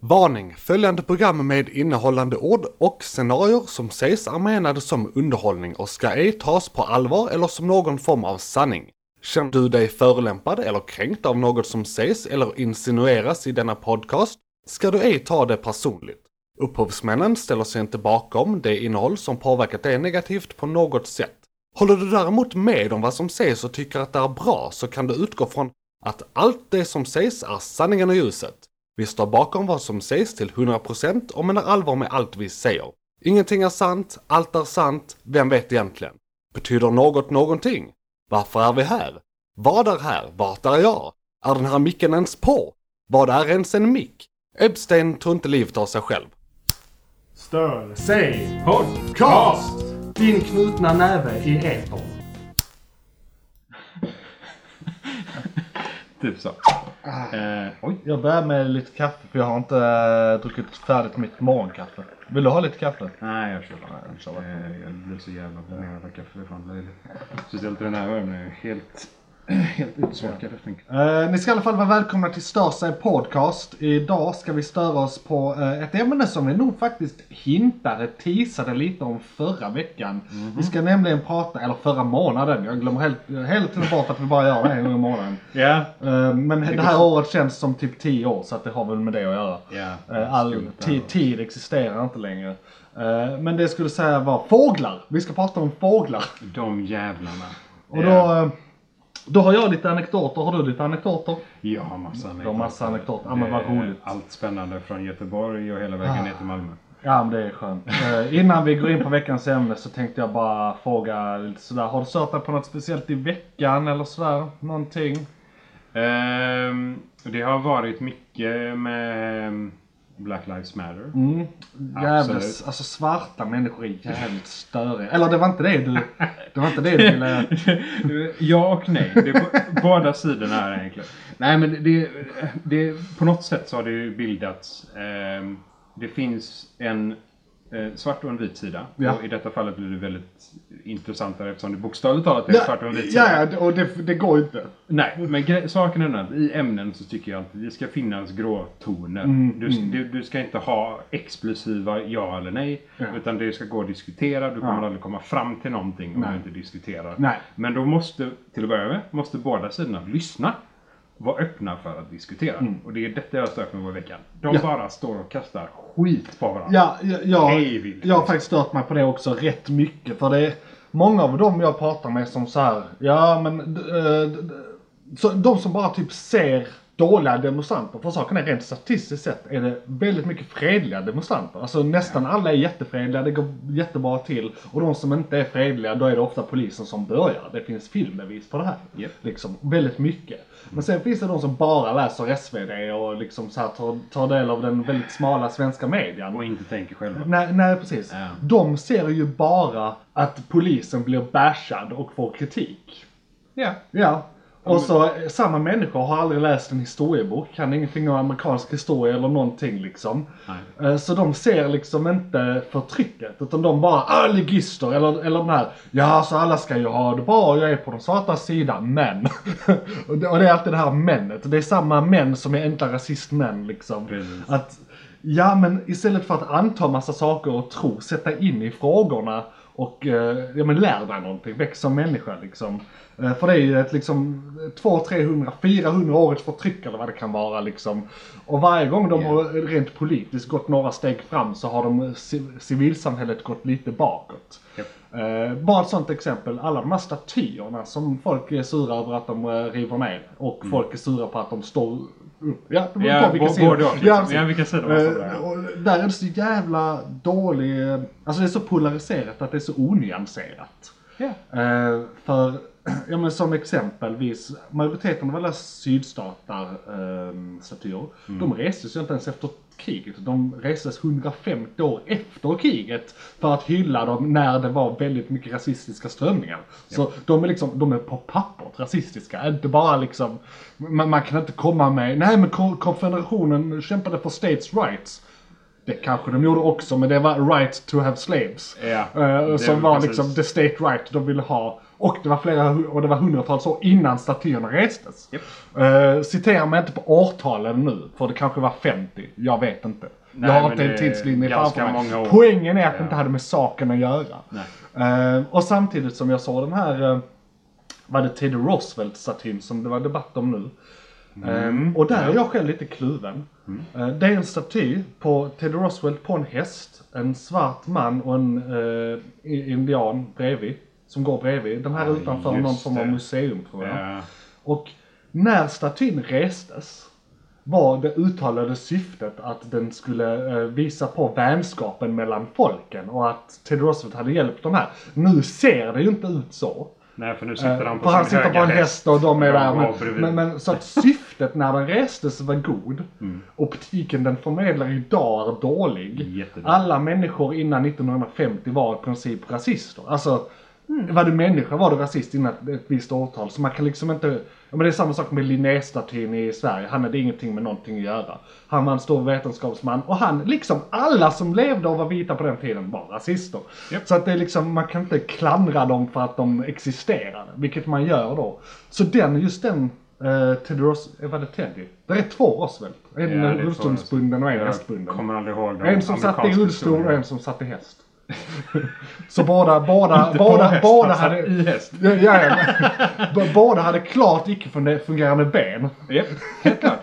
Varning! Följande program med innehållande ord och scenarier som sägs är menade som underhållning och ska ej tas på allvar eller som någon form av sanning. Känner du dig förolämpad eller kränkt av något som sägs eller insinueras i denna podcast ska du ej ta det personligt. Upphovsmännen ställer sig inte bakom det innehåll som påverkat dig negativt på något sätt. Håller du däremot med om vad som sägs och tycker att det är bra så kan du utgå från att allt det som sägs är sanningen och ljuset. Vi står bakom vad som sägs till 100% och menar allvar med allt vi säger. Ingenting är sant, allt är sant, vem vet egentligen? Betyder något någonting? Varför är vi här? Vad är här? Vart är jag? Är den här micken ens på? Vad är ens en mick? Epstein tog inte livet av sig själv. Stör sig podcast! Din knutna näve i etern. Typ så. Eh, oj. Jag börjar med lite kaffe för jag har inte äh, druckit färdigt mitt morgonkaffe. Vill du ha lite kaffe? Nej, jag kör bara. jag kör bara. Eh, jag blir så jävla bländ av kaffe. Det är fan löjligt. Speciellt i den här värmen är helt, helt utsvalkad efter en Eh, ni ska i alla fall vara välkomna till Stör sig podcast. Idag ska vi störa oss på eh, ett ämne som vi nog faktiskt hintade, teasade lite om förra veckan. Vi ska nämligen prata, eller förra månaden, jag glömmer helt, helt tiden bort att vi bara gör det en gång i månaden. Ja. Eh, men det här året känns som typ 10 år så att det har väl med det att göra. Eh, All tid existerar inte längre. Eh, Men det jag skulle säga var fåglar. Vi ska prata om fåglar. De jävlarna. Och då, eh, då har jag lite anekdoter. Har du lite anekdoter? Jag har massa Du har massa anekdoter. Ja, men vad roligt. Allt spännande från Göteborg och hela vägen Ah. ner till Malmö. Ja men det är skönt. Eh, innan vi går in på veckans ämne så tänkte jag bara fråga lite sådär. Har du dig på något speciellt i veckan eller sådär? Någonting? Ehm, det har varit mycket med Black Lives Matter. Mm. Jävligt, alltså svarta människor är jävligt störiga. Eller det var inte det du, det var inte det du ville... ja och nej. Det är båda sidorna här egentligen. Nej men det, det, på något sätt så har det ju bildats. ehm, det finns en eh, svart och en vit sida. Ja. Och i detta fallet blir det väldigt intressantare eftersom det bokstavligt talat är en svart och en vit sida. ja, ja, och det, det går inte. Nej, men saken är den att i ämnen så tycker jag alltid det ska finnas gråtoner. Mm, du, du, du ska inte ha explosiva ja eller nej. Ja. Utan det ska gå att diskutera. Du kommer Ja. aldrig komma fram till någonting om Nej. du inte diskuterar. Nej. Men då måste, till att börja med, måste båda sidorna lyssna. Vara öppna för att diskutera. Och det är detta jag stört mig på i veckan. De Mm. Ja. bara står och kastar skit på varandra. Ja, jag, jag, Hej, vilt. jag har faktiskt stört mig på det också rätt mycket. För det är många av dem jag pratar med som så här, ja men, d- eh, de som bara typ ser dåliga demonstranter. För saken är rent statistiskt sett är det väldigt mycket fredliga demonstranter. Alltså nästan alla är jättefredliga, det går jättebra till. Och de som inte är fredliga, då är det ofta polisen som börjar. Det finns filmbevis på det här. Japp. Liksom, väldigt mycket. Men sen finns det de som bara läser SvD och liksom så här tar, tar del av den väldigt smala svenska median. Och inte tänker själva. Nej, nej precis. Ja. De ser ju bara att polisen blir bashad och får kritik. Ja. Ja. Och så eh, samma människor har aldrig läst en historiebok, kan ingenting om amerikansk historia eller någonting liksom. Nej. Eh, Så de ser liksom inte förtrycket, utan de bara ah, ligister eller, eller den här ja så alla ska ju ha det bra jag är på den svarta sidan, men. och, det, och det är alltid det här männet. Det är samma män som är enkla rasistmän liksom. Precis. Att, ja men istället för att anta massa saker och tro, sätta in i frågorna och eh, ja, men lär dig någonting, väx som människa liksom. Eh, För det är ju ett liksom 200, 300, 400 årets förtryck eller vad det kan vara liksom. Och varje gång de Ja. har rent politiskt gått några steg fram så har de ci- civilsamhället gått lite bakåt. Japp. Eh, bara ett sånt exempel, alla de här statyerna som folk är sura över att de river ner och folk är sura på att de står upp. Ja, det Mm. Ja, på vilka sidor. liksom. Ja, vilka sidor man står där. Och där är det så jävla dålig, alltså det är så polariserat att det är så onyanserat. Eh, för, ja men som exempelvis, majoriteten av alla sydstater eh, Mm. de restes ju inte ens efter kriget. De restes 150 år efter kriget för att hylla dem när det var väldigt mycket rasistiska strömningar. Så de är liksom, de är på pappret rasistiska, inte bara liksom, man, man kan inte komma med, nej men kon- konfederationen kämpade för states rights. Det kanske de gjorde också, men det var right to have slaves. Ja, det som var precis. liksom the state right de ville ha. Och det var flera, och det var hundratals år innan statyerna restes. Japp. Uh, citera mig inte på årtalen nu, för det kanske var 50. Jag vet inte. Nej, jag har inte en det tidslinje framför mig. Poängen är att det Ja. inte hade med saken att göra. Eh, och samtidigt som jag såg den här, uh, var det Teddy Roosevelt-statyn som det var debatt om nu. Mm. Eh, och där är jag själv lite kluven. Eh, det är en staty på Teddy Roosevelt på en häst, en svart man och en eh, indian bredvid. Som går bredvid. Den här Ja, utanför någon form av museum tror jag. Ja. Och när statyn restes var det uttalade syftet att den skulle eh, visa på vänskapen mellan folken och att Teddy Roosevelt hade hjälpt de här. Nu ser det ju inte ut så. Nej, för nu sitter Eh, han på för han sitter på en häst och de är där. Men, men, men så att syftet när den restes var god. Mm. Optiken den förmedlar idag är dålig. Jättedålig. Alla människor innan 1950 var i princip rasister. Alltså, Mm. var du människa var du rasist innan ett, ett visst årtal. Så man kan liksom inte... Ja, men det är samma sak med Linnéstatyn i Sverige. Han hade ingenting med någonting att göra. Han var en stor vetenskapsman och han, liksom alla som levde och var vita på den tiden var rasister. Japp. Så att det är liksom, man kan inte klandra dem för att de existerade. Vilket man gör då. Så den, just den Uh, Teddy Ross, eh, var det Teddy? Det är två Roosevelt. En Ja, det är två rullstolsbunden och en hästbunden. kommer aldrig ihåg En som satt i rullstol och en som satt i häst. Så båda, båda, båda, häst, båda satt hade... i häst. Ja, ja, ja. Båda hade klart icke fungerande ben. Japp, helt klart.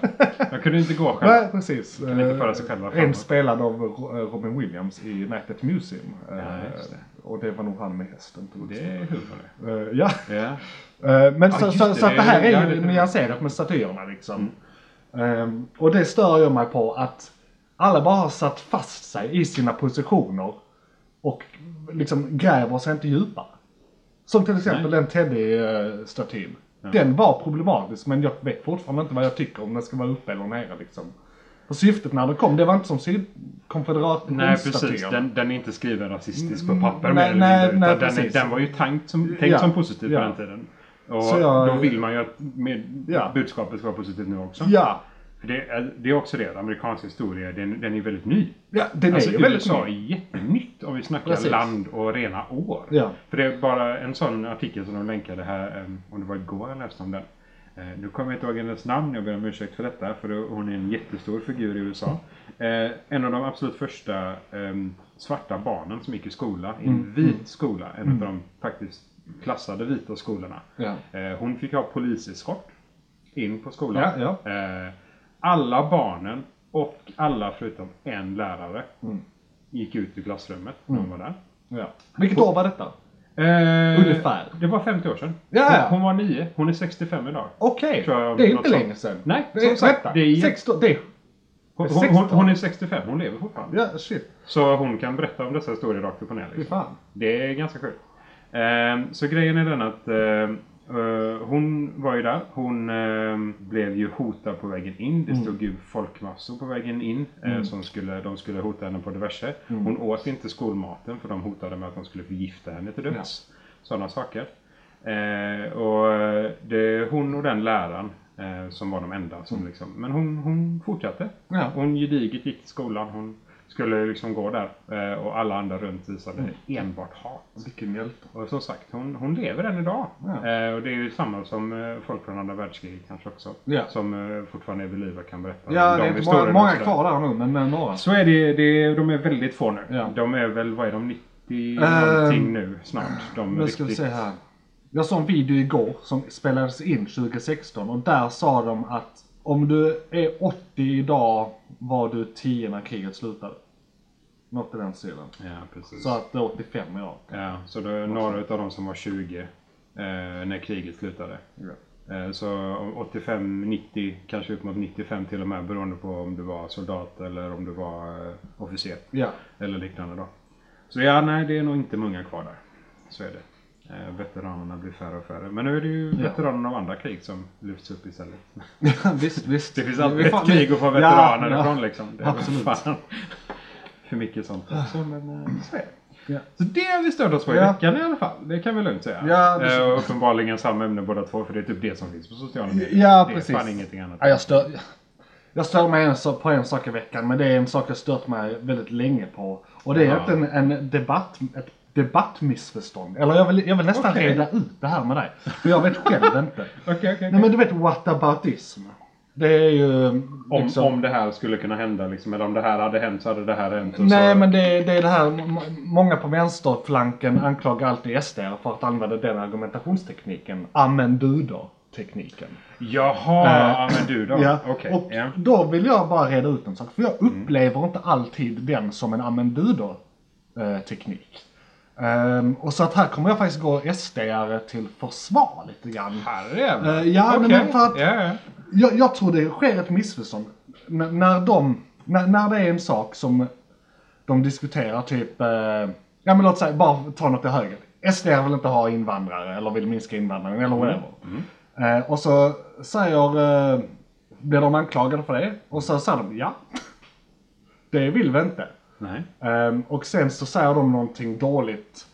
Jag kunde inte gå själv. Nej, precis. Kan inte föra sig själva Eh. En spelad av Ro- Robin Williams i Night at Museum. Eh, Ja, just det. Och det var nog han med hästen. Det är humor Eh, Ja. Ja. Eh, Men så, så, det, så det här är- ja, ju nyanserat med statyerna liksom. Ehm, och det stör jag mig på att alla bara har satt fast sig i sina positioner och liksom gräver sig inte djupare. Som till exempel den Teddy-statyn. Den var problematisk men jag vet fortfarande inte vad jag tycker om den ska vara uppe eller nere liksom. För syftet när den kom, det var inte som Nej, precis. Den, den är inte skriven rasistiskt på papper nej, nej, mindre, nej, den, precis. den var ju tänkt som, tänkt Ja, som positiv ja. på den tiden. Och jag- då vill man ju att med, Ja. budskapet ska vara positivt nu också. Ja, det, är, det är också det, amerikansk historia, den, den är väldigt ny. ja den alltså är ju väldigt USA ny. är jättenytt om vi snackar Precis. land och rena år. Ja. För det är bara en sån artikel som de länkade här, um, om det var igår jag läste om den. Eh, nu kommer jag inte ihåg hennes namn, jag ber om ursäkt för detta, för hon är en jättestor figur i USA. Eh, en av de absolut första ehm, svarta barnen som gick i skola, i en Mm. vit skola, en av de faktiskt klassade vita skolorna. Ja. Eh, hon fick ha poliseskort in på skolan. Ja, ja. Eh, alla barnen och alla förutom en lärare Mm. gick ut ur klassrummet när hon var där. Ja. Vilket år var detta? Eh, Ungefär. Det var 50 år sedan. Ja. Hon, hon var 9. Hon är 65 idag. Okej, jag det är inte länge sedan. Nej, det som är, sagt, det är- 16, det är, Hon, hon, 16. hon, är 65. Hon lever fortfarande. ja shit, Så hon kan berätta om dessa historier rakt upp och ner. Liksom. Det är ganska sjukt. Ehm, så grejen är den att eh, hon var ju där. Hon ehm, blev ju hotad på vägen in. Det stod ju folkmassor på vägen in. eh, som skulle, de skulle hota henne på diverse. Hon åt inte skolmaten för de hotade med att de skulle förgifta henne till döds. Sådana saker. Eh, och eh, det, hon och den läraren eh, som var de enda som liksom, men hon, hon fortsatte. Ja. Hon gediget gick till skolan. Hon skulle liksom gå där. Eh, och alla andra runt visade enbart hat. Vilken hjälte. Och som sagt, hon, hon lever än idag. Ja. Eh, och det är ju samma som eh, folk från andra världskriget kanske också. Ja. Som fortfarande är vid liv och kan berätta Ja, om det är de inte många, kvar där nu, men några. Så är det, det, de är väldigt få nu. Ja. De är väl, vad är de, 90 Ehm, någonting nu snart. De Nu ska vi riktigt- se här. Jag såg en video igår som spelades in 2016 och där sa de att om du är 80 idag var du 10 när kriget slutade. Något i den stilen. Ja, precis. Så att det är 85 idag. Ja, så det är några av dem som var 20 eh, när kriget slutade. Eh, så 85, 90, kanske upp mot 95 till och med beroende på om du var soldat eller om du var eh, officer. Ja. Eller liknande då. Så ja, nej det är nog inte många kvar där. Så är det. Eh, veteranerna blir färre och färre. Men nu är det ju veteranerna av andra krig som lyfts upp istället. visst, visst. Det finns alltid ett krig att få Ja, veteraner ja. ifrån liksom. Det är Absolut. fan för mycket sånt också, men så är det. Ja. Så det har vi stört oss på i Ja. veckan i alla fall. Det kan vi lugnt säga. Ja, det- Eh, uppenbarligen samma ämne båda två, för det är typ det som finns på sociala medier. Ja, det är precis. fan ingenting annat. Ja, jag stör, jag stör mig en, på en sak i veckan, men det är en sak jag stört mig väldigt länge på. Och det är Ja. att en, en debatt, ett debattmissförstånd. Eller jag vill, jag vill nästan Okej. reda ut det här med dig. För jag vet själv inte. Okej, okej, Nej men du vet whataboutism. Det är ju Om, liksom... om det här skulle kunna hända liksom, eller om det här hade hänt så hade det här hänt. Nej så... men det, det är det här, många på vänsterflanken anklagar alltid SD för att använda den argumentationstekniken. Amen tekniken Jaha, ja, men du då? Ja, Okej, och ja. då vill jag bara reda ut en sak. För jag upplever inte alltid den som en amen teknik Ehm, och så att här kommer jag faktiskt gå SD-are till försvar lite grann. Herrejävlar. Eh, ja, men Okej, för att- ja. Jag, jag tror det sker ett missförstånd. N- när, de, när, när det är en sak som de diskuterar typ, eh, ja men låt säga, bara ta något till höger. SD vill inte ha invandrare eller vill minska invandringen eller whatever. Eh, och så säger, eh, blir de anklagade för det och så säger de ja. Det vill vi inte. Nej. Ehm, och sen så säger de någonting dåligt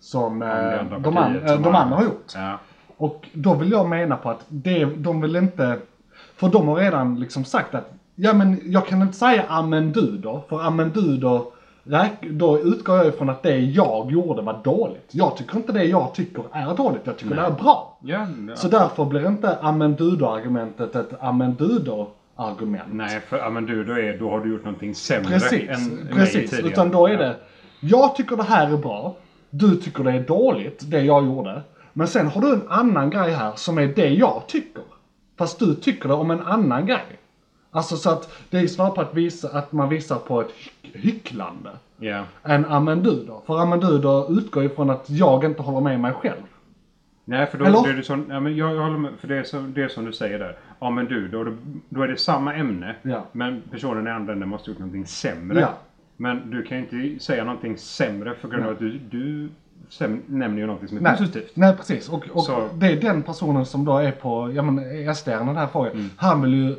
som andra de, an, som de andra har gjort. Ja. Och då vill jag mena på att det, de vill inte, för de har redan liksom sagt att ja men jag kan inte säga amen du då, för amen du då, då utgår jag ifrån att det jag gjorde var dåligt. Jag tycker inte det jag tycker är dåligt, jag tycker det är bra. Ja, ja. Så därför blir inte amen du då argumentet ett amen du då argument. Nej, för ja, men du, då, är, då har du gjort någonting sämre Precis, än mig precis. tidigare. Utan då är det, jag tycker det här är bra, du tycker det är dåligt, det jag gjorde. Men sen har du en annan grej här som är det jag tycker. Fast du tycker det om en annan grej. Alltså så att det är snarare på att, visa, att man visar på ett hyck, hycklande. Ja. Än då. För amen du då utgår ifrån att jag inte håller med mig själv. Nej, för då, det är det som, ja, men jag, jag håller med, för det är, som, det är som du säger där. Ja, men du, då, då är det samma ämne. Ja. Men personen i andra änden måste ha gjort någonting sämre. Ja. Men du kan ju inte säga någonting sämre för grund av att du, du nämner ju någonting som är Nej, positivt. nej precis. Och, och Så- det är den personen som då är på, ja men SD i den här frågan. Mm. Han vill ju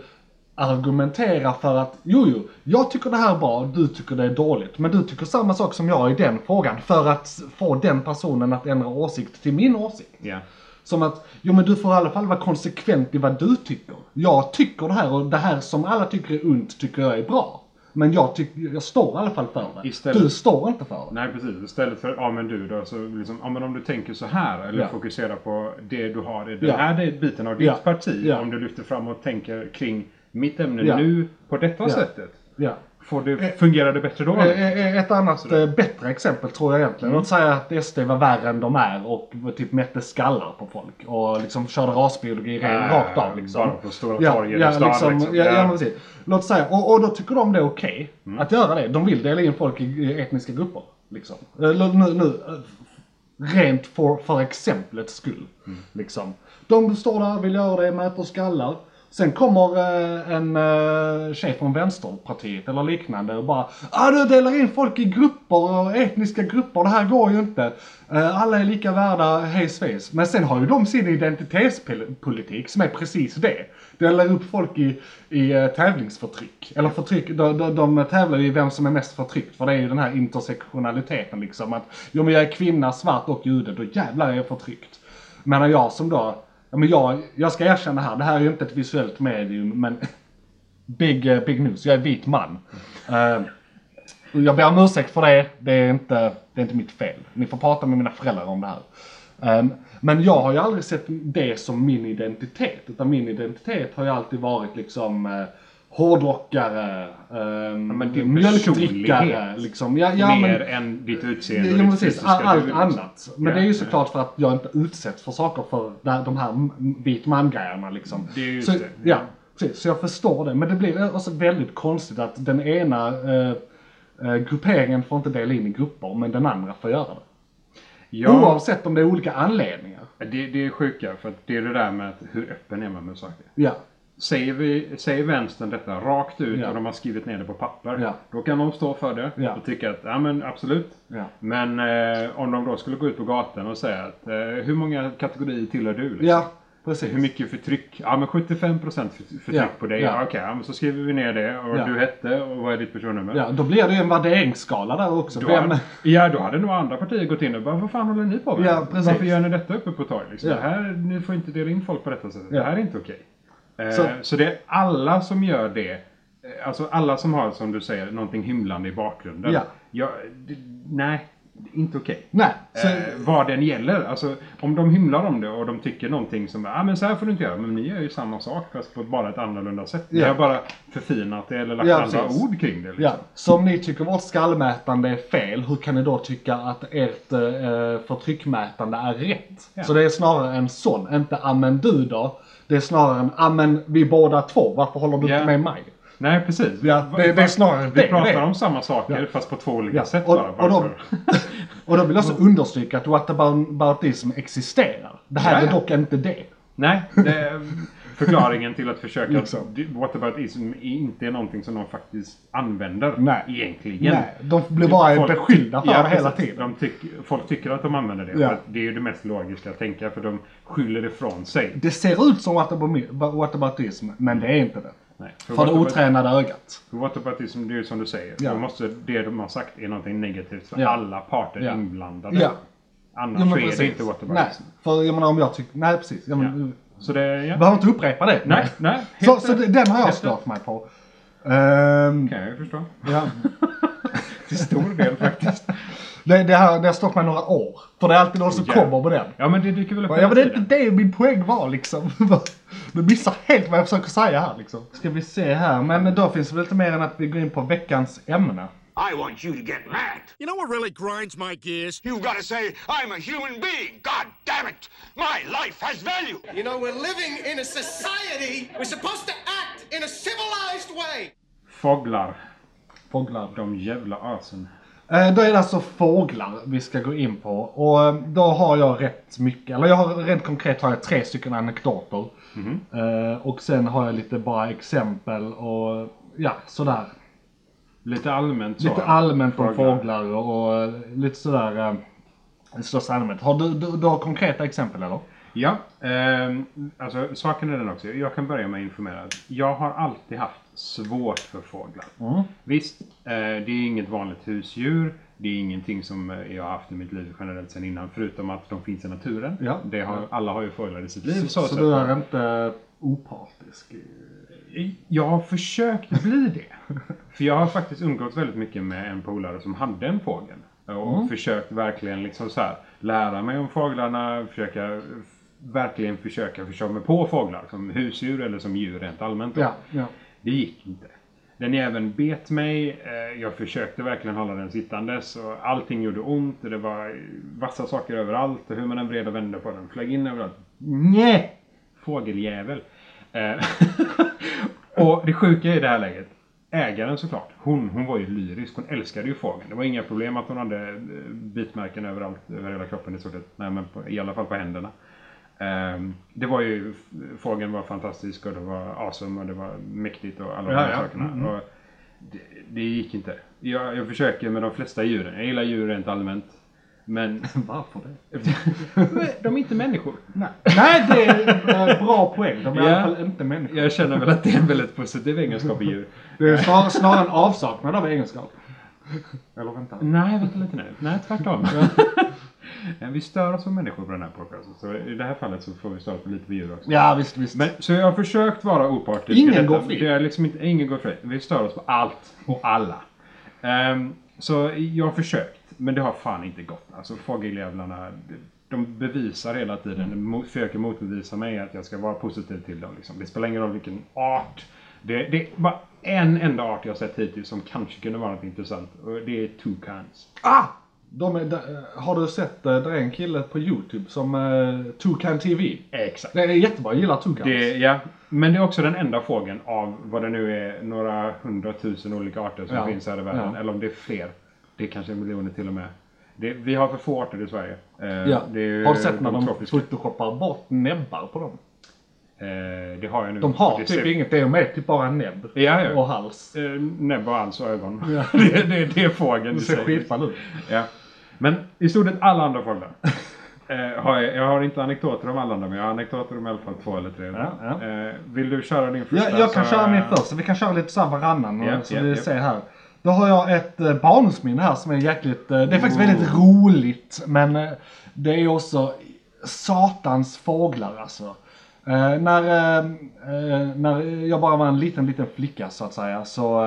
argumentera för att, jo jo, jag tycker det här är bra, du tycker det är dåligt. Men du tycker samma sak som jag i den frågan. För att få den personen att ändra åsikt till min åsikt. Ja. Som att, jo men du får i alla fall vara konsekvent i vad du tycker. Jag tycker det här och det här som alla tycker är ont tycker jag är bra. Men jag, tycker, jag står i alla fall för det. Istället- Du står inte för det. Nej, precis. Istället för ja, men du då. Så liksom, ja, men om du tänker så här eller Ja. fokuserar på det du har i den Ja. här biten av ditt Ja. parti. Om du lyfter fram och tänker kring mitt ämne nu på detta sättet. Får det, fungerar det bättre då? Eh, eh, Ett annat eh, bättre exempel tror jag egentligen. Låt säga att SD var värre än de är och typ mätte skallar på folk. Och liksom körde rasbiologi Äh, rakt av liksom. bara på Stora ja, torget i ja, stan, liksom, liksom. Ja, ja. Ja. Låt säga, och, och då tycker de det är okej Mm. att göra det. De vill dela in folk i i etniska grupper. Liksom. Eh, Nu, nu, eh, rent för, för exemplets skull. Mm. Liksom. De står där, vill göra det, mäter skallar. Sen kommer eh, en eh, tjej från Vänsterpartiet eller liknande och bara ah, du delar in folk i grupper och etniska grupper, det här går ju inte. Eh, alla är lika värda, hej svejs. Men sen har ju de sin identitetspolitik som är precis det. Delar upp folk i, i tävlingsförtryck. Eller förtryck, de, de, de tävlar ju i vem som är mest förtryckt. För det är ju den här intersektionaliteten liksom. Att jo men jag är kvinna, svart och jude, då jävlar är jag förtryckt. Medan jag som då, ja men jag, jag ska erkänna här, det här är ju inte ett visuellt medium men big, eh, big news, jag är vit man. Uh, jag ber om ursäkt för det, det är, inte, det är inte mitt fel. Ni får prata med mina föräldrar om det här. Um, men jag har ju aldrig sett det som min identitet, utan min identitet har ju alltid varit liksom uh, hårdrockare, um, din mjölkdrickare, liksom. Ja, ja, Mer men, än ditt utseende Ja, och ditt precis. allt du, liksom. annat. Men Ja, det är ju ja. såklart för att jag inte utsätts för saker för där- de här vit man-grejerna liksom. Det är just så, det. Ja, precis. Så jag förstår det. Men det blir också väldigt konstigt att den ena eh, eh, grupperingen får inte dela in i grupper, men den andra får göra det. Ja, Oavsett om det är olika anledningar. det, det är sjuka. För att det är det där med att hur öppen är man med saker. Ja. Säger, vi, säger vänstern detta rakt ut Ja. och de har skrivit ner det på papper. Ja. Då kan de stå för det Ja. och tycka att ja men absolut. Men eh, om de då skulle gå ut på gatan och säga att eh, hur många kategorier tillhör du? Liksom? Ja, precis. Hur mycket förtryck? Ja men 75% för- förtryck på dig. Ja. Okej, men så skriver vi ner det. Och du hette och vad är ditt personnummer? Ja, då blir det ju en värderingsskala där också. Då hade, ja, då hade nog andra partier gått in och bara, vad fan håller ni på med? Ja, precis. Varför gör ni detta uppe på torg? Liksom? Här, ni får inte dela in folk på detta sättet. Det här är inte okej. Eh, Så- så. det är alla som gör det, eh, alltså alla som har, som du säger, någonting hymlande i bakgrunden. Ja. Ja, det, nej, inte okej. Nej, så, Eh, vad den gäller. Alltså, om de hymlar om det och de tycker någonting som ah, men så här får du inte göra. Men ni gör ju samma sak fast på bara ett annorlunda sätt. Ni Ja. har bara förfinat det eller lagt Ja, andra precis. ord kring det. Liksom. ja. så om ni tycker vårt skallmätande är fel, hur kan ni då tycka att ert eh, förtryckmätande är rätt? Ja. Så det är snarare en sån, inte amen du då. Det är snarare en amen vi båda två, varför håller du Ja. inte med mig? Nej, precis. Ja, det- det är snarare Vi det, pratar det. om samma saker Ja. fast på två olika Ja, sätt och- bara. och då-? Och då vill jag också understryka att whataboutism existerar. Det här Ja, är dock inte det. Nej, det förklaringen till att försöka Liksom. whataboutism inte är någonting som de faktiskt använder Nej. egentligen. Nej, de blir bara Folk- beskyllda för Ja, det hela tiden. De tyck, folk tycker att de använder det. Ja. För det är ju det mest logiska att tänka för de skyller ifrån sig. Det ser ut som whatabou- whataboutism, men det är inte det. Nej. För det whatabout- otränade ögat. för Whataboutism, det är ju som du säger. Ja. Då måste det de har sagt är någonting negativt för Ja. alla parter Ja. inblandade. Annars Ja, är det inte Nej, whataboutism. för jag menar om jag tycker... Nej, precis. Jag menar, Så det, ja. behöver inte upprepa det. Nej, nej. Så, så det- den har jag stört mig på. Ehm, kan jag förstå. ja. Till stor del faktiskt. det, det, har, det har stått mig några år. För det är alltid någon som Ja. kommer med den. Ja men det dyker väl upp Ja men det är inte det min poäng var liksom. Du missar helt vad jag försöker säga här liksom. Ska vi se här, men då finns det väl lite mer än att vi går in på veckans ämne. I want you to get mad. You know what really grinds my gears? You gotta say, I'm a human being. God damn it. My life has value. You know, we're living in a society. We're supposed to act in a civilized way. Fåglar. Fåglar. De jävla asen. Eh, Då är det alltså fåglar vi ska gå in på. Och eh, då har jag rätt mycket, eller jag har rent konkret har jag tre stycken anekdoter. Eh, Och sen har jag lite bara exempel och ja, sådär. Lite allmänt så. Lite allmänt om fåglar och eh, lite sådär eh, i största allmänhet. Har du, du, du har konkreta exempel eller? Ja, ehm, alltså saken är den också. Jag kan börja med att informera. Jag har alltid haft svårt för fåglar. Mm. Visst, eh, det är inget vanligt husdjur. Det är ingenting som eh, jag har haft i mitt liv generellt sedan innan. Förutom att de finns i naturen. Ja. Det har, alla har ju fåglar i sitt liv. Så, så sett. du är inte opartisk? Jag har försökt bli det. För jag har faktiskt umgåtts väldigt mycket med en polare som hade en fågel. Och Mm. försökt verkligen liksom så här, lära mig om fåglarna, försöka verkligen försöka förstå mig på fåglar. Som husdjur eller som djur rent allmänt. Ja, ja. Det gick inte. Den även bet mig. eh, Jag försökte verkligen hålla den sittandes. Och allting gjorde ont. Och det var vassa saker överallt. Och hur man än vred och vände på den. Flög in överallt. Nej! Fågeljävel. Eh, och det sjuka i det här läget. Ägaren såklart. Hon, hon var ju lyrisk. Hon älskade ju fågeln. Det var inga problem att hon hade eh, bitmärken överallt. Över hela kroppen i stort sett. Nej, men på, i alla fall på händerna. Ehm, det var ju, fågeln var fantastisk och det var awesome och det var mäktigt och alla de Ja, här ja. sakerna. Mm, mm. Och det, det gick inte. Jag, jag försöker med de flesta djuren. Jag gillar djur rent allmänt. Men Varför det? de är inte människor. Nej, Nej det är en bra poäng. De är i Ja. alla fall inte människor. Jag känner väl att det är en väldigt positiv egenskap i djur. Det är snarare, snarare en avsaknad av egenskap. Eller vänta. Nej, vänta lite nu. Nej, tvärtom. Ja, vi stör oss som människor på den här podcasten. Så i det här fallet så får vi störa på lite på djur också. Ja, visst, visst. Men, så jag har försökt vara opartisk. i Ingen går fri. Det är liksom inte, ingen går fri. Vi stör oss på allt och alla. Ehm, så jag har försökt. Men det har fan inte gått. Alltså fågeljävlarna. De bevisar hela tiden. De mo- försöker motbevisa mig att jag ska vara positiv till dem. Liksom. Det spelar ingen roll vilken art. Det, det är bara en enda art jag sett hittills som kanske kunde vara något intressant. Och det är toucans. Ah! De är, de, har du sett, eh, det är en kille på YouTube som uh, Toucan TV. Exakt. Det är jättebra, jag gillar Toucans. Det, ja, men det är också den enda fågeln av vad det nu är, några hundratusen olika arter som Ja. finns här i världen. Ja. Eller om det är fler. Det är kanske miljoner till och med. Det, vi har för få arter i Sverige. Eh, Ja. Har du sett när de photoshoppar bort näbbar på dem? Eh, det har jag nu. De har det typ ser- inget, det är med typ bara näbb. Ja, ja. Och hals. Eh, näbb och hals och ögon. Ja. det, det, det är fågeln Det ser sig. skitball ut. Ja. Men i stort sett alla andra fåglar. eh, har jag, jag har inte anekdoter om alla andra, men jag har anekdoter om i alla fall två eller tre. Ja, ja. Eh, vill du köra din första? Jag, jag kan så- köra min först, så vi kan köra lite så här varannan. Ja, så ja, vi ja. ser här. Då har jag ett eh, barndomsminne här som är jäkligt, eh, det är faktiskt väldigt roligt. Men eh, det är också satans fåglar alltså. Eh, när, eh, när jag bara var en liten, liten flicka så att säga så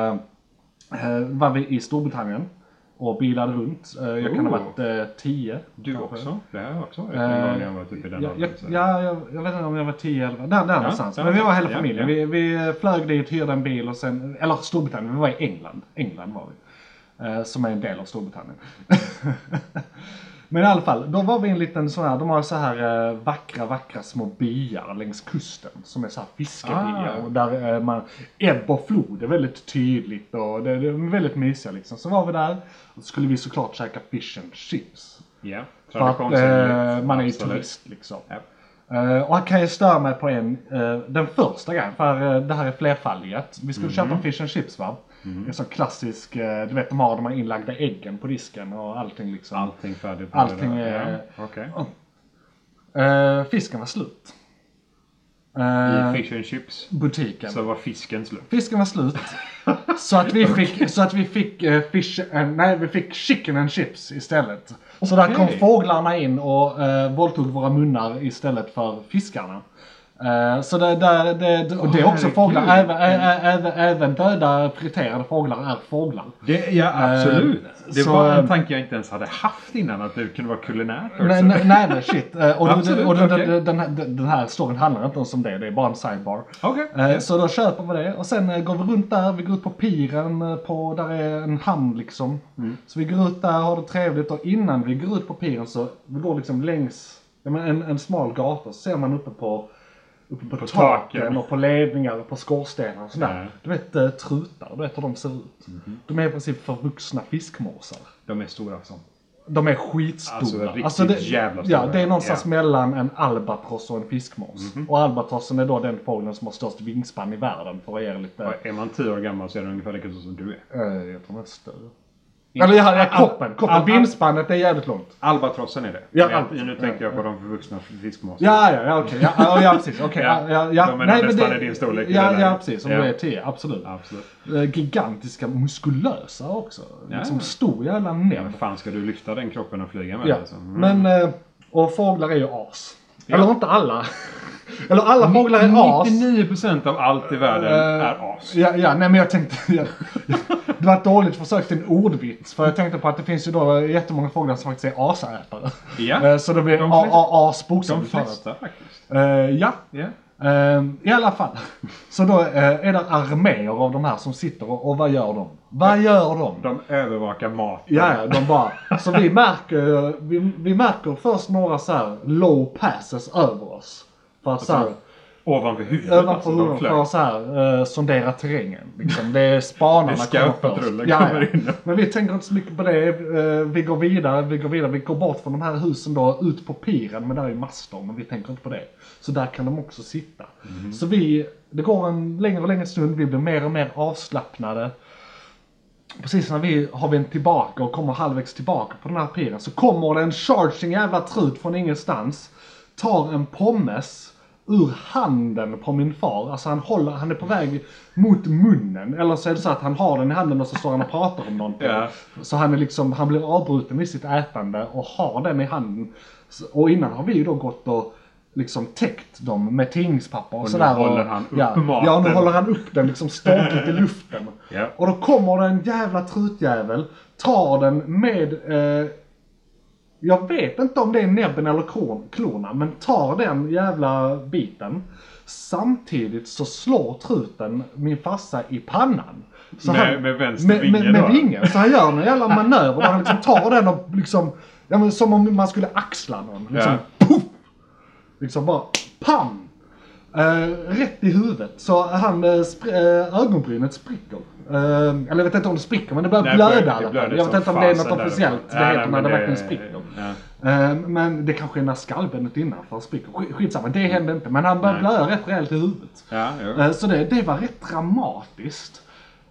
eh, var vi i Storbritannien. Och bilade runt. Eh, Jag kan ha Oh. varit eh, 10. Du kanske. också? Det jag också varit Eh, jag var typ i den Ja, jag, ja jag, jag vet inte om jag var 10 eller där, där någonstans. ja, Men vi var hela ja, familjen. ja. Vi, vi flög dit, hyrde en bil och sen, eller Storbritannien, vi var i England. England var vi. Eh, som är en del av Storbritannien. Men i alla fall, då var vi i en liten sån här, de har så här eh, vackra, vackra små byar längs kusten. Som är så här fiskebyar. Ah. Och där eh, man, ebb och flod är väldigt tydligt och det, det är väldigt mysiga liksom. Så var vi där och så skulle vi såklart käka fish and chips. Ja, För att traditionsenligt. eh, man är ju turist liksom. Ja. Eh, och han kan ju störa mig på en, eh, den första grejen, för eh, det här är flerfaldigat. Vi skulle köpa Mhm. fish and chips va? En sån klassisk, eh, du vet de har de här inlagda äggen på disken och allting liksom. Allting färdigt. Allting det är- Ja, Okej. Eh, fisken var slut. Eh, I fish and chips butiken. så var fisken slut. Fisken var slut. så att vi fick, så att vi fick eh, fish, eh, nej vi fick chicken and chips istället. Så där kom fåglarna in och eh, våldtog våra munnar istället för fiskarna. Eh, så det, det, det, och det är också herregud. fåglar, även, även, även döda friterade fåglar är fåglar. Det, ja, absolut. det så, var en eh, tanke jag inte ens hade haft innan, att det kunde vara kulinär Nej, nej, nej men shit. Eh, Och, Absolut, och den, okej. den, den, här- den här storyn handlar inte ens om det, det är bara en sidebar. Okej. Eh, Så då köper vi det och sen eh, går vi runt där, vi går ut på piren, eh, på, där är en hamn liksom. Mm. Så vi går ut där, har det trevligt och innan vi går ut på piren så vi går liksom längs ja, men en, en smal gata så ser man uppe på, uppe på, På taken taken. och på ledningar och på skorstenar och sådär. Ja. Du vet eh, trutar, du vet hur de ser ut. Mhm. De är i princip förvuxna fiskmåsar. De är stora alltså. De är skitstora. Alltså, riktigt jävla stora. Ja, det är någonstans Ja. Mhm. mellan en albatross och en fiskmås. Och albatrossen är då den fågeln som har störst vingspann i världen för att ge er lite... Och Är man tio år gammal så är den ungefär lika stor som du är. Eh, jag tror den är större. Eller ja, ja koppen. koppen. Al- Vingspannet är jävligt långt. Albatrossen är det. Ja, Men. Nu tänkte jag på de förvuxna fiskmåsar. Ja, ja, ja okej. Ja, ja, ja, precis. Okej. Ja, Ja, ja, ja. de är nog nästan i din storlek det Ja, ja, precis. Om Ja. är 10, absolut. Absolut. Eh, gigantiska, muskulösa också. Ja. Liksom stor jävla Ja, näbb. men fan ska du lyfta den kroppen och flyga med Ja, alltså? Mm. men... eh, Och fåglar är ju as. Eller inte alla. Eller alla fåglar är as. 99% av allt i världen Eh, är as. Ja, ja, nej men jag tänkte... Det var ett dåligt försök till en ordvits. För jag tänkte på att det finns ju då jättemånga fåglar som faktiskt är asätare. Ja, Eh, Så det blir De as de bokstavligt talat. flesta faktiskt. Eh, Ja. Eh, i alla fall. Så då är det arméer av de här som sitter och, och vad gör de? Vad gör de? De övervakar maten. Ja, de bara... Så vi märker, vi, vi märker först några så här low passes över oss. Att så här, Ovanför huvudet. ovanför alltså, de huvudet flög. för att så här, uh, sondera terrängen. Liksom. Det är spanarna Det är kommer först. kommer in. Men vi tänker inte så mycket på det. Eh, vi går vidare, vi går vidare. Vi går bort från de här husen då, ut på piren. Men där är master, men vi tänker inte på det. Så där kan de också sitta. Mhm. Så vi, det går en längre och längre stund. Vi blir mer och mer avslappnade. Precis när vi har vänt tillbaka och kommer halvvägs tillbaka på den här piren så kommer det en charging jävla trut från ingenstans. Tar en pommes ur handen på min far. Alltså han håller, han är på väg mot munnen. Eller så är det så att han har den i handen och så står han och pratar om någonting. Ja. Så han är liksom, han blir avbruten i sitt ätande och har den i handen. Och innan har vi ju då gått och liksom täckt dem med tidningspapper och, Och nu sådär. håller han upp ja, maten. Ja, nu håller han upp den liksom ståtligt i luften. Ja. Och då kommer det en jävla trutjävel, tar den med, eh, jag vet inte om det är näbben eller klorna, men tar den jävla biten. Samtidigt så slår truten min farsa i pannan. Så Med- med vänster med, vinge med, med då? vingen. Så han gör en jävla manöver där han liksom tar den och liksom, ja men som om man skulle axla någon. Liksom, puff! Liksom bara, pam! Eh, rätt i huvudet. Så han, uh, spr- eh, ögonbrynet spricker. Eller jag vet inte om det spricker, men det börjar Nej, blöda blöder Jag vet inte om det är något officiellt det Ja, nej, heter när men det det- verkligen spricker. Ja. Eh, men det kanske är när skallbenet innanför spricker. Sk- Skitsamma, det hände inte. Men han började blöda rätt rejält i huvudet. Ja, jo. Eh, Så det, det var rätt dramatiskt.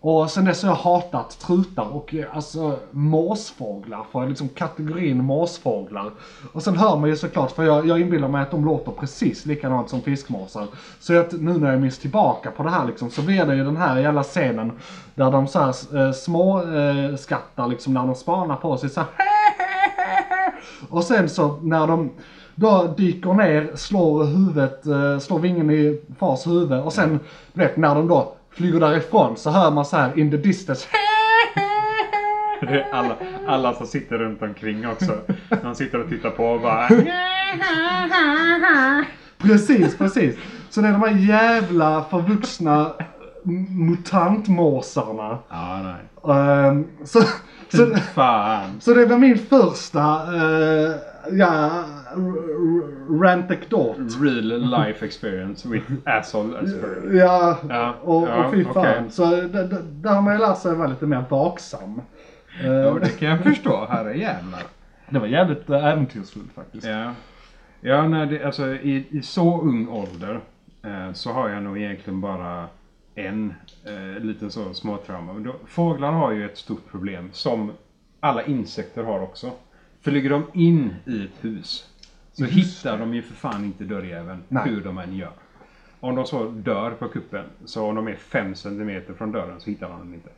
Och sen dess har jag hatat trutar och eh, alltså måsfåglar för liksom kategorin måsfåglar. Och sen hör man ju såklart, för jag, jag inbillar mig att de låter precis likadant som fiskmåsar. Så att nu när jag minns tillbaka på det här liksom, så blir det ju den här jävla scenen där de så här, eh, små eh, skattar liksom när de spanar på sig så här, Och sen så när de då dyker ner, slår huvudet, eh, slår vingen i fars huvud och sen, du vet, när de då flyger därifrån så hör man så här in the distance Det alla, alla som sitter runt omkring också. De sitter och tittar på och bara... Precis, precis. Så det är de här jävla förvuxna mutantmåsarna. Ja, nej. Ehm, så, så, Fan. så det var min första, uh, ja, rantekdot. Real life experience with asshole experience. Ja, Ja, och, ja, och fy fan. okej. Så där har man ju lärt sig att vara lite mer vaksam. Ehm, Ja, det kan jag förstå. Herrejävlar. det var jävligt äh, äventyrsfullt faktiskt. Ja, ja nej, det, alltså, i, i så ung ålder eh, så har jag nog egentligen bara en eh, liten så småtrauma. Men då- Fåglar har ju ett stort problem som alla insekter har också. Flyger de in i ett hus så hittar de ju för fan inte dörrjäveln Nej. hur de än gör. Om de så dör på kuppen, så om de är 5 cm från dörren så hittar de den inte.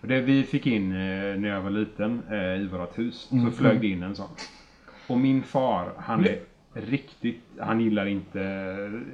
Och det vi fick in eh, när jag var liten eh, i vårt hus, så flög det in en sån. Och min far, han är riktigt, han gillar inte,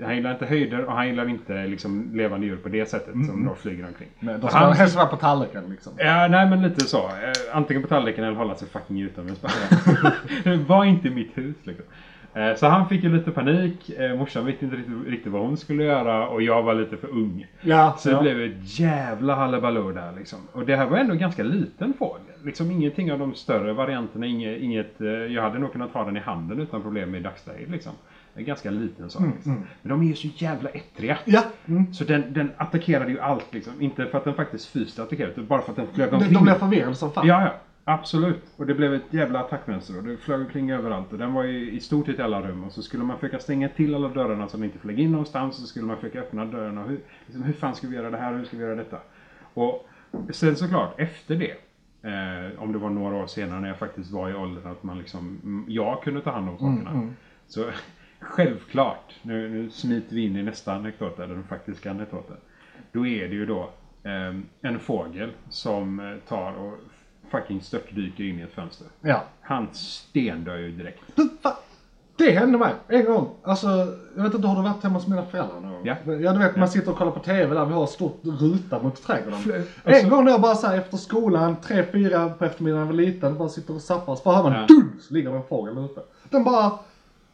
han gillar inte höjder och han gillar inte liksom levande djur på det sättet som de flyger omkring. Då Och ska han, helst vara på tallriken liksom. ja, nej men lite så. Eh, Antingen på tallriken eller hålla sig fucking utomhus bara. Var inte mitt hus liksom. Eh, Så han fick ju lite panik. Eh, Morsan visste inte riktigt, riktigt vad hon skulle göra och jag var lite för ung. Ja, Så ja. det blev ett jävla halabaloo där liksom. Och det här var ändå en ganska liten fågel. Liksom ingenting av de större varianterna. Inget, inget, eh, jag hade nog kunnat ha den i handen utan problem i dagsläget liksom. En ganska liten sak. liksom. Men de är ju så jävla ettriga. Ja, mm. Så den, den attackerade ju allt liksom. Inte för att den faktiskt fysiskt attackerade utan bara för att den flög de, omkring. de blev förvirrade som fan. Ja, ja. Absolut. Och det blev ett jävla attackmönster och det flög omkring överallt. Och den var ju i stort sett i alla rum. Och så skulle man försöka stänga till alla dörrarna så den inte flög in någonstans. Och så skulle man försöka öppna dörrarna. Hur, liksom, hur fan ska vi göra det här? Hur ska vi göra detta? Och sen såklart, efter det. Eh, om det var några år senare när jag faktiskt var i åldern att man liksom, mm, jag kunde ta hand om sakerna. Så självklart, nu, nu smiter vi in i nästa anekdot, eller den faktiska anekdoten. Då är det ju då eh, en fågel som eh, tar och fucking störtdyker in i ett fönster. Ja. Han stendör ju direkt. Du, Det hände mig en gång. Alltså, jag vet inte, har du varit hemma hos mina föräldrar någon gång? Ja. Ja, du vet man sitter och kollar på TV där vi har ett stort ruta mot trädgården. Flö- En alltså- gång när jag bara så här efter skolan, tre fyra på eftermiddagen när jag var liten, bara sitter och zappar. Så bara hör man Ja. dum, så ligger det en fågel ute. Den bara...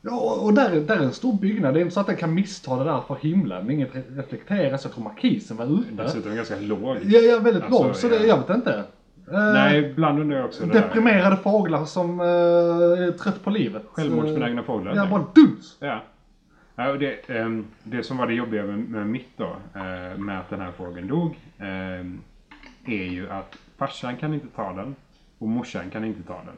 Ja, och- där, är- där är en stor byggnad. Det är inte så att den kan missta det där för himlen. Inget re- reflekteras. Jag tror markisen var ute. Dessutom ganska låg. Ja, ja väldigt Alltså, låg. Så det, ja. jag vet inte. Eh, Nej, ibland undrar jag också det där. Deprimerade fåglar som eh, är trött på livet. Självmordsbenägna fåglar. Ja, bara duns. Ja. ja det, ehm, det som var det jobbiga med, med mitt då, eh, med att den här fågeln dog, ehm, är ju att farsan kan inte ta den och morsan kan inte ta den.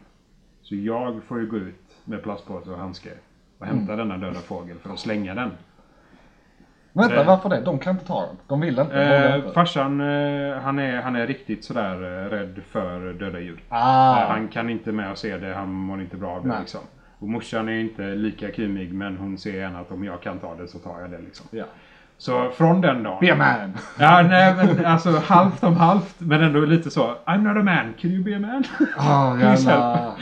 Så jag får ju gå ut med plastpåse och handske och hämta denna döda fågel för att slänga den. Vänta, Eh. varför det? De kan inte ta den. De vill inte. Eh, inte. farsan, eh, han, är, han är riktigt sådär eh, rädd för döda djur. Ah. Eh, Han kan inte med att se det, han mår inte bra av det Nej. liksom. Och morsan är inte lika kymig men hon ser gärna att om jag kan ta det så tar jag det liksom. Ja. Så från den dagen. Be a man. Ja, nej men alltså halvt om halvt men ändå lite så. I'm not a man, can you be a man? Ah, Please jävla...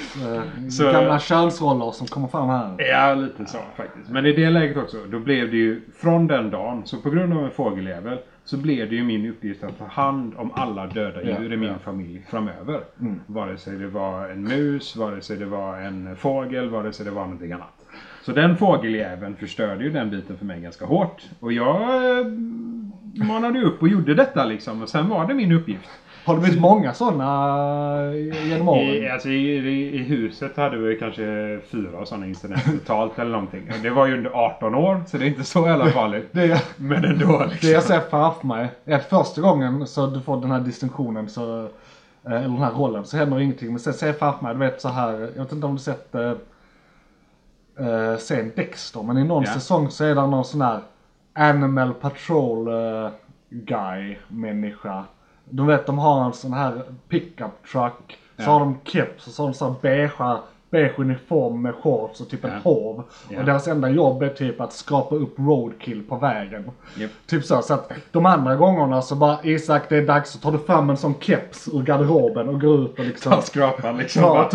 Så- Så... Gamla könsroller som kommer fram här. Ja, lite så faktiskt. Men i det läget också, då blev det ju från den dagen, så på grund av en fågeljävel, så blev det ju min uppgift att ta hand om alla döda Ja, djur i min ja. familj framöver. Vare sig det var en mus, vare sig det var en fågel, vare sig det var någonting annat. Så den fågeljäveln förstörde ju den biten för mig ganska hårt. Och jag eh, manade upp och gjorde detta liksom. Och sen var det min uppgift. Har det blivit många sådana genom åren? I, alltså i, i, huset hade vi kanske fyra sådana incidenter totalt eller någonting. Det var ju under 18 år, så det är inte så jävla farligt. Det, Men ändå liksom. det jag ser framför mig är första gången så du får den här distinktionen så, eh, eller den här rollen så händer ingenting. Men sen ser jag framför mig, du vet så här, jag vet inte om du sett eh, serien Dexter, men i någon Ja. säsong så är det någon sån här Animal Patrol eh, guy, människa. Du vet de har en sån här pickup truck, så Ja. har de keps och så har de sån här beigea, beige uniform med shorts och typ ett Ja. hov. Ja. Och deras enda jobb är typ att skrapa upp roadkill på vägen. Japp. Typ så. Så att de andra gångerna så bara Isak det är dags så tar du fram en sån keps ur garderoben och går ut och liksom. Ta skrapan liksom. Ja,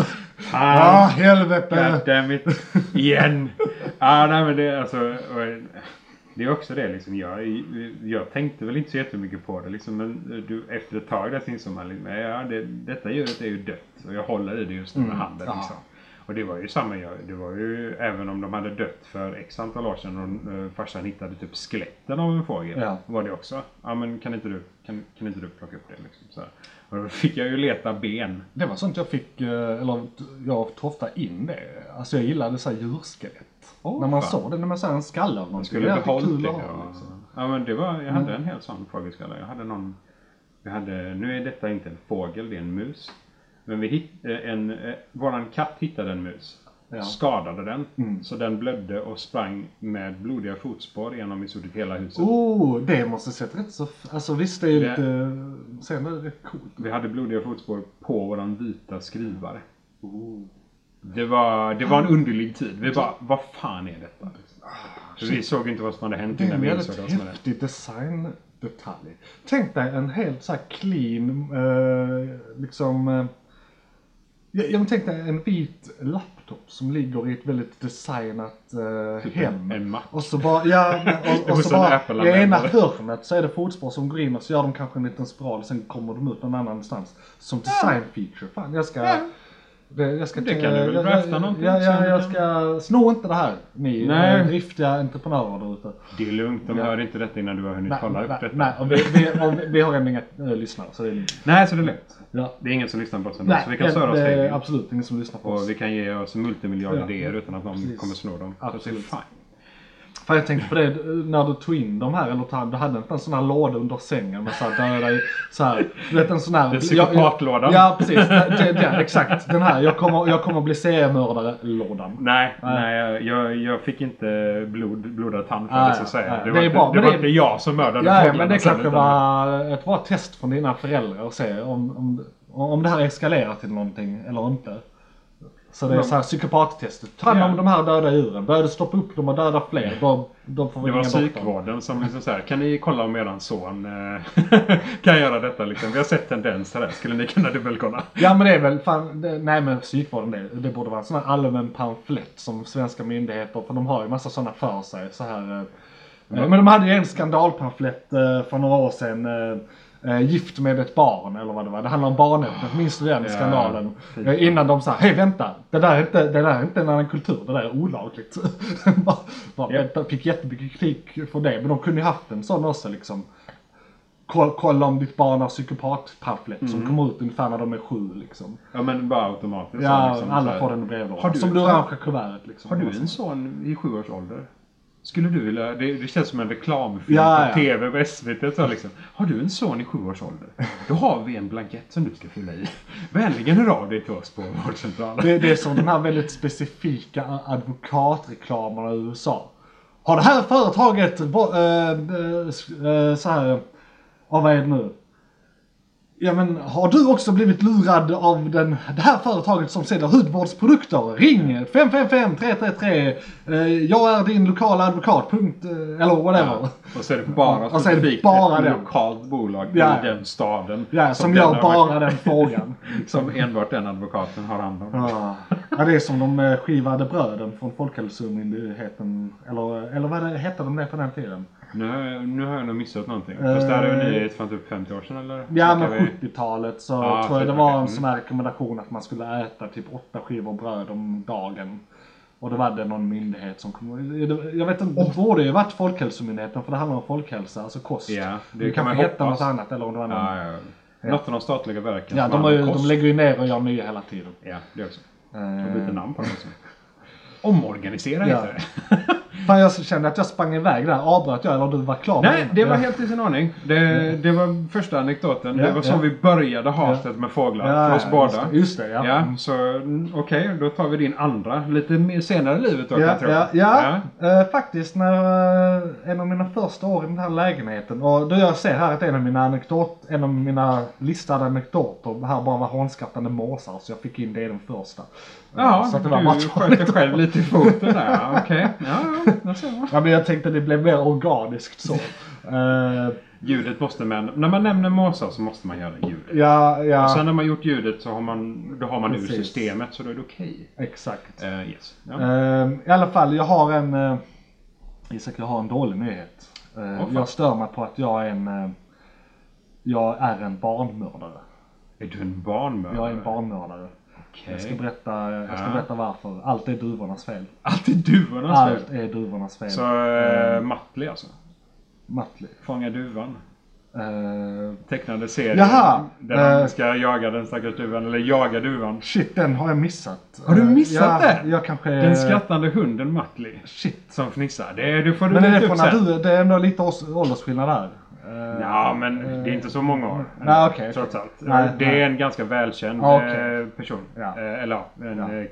Ah helvete! God damn it. Igen. ah, nej men det alltså. Det är också det liksom. Jag, jag tänkte väl inte så jättemycket på det liksom. Men du, efter ett tag där så insåg man liksom, ja, det, detta djuret är ju dött. Och jag håller i det just nu med handen ja. liksom. Och det var ju samma, jag- det var ju även om de hade dött för x antal år sedan och uh, farsan hittade typ skeletten av en fågel. Ja. Var det också. Ja men kan inte du, kan, kan inte du plocka upp det liksom. Så här. Och då fick jag ju leta ben. Det var sånt jag fick, eh, eller jag toftade in det. Alltså jag gillade så här djurskelett. Åh, när man fan. såg det, när man såg en skalle av någonting. Skulle det kul det. att ha, liksom. ja men det var, jag hade en hel sån fågelskalle. Jag hade någon, vi hade, nu är detta inte en fågel, det är en mus. Men vi hitt, eh, en, eh, våran katt hittade en mus. Ja. Skadade den. Mm. Så den blödde och sprang med blodiga fotspår genom i stort sett hela huset. Oh, det måste sett rätt så... Alltså visst, det är Det- lite... Sen är det rätt coolt. Vi hade blodiga fotspår på våran vita skrivare. Oh. Det var, det var en underlig tid. Vi bara, vad fan är detta? För vi såg inte vad som hade hänt Det är innan en vi insåg vad som hade hänt. häftig designdetalj. Tänk dig en helt så clean, eh, liksom... Eh, jag, jag tänk dig en vit laptop som ligger i ett väldigt designat eh, Typ hem. en Mac. Och så bara, ja, och, och så en bara i ena hörnet så är det fotspår som går in och så gör de kanske en liten spiral sen kommer de ut någon annanstans. Som design feature. Fan, jag ska... Det, jag ska Det kan du väl drafta någonting Ja, ja, jag ska... Sno inte det här, ni Nej. eh, driftiga entreprenörer där ute. Det är lugnt, de Ja. hör inte detta innan du har hunnit kolla upp nej, detta. nej och vi, vi, och vi, vi har ändå inga äh, lyssnare så det är lugnt. Nej, så det är lugnt. Ja. Det är ingen som lyssnar på oss ändå, Nej, så vi kan störa oss det absolut ingen som lyssnar på Och oss. vi kan ge oss multimiljarder Ja. utan att någon Precis. kommer sno dem. Så det är Absolut. fine. För jag tänkte på det när du tog in de här, eller tog, du hade inte en sån här låda under sängen med så här döda, så här, du vet en sån här... Den psykopatlådan. Ja, precis. Det, det, det, exakt. Den här, jag kommer, jag kommer bli seriemördare-lådan. Nej, Nej. nej jag, jag fick inte blod, blodad tand för Nej, det så att säga. nej. Det Det var, är inte, bra, det var det- inte jag som mördade Ja, fåglarna men det sen, kanske utan- var ett bra test från dina föräldrar att se om, om, om det här eskalerar till någonting eller inte. Så det är så här psykopattestet. Ta hand om Ja. de här döda djuren. Börjar du stoppa upp dem och döda fler, då, då får vi Det var psykvården som liksom så här, kan ni kolla om eran son eh, kan göra detta liksom? Vi har sett tendenser här, skulle ni kunna dubbelkolla? Ja men det är väl fan, det, nej men psykvården det, det borde vara en sån här allmän pamflett som svenska myndigheter, för de har ju massa sådana för sig så här. eh, Men de hade ju en skandalpamflett eh, för några år sedan. Eh, Gift med ett barn eller vad det var. Det handlar om barnämnet. Minns du den Ja, skandalen? fy Eh, Innan de sa, hej vänta, det där är inte, det där är inte en annan kultur, det där är olagligt. bara, bara, Ja. Fick jättemycket kritik för det, men de kunde ju haft en sån också liksom. Kolla, om ditt barn har psykopatpamflett som kommer ut ungefär när de är sju liksom. Ja men bara automatiskt. så Ja, liksom, så alla här. får den i brevlådan. Som det orangea kuvertet liksom. Har du en son i sju års ålder? Skulle du vilja, det, det känns som en reklamfilm Ja, på. TV på SVT. Så liksom. Har du en son i sju års ålder? Då har vi en blankett som du ska fylla i. Vänligen hör av dig till oss på vårdcentralen. Det, det är som de här väldigt specifika advokatreklamerna i USA. Har det här företaget äh, äh, så här, ja vad är det nu? Ja men har du också blivit lurad av den, det här företaget som säljer hudvårdsprodukter? Ring 555 333 eh, Jag är din lokala advokat. Punkt, eh, eller whatever. Ja. Och så är det bara Och så är det bara ett det. lokalt bolag Ja. i den staden. Ja, som, den gör bara den frågan. Som enbart den advokaten har hand om. Ja, Ja, det är som de eh, skivade bröden från Folkhälsomyndigheten. Eller, eller vad det, hette de det på den tiden? Nu, har jag- nu har jag nog missat någonting. Fast det här är ju nyhet från typ 50 år sedan eller? Ja, men Snackar vi- 70-talet så Ja, tror jag det var en sån här rekommendation att man skulle äta typ åtta skivor bröd om dagen. Och då var det någon myndighet som kom. Jag vet inte, det borde ju varit Folkhälsomyndigheten för det handlar om folkhälsa, alltså kost. Ja, det det kan man kanske hette något annat eller om det var någon. Ja, ja. Något av de statliga verken Ja, de, har ju, de lägger ju ner och gör nya hela tiden. Ja, det också. Eh, De byter namn på dem också. Omorganisera Ja. heter det. Fan jag kände att jag sprang iväg där. Avbröt jag eller du var klar? Nej, det var helt i sin ordning. Det, det var första anekdoten. Det var så vi började hatet med fåglar. Ja, för oss båda. just det, ja. Ja, så mm, okej, då tar vi din andra. Lite mer senare i livet då kan Ja, jag tro. ja, ja. Eh, faktiskt när eh, en av mina första år i den här lägenheten och då jag ser här att en av mina anekdot, en av mina listade anekdoter här bara var hånskrattande måsar så jag fick in det i den första. Ja, så att det var bara du sköt dig själv lite i foten där. Ja, Okej, ja, ja, ser man. Ja, men jag tänkte det blev mer organiskt så. Eh, Ljudet måste man, när man nämner måsar så måste man göra ljudet. ja, ja, Och sen när man gjort ljudet så har man, då har man ur Precis. systemet så då är det okej. exakt. Eh, yes. Ja. Eh, I alla fall, jag har en... eh, Isak, jag har en dålig nyhet. Fan. jag stör mig på att jag är en... jag är en barnmördare. Är du en barnmördare? Jag är en barnmördare. Okej. Jag ska berätta, jag ska Ja. berätta varför. Allt är duvornas fel. Allt är duvornas Allt fel. är duvornas fel. Så äh, Matley alltså? Matley. Fånga duvan? Eh, Tecknade serien. Jaha, Där eh. de ska jaga den stackars duvan, eller jaga duvan. shit, den har jag missat. Har du missat ja, den? Jag kanske... Den skrattande hunden Matley. Shit. Som fnissar. Det, du får du Men är det från du, det är ändå lite åldersskillnad där. Eh, Ja, men det är inte så många år. Nej, okej, Trots allt. Nej, det nej. är en ganska välkänd okej. eh, person. Ja. Eh, eller ja, en Ja.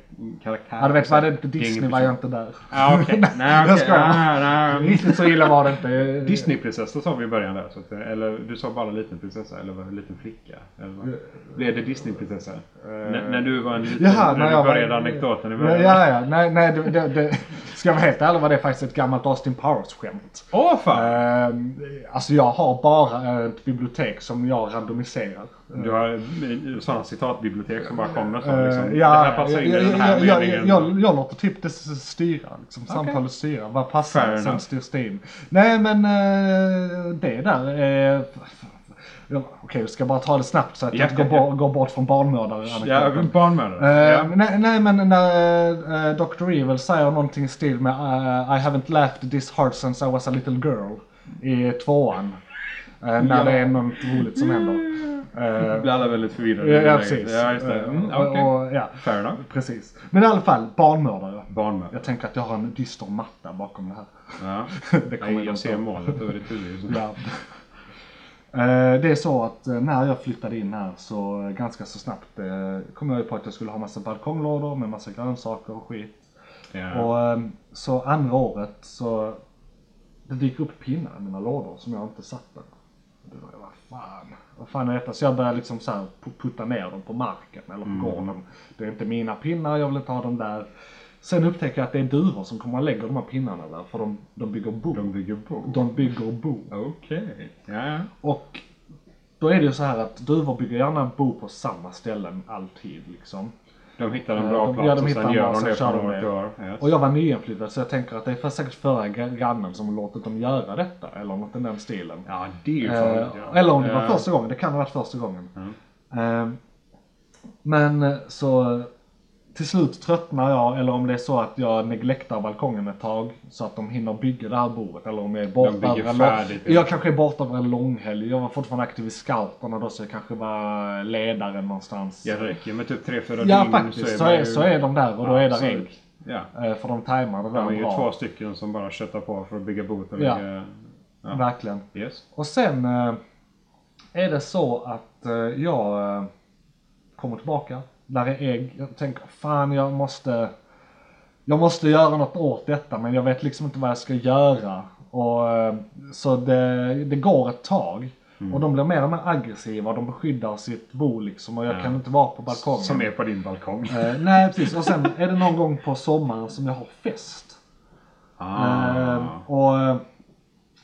karaktär. Ja, du vet vad, det inte Det är ingen Disney var person. jag inte där. Ja, okej. Nej, Jag skojar. Nej, nej. Riktigt så illa var det inte. Disneyprinsessa sa vi i början där. Så att, eller du sa bara liten prinsessa eller var det liten flicka? Eller vad? Blev det Disneyprinsessa? N- när du var en liten, Jaha, när, när du jag var- började anekdoten i Ja, början? ja, ja. Nej, nej det, det, det, ska jag vara helt ärlig var det faktiskt ett gammalt Austin Powers-skämt. Åh fan! Ehm, alltså jag har bara ett bibliotek som jag randomiserar. Du har eh, sådana citatbibliotek som bara kommer så Eh, liksom. ja, det här passar in i jag, den här jag, jag, meningen. jag, jag låter typ det styra, liksom, samtalet styra. Vad passar, sen styrs det in. Nej men eh, det där är... Okej, jag ska bara ta det snabbt så att Ja, jag inte går, ja, ja. bort, går bort från barnmördare. Ja, barnmördare. Ja. nej, nej men när uh, Dr. Evil säger någonting i stil med eh, I haven't laughed this hard since I was a little girl i tvåan. Eh, när Ja. det är något roligt som händer. Eh, blir alla väldigt förvirrade. ja, det ja, precis. Ja, just det. Eh, Mm, och- okej. och, ja, Fair enough. precis. Men i alla fall, barnmördare. Barnmördare. Jag tänker att jag har en dyster matta bakom det här. Ja. Det kommer Nej, jag ser målet över ditt huvud. Ja. Eh, Det är så att eh, när jag flyttade in här så eh, ganska så snabbt eh, kom jag på att jag skulle ha massa balkonglådor med massa grönsaker och skit. Ja. Och eh, så andra året så det dyker upp pinnar i mina lådor som jag inte satt där. Vad fan, vad fan är detta? Så jag började liksom så putta ner dem på marken eller på gården. Det är inte mina pinnar, jag vill inte ha dem där. Sen upptäcker jag att det är duvor som kommer och lägger de här pinnarna där för de, de bygger bo. De bygger bo. De bygger bo. Okej. Ja, ja. Och då är det ju så här att duvor bygger gärna bo på samma ställen alltid liksom. De hittar en Ja, bra de- plats ja, de och sen en gör de det kör från de år. Yes. Och jag var nyinflyttad så jag tänker att det är för säkert förra gra- grannen som låtit dem göra detta eller något i den stilen. Ja, det är ju Eh. Eller om det var Ja. första gången, det kan ha varit första gången. Eh, men eh, så till slut tröttnar jag, eller om det är så att jag neglektar balkongen ett tag så att de hinner bygga det här bordet. Eller om jag är borta över en färdigt. lång- Jag kanske är borta över en långhelg. Jag var fortfarande aktiv i scouterna då så jag kanske var ledare någonstans. Ja, det räcker med typ 3-4 Ja, dygn faktiskt. Så man är, ju- så är de där och då är det ägg. Ja. Eh, För de tajmar det De är där ju bra. två stycken som bara köttar på för att bygga och Ja. Ja. Verkligen. Yes. Och sen eh, är det så att eh, jag kommer tillbaka. Där är ägg. Jag tänker fan jag måste jag måste göra något åt detta men jag vet liksom inte vad jag ska göra. Och, eh, så det, det går ett tag. Och de blir mer och mer aggressiva. De beskyddar sitt bo liksom och jag Ja. kan inte vara på balkongen. Som är på din balkong. Eh, nej precis. Och sen är det någon gång på sommaren som jag har fest. Ah. Eh, och,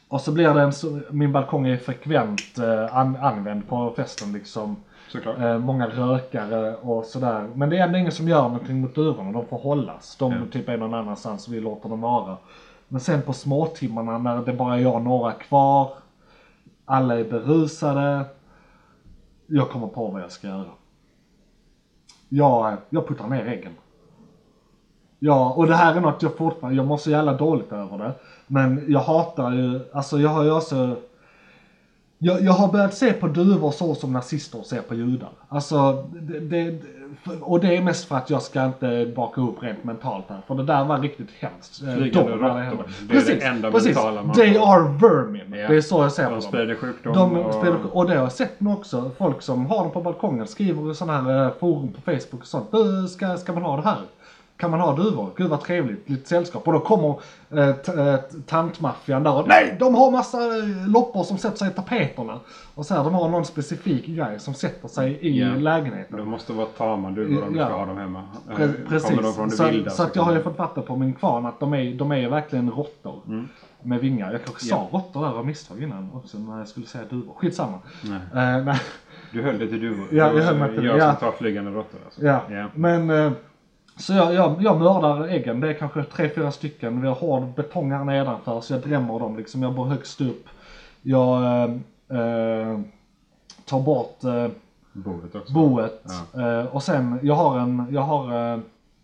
och så blir det en, min balkong är frekvent eh, an, använd på festen liksom. Såklart. Eh, många rökare och sådär. Men det är ändå ingen som gör någonting mot duvorna. De får hållas. De Ja. typ är någon annanstans och vi låter dem vara. Men sen på småtimmarna när det bara är jag och några kvar. Alla är berusade. Jag kommer på vad jag ska göra. Jag, jag puttar ner äggen. Ja, och det här är något jag fortfarande, jag mår så jävla dåligt över det. Men jag hatar ju, alltså jag har ju också jag, jag har börjat se på duvor så som nazister ser på judar. Alltså, det, det, och det är mest för att jag ska inte baka upp rent mentalt här. För det där var riktigt hemskt. Eh, Flygande de- råttor. Det är det precis, enda precis. mentala man They are vermin. Ja. Det är så jag ser på De dem. sprider sjukdom. De och... sprider, och det har jag sett nu också. Folk som har dem på balkongen skriver i sådana här eh, forum på Facebook och sånt. "Du, Ska, ska man ha det här? Kan man ha duvor? Gud vad trevligt, lite sällskap. Och då kommer eh, eh, tantmaffian där och nej, de har massa eh, loppor som sätter sig i tapeterna. Och så här, de har någon specifik grej som sätter sig i Ja. lägenheten. De måste vara tama duvor om du Ja. ska ha dem hemma. Pre- Kommer de från det så, vilda så att kan jag har ju fått fatta på min kvarn att de är, de är verkligen råttor. Med vingar. Jag kanske sa råttor där av misstag innan också när jag skulle säga duvor. Skitsamma. Nej. Nej. Du höll det till duvor. Ja, jag höll mig till det, Jag ja. som tar flygande råttor alltså. Ja, Ja. men eh, Så jag, jag, jag mördar äggen, det är kanske tre, fyra stycken. Vi har hård betong här nedanför så jag drämmer dem liksom. Jag bor högst upp. Jag eh, eh, tar bort eh, Boet också. boet. Ja. Eh, och sen, jag har en, jag har, eh,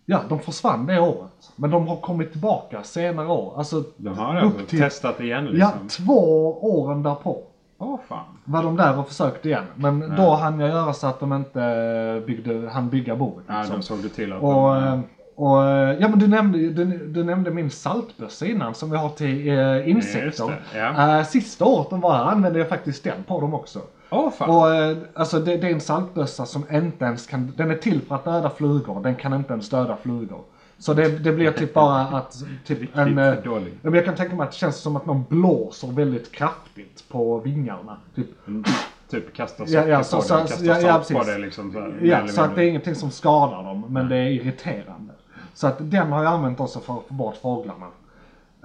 ja de försvann det året. Men de har kommit tillbaka senare år. Alltså, De har alltså upp till, testat igen ja, liksom. två åren därpå. Åh fan. Var de där och försökte igen. Men då hann jag göra så att de inte byggde, hann bygga boet. Ja, liksom. de såg det till att Och, de... eh, och eh, ja men du nämnde, du, du nämnde min saltbössa innan som vi har till eh, insekter. Ja. Eh, sista året de var här använde jag faktiskt den på dem också. Åh fan. Och eh, alltså det, det är en saltbössa som inte ens kan, den är till för att döda flugor, den kan inte ens döda flugor. Så det, det blir typ bara att, typ en... eh, dålig. ja, men jag kan tänka mig att det känns som att någon blåser väldigt kraftigt på vingarna. Typ. Typ kasta Ja, socker ja, på så- det, så- kasta ja, ja, salt på precis. det liksom. Så, här, Ja, så att det är ingenting som skadar dem, men det är irriterande. Så att den har jag använt också för att få bort fåglarna.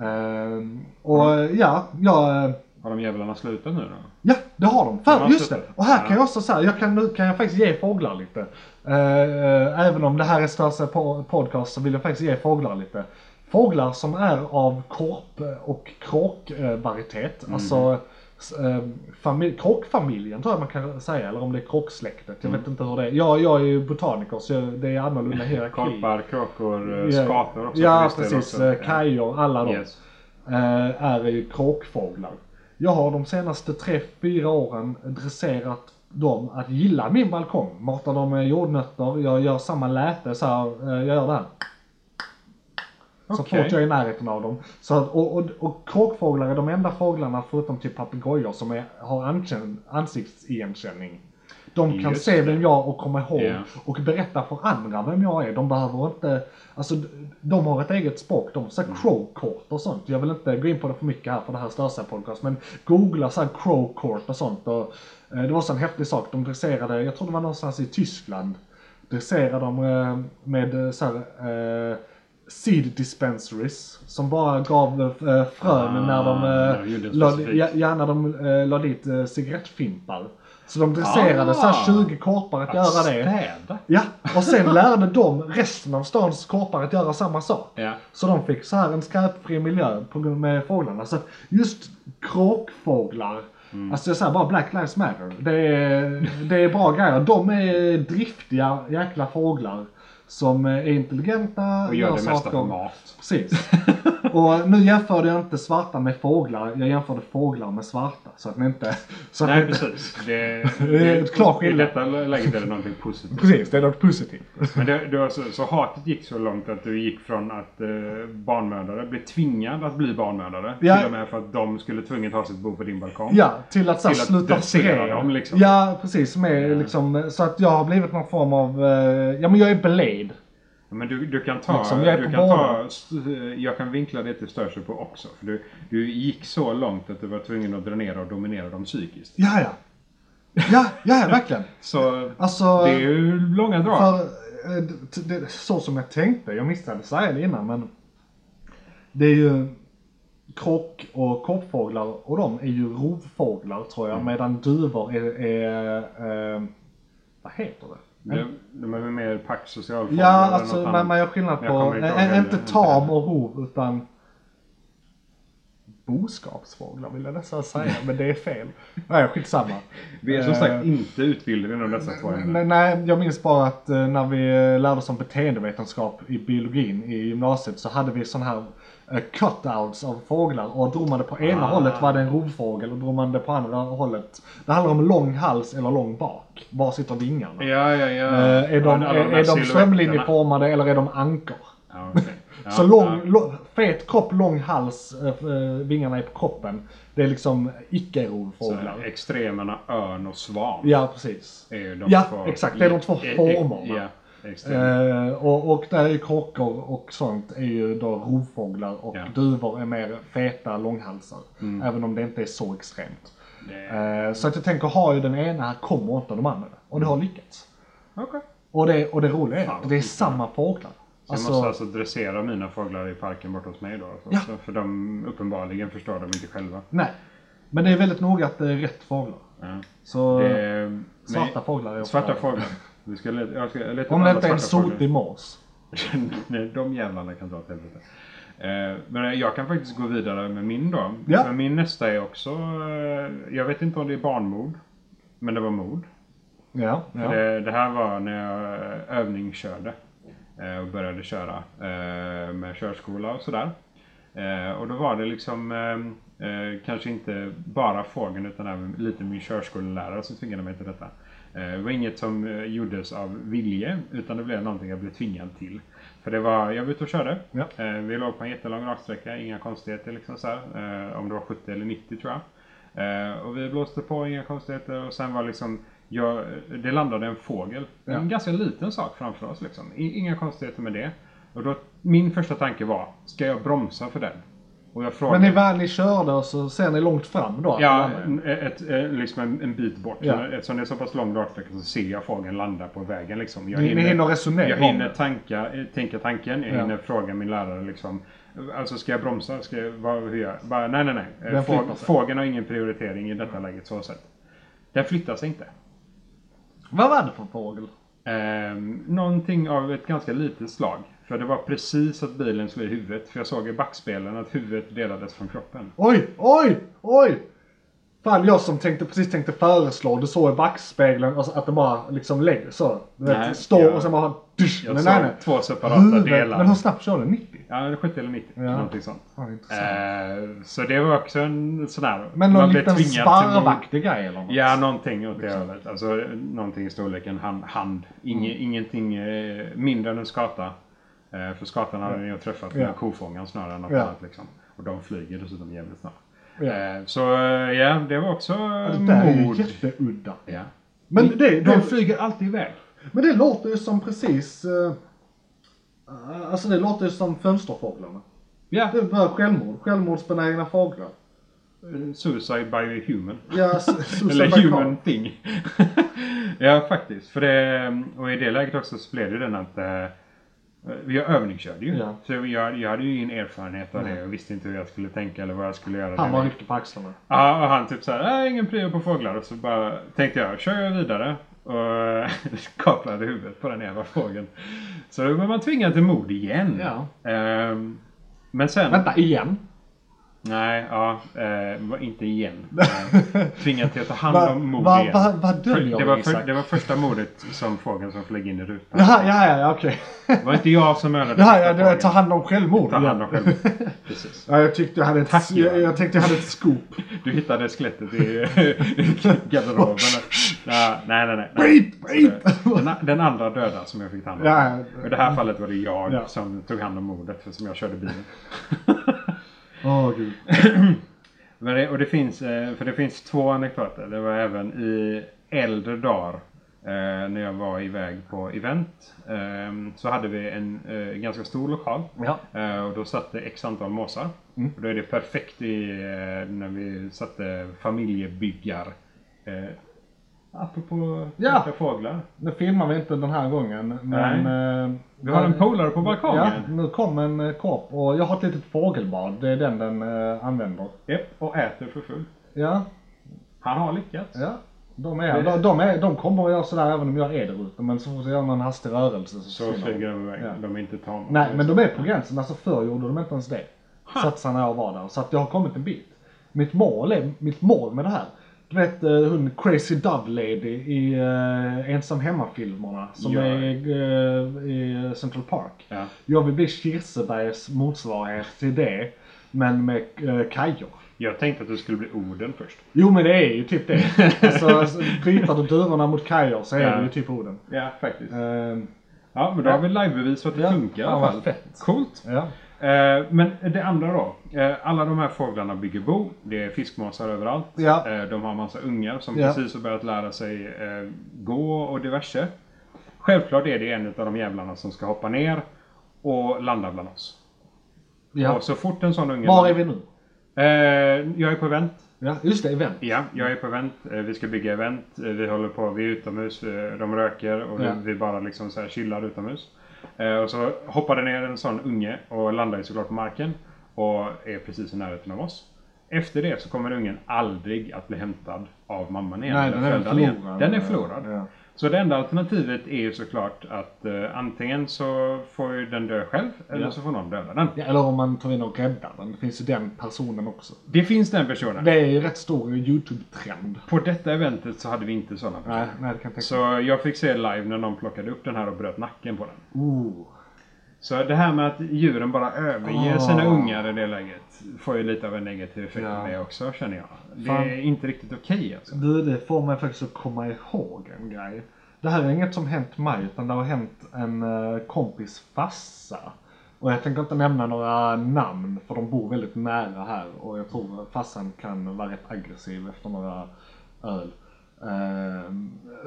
Ehm, och ja, jag... Har de jävlarna slutat nu då? Ja, det har de. För, De har just det. Och här kan Ja. jag också säga, jag kan, nu kan jag faktiskt ge fåglar lite. Eh, även om det här är största po- podcast så vill jag faktiskt ge fåglar lite. Fåglar som är av korp och kråkvarietet. Mhm. Alltså eh, familj, kråkfamiljen tror jag man kan säga. Eller om det är kråksläktet. Jag Mm. vet inte hur det är. Jag, jag är ju botaniker så jag, det är annorlunda hierarki. Korpar, kråkor, eh, Ja, skapor också. Ja, precis. Kajor, alla de. Yes. eh, är ju kråkfåglar. Jag har de senaste 3-4 åren dresserat dem att gilla min balkong. Matar dem med jordnötter, jag gör samma läte så här, eh, jag gör det här. Så Okej. fort jag är i närheten av dem. Så, att- och, och, och kråkfåglar är de enda fåglarna förutom typ papegojor som är, har ansiktsigenkänning. De kan Just se vem jag och komma ihåg Ja. och berätta för andra vem jag är. De behöver inte, alltså de har ett eget språk. De säger Mm. crow court och sånt. Jag vill inte gå in på det för mycket här för det här stör sig podcast. Men googla så här crow court och sånt. Och, eh, det var så en häftig sak. De dresserade, jag tror det var någonstans i Tyskland. Dresserade de eh, med eh, så här, eh, seed dispensaries. Som bara gav eh, frön Ah, när de, en la, ja, när de la dit eh, cigarettfimpar. Så de dresserade Ah. så här 20 korpar att, göra det. Städa. Ja, och sen lärde de resten av stans korpar att göra samma sak. Ja. Så de fick så här en skräpfri miljö på grund med fåglarna. Så just kråkfåglar, Mm. alltså jag säger bara Black Lives Matter. Det är, det är bra grejer. De är driftiga jäkla fåglar. Som är intelligenta, Och gör det mesta för mat. Precis. Och nu jämförde jag inte svarta med fåglar, jag jämförde fåglar med svarta. Så att ni inte... Så Nej inte- precis. Det, Det är ett klart I skillnad. detta läget är det någonting positivt. Precis, det är något positivt. Men det, det var så, så hatet gick så långt att du gick från att eh, barnmördare blev tvingad att bli barnmördare. Ja. Till och med för att de skulle tvunget ha sitt bo på din balkong. Ja, till att, så Till att sluta dressera se. dem, liksom. Ja, precis. Med, liksom, så att jag har blivit någon form av... eh, ja, men jag är Blade. Men du, du kan ta... Liksom, jag är du kan ta jag kan vinkla det till Störsö på också. För du, du gick så långt att du var tvungen att dränera och dominera dem psykiskt. Ja, ja. Ja, ja, verkligen. Så Alltså, det är ju långa drag. för, eh, det, det, så som jag tänkte, jag missade säga det innan, men det är ju krock och korpfåglar och de är ju rovfåglar tror Mm. jag, medan duvor är, är eh, vad heter det? De, de är mer packsocialfåglar. Ja, eller alltså man, man gör skillnad på, äh, inte tam och hov utan boskapsfåglar vill jag nästan säga, men det är fel. Nej, skitsamma. Vi är som Eh, sagt inte utbildade inom dessa två ämnen. Nej, jag minns bara att eh, när vi eh, lärde oss om beteendevetenskap i biologin i gymnasiet så hade vi sån här eh, cutouts av fåglar och drog man det på ena Ah. hållet var det en rovfågel och drog man det på andra hållet. Det handlar om lång hals eller lång bak. Var sitter vingarna? Ja, ja, ja. Eh, är de, Alla är, är de strömlinjeformade eller är de ankor? Ja, okej. Ja, Så lång, ja. lång, fet kropp, lång hals, äh, vingarna är på kroppen. Det är liksom icke-rovfåglar. extremerna örn och svan. Ja, precis. Är de Ja, två- exakt. Det är de två formerna. Eh, och, och där är ju kråkor och sånt är ju då rovfåglar och Ja. duvor är mer feta långhalsar. Mm. Även om det inte är så extremt. Det- Eh, så att jag tänker, har ju den ena här kommer inte de andra. Och det har lyckats. Okej. Och det, och det roliga är Fan, att det är samma fåglar. Så jag måste alltså dressera mina fåglar i parken borta hos mig då? Alltså. Ja. För de uppenbarligen förstår de inte själva. Nej. Men det är väldigt noga att det är rätt fåglar. Ja. Så är, svarta nej, fåglar är Svarta fåglar. Vi ska leta, jag ska leta inte är en sotig mås. De jävlarna kan dra åt helvete. Eh, Men jag kan faktiskt gå vidare med min då. Ja. För min nästa är också, eh, jag vet inte om det är barnmord. Men det var mord. Ja, ja. Det, det här var när jag eh, övningskörde. eh, Och började köra med körskola och sådär. Och då var det liksom kanske inte bara fågeln utan även lite min körskollärare som tvingade mig till detta. Eh, Det var inget som eh, gjordes av vilje utan det blev någonting jag blev tvingad till. För det var, jag var ute och körde. Ja. Eh, Vi låg på en jättelång raksträcka, inga konstigheter liksom så här. Om det var 70 eller 90 tror jag. Och vi blåste på, inga konstigheter. Och sen var liksom, jag, det landade en fågel. Ja. En ganska liten sak framför oss liksom. Inga konstigheter med det. Och då, min första tanke var, ska jag bromsa för den? Frågade... Men ni väl ni körde och så ser ni långt fram då? Ja, ett, ett, liksom en, en bit bort. Ja. Eftersom det är så pass lång raksträcka så ser jag fågeln landa på vägen. Liksom. Jag Ni- ni hinner resonera Jag hinner tanka, eh, tänka tanken. Jag Ja. hinner fråga min lärare liksom. Alltså ska jag bromsa? Ska jag, vad, hur jag? Bara, nej, nej, nej. Eh, Fåg, fågeln har ingen prioritering i detta läget så sett. Den flyttar sig inte. Vad var det för fågel? Ehm, någonting av ett ganska litet slag. För det var precis att bilen slog i huvudet. För jag såg i backspegeln att huvudet delades från kroppen. Oj, oj, oj! Fan, jag som tänkte, precis tänkte föreslå, du såg i backspegeln alltså, att det bara liksom lägger så. Du vet, Nej, står jag- och sen bara... Dysch, Jag såg nej, nej. två separata Huvudet- delar. Men hur snabbt kör du? 90? Ja, 70 eller 90. Ja. Någonting sånt. Intressant. Eh, så det var också en sån här... men man någon liten sparvaktig grej eller något? Ja, någonting åt det hållet. Alltså någonting i storleken hand. hand. Inge, Mm. Ingenting eh, mindre än en skata. Eh, för skatan hade ju träffat med Ja. kofångaren snarare än något Ja. annat. Liksom. Och de flyger dessutom jävligt snabbt. Ja. Eh, så eh, ja, det var också Ja, det där är ju jätteudda. Ja. Men De- det, de det, flyger alltid iväg. men det låter ju som precis... Alltså det låter ju som fönsterfåglarna. Ja, Det är bara självmord. Självmordsbenägna fåglar. suicide by a human. Ja, s- Susan Eller human thing. ja, faktiskt. För det, och i det läget också så blev det den att jag övningskörde ju. Ja. Så jag, jag hade ju ingen erfarenhet av det och visste inte hur jag skulle tänka eller vad jag skulle göra. Han var ryckte på axlarna. Ja, och han typ såhär, äh, ingen prio på fåglar. Och så bara tänkte jag, kör jag vidare. Och kaplade huvudet på den jävla fågeln. Så då var man tvingad till mod igen. Ja. Ehm, men sen... Vänta, igen? Nej, ja. Eh, inte igen. Tvingad till att ta hand Va- om mord va- igen. va- vad För döljer det, var Isak? för, det var första mordet som fågeln som flög in i rutan. Jaha, ja, ja, okej. Det var inte jag som mördade Jaha, ja, det var ta hand om självmord. Ta hand om själv. Precis. Ja, jag tyckte jag hade ett, Tack, jag, jag tänkte jag hade ett scoop. Du hittade skelettet i, i garderoben. nej, nej, nej. nej. Beep, beep. Den, den andra döda som jag fick ta hand om. Ja, ja. I det här fallet var det jag Ja. som tog hand om mordet för som jag körde bilen. Åh gud. Men det, och det finns, eh, för det finns två anekdoter. Det var även i äldre dagar eh, när jag var iväg på event. Eh, så hade vi en ganska stor lokal. Ja. Och då satt det x antal måsar. Mm. Och då är det perfekt i, när vi satte familjebyggar. Apropå Ja. fåglar. Nu filmar vi inte den här gången, men... Vi har en polare på balkongen. Ja, nu kom en eh, kopp och jag har ett litet fågelbad. Det är den den eh, använder. Japp, och äter för fullt. Ja, Han har lyckats. ja. De, är, de, de, är, de kommer att göra sådär även om jag är där ute. Men så fort jag gör någon hastig rörelse så Så försvinner de. flyger de iväg. Ja. De är inte tama. Nej, men de är på gränsen. Alltså förr gjorde de inte ens det. Satsade när jag var där. Så att jag har kommit en bit. Mitt mål är, mitt mål med det här. Du vet eh, hon Crazy Dove Lady i uh, Ensam Hemma-filmerna som Ja. är eh, i Central Park. Ja. Jag vill bli Kirsebergs motsvarighet till det. Men med uh, kajor. Jag tänkte att du skulle bli Oden först. Jo men det är ju typ det. alltså, alltså byter du dörrarna mot kajor så är Ja. det ju typ orden. Ja, faktiskt. Uh, Ja, men då har vi livebevis för att det Ja, funkar i fan alla fall. fett. Coolt. ja. Eh, men det andra då. Eh, alla de här fåglarna bygger bo. Det är fiskmåsar överallt. Ja. Eh, de har massa ungar som Ja. precis har börjat lära sig gå och diverse. Självklart är det en av de jävlarna som ska hoppa ner och landa bland oss. ja. Och så fort en sån unge... Var är vi nu? Jag är på event. Ja, just det, event. Ja, jag är på event. Vi ska bygga event. Vi håller på, vi är utomhus. De röker och Ja. vi, vi bara liksom så här chillar utomhus. Eh, Och så hoppar det ner en sån unge och landar ju såklart på marken. Och är precis i närheten av oss. Efter det så kommer ungen aldrig att bli hämtad av mamman igen. Nej, den är förlorad. Den är förlorad. Ja. Så det enda alternativet är ju såklart att eh, antingen så får ju den dö själv eller Ja. så får någon döda den. Ja, eller om man tar in och räddar den. Det finns ju den personen också. Det finns den personen. Det är ju rätt stor YouTube-trend. På detta eventet så hade vi inte sådana personer. Nej, nej, det kan jag tänka Så jag fick se live när någon plockade upp den här och bröt nacken på den. Ooh. Så det här med att djuren bara överger Ah. sina ungar i det läget får ju lite av en negativ effekt Ja. med också känner jag. Det Fan. är inte riktigt okej alltså. Du, det får mig faktiskt att komma ihåg en grej. Det här är inget som hänt mig, utan det har hänt en eh, kompis farsa. Och jag tänker inte nämna några namn, för de bor väldigt nära här. Och jag tror farsan kan vara rätt aggressiv efter några öl. Eh,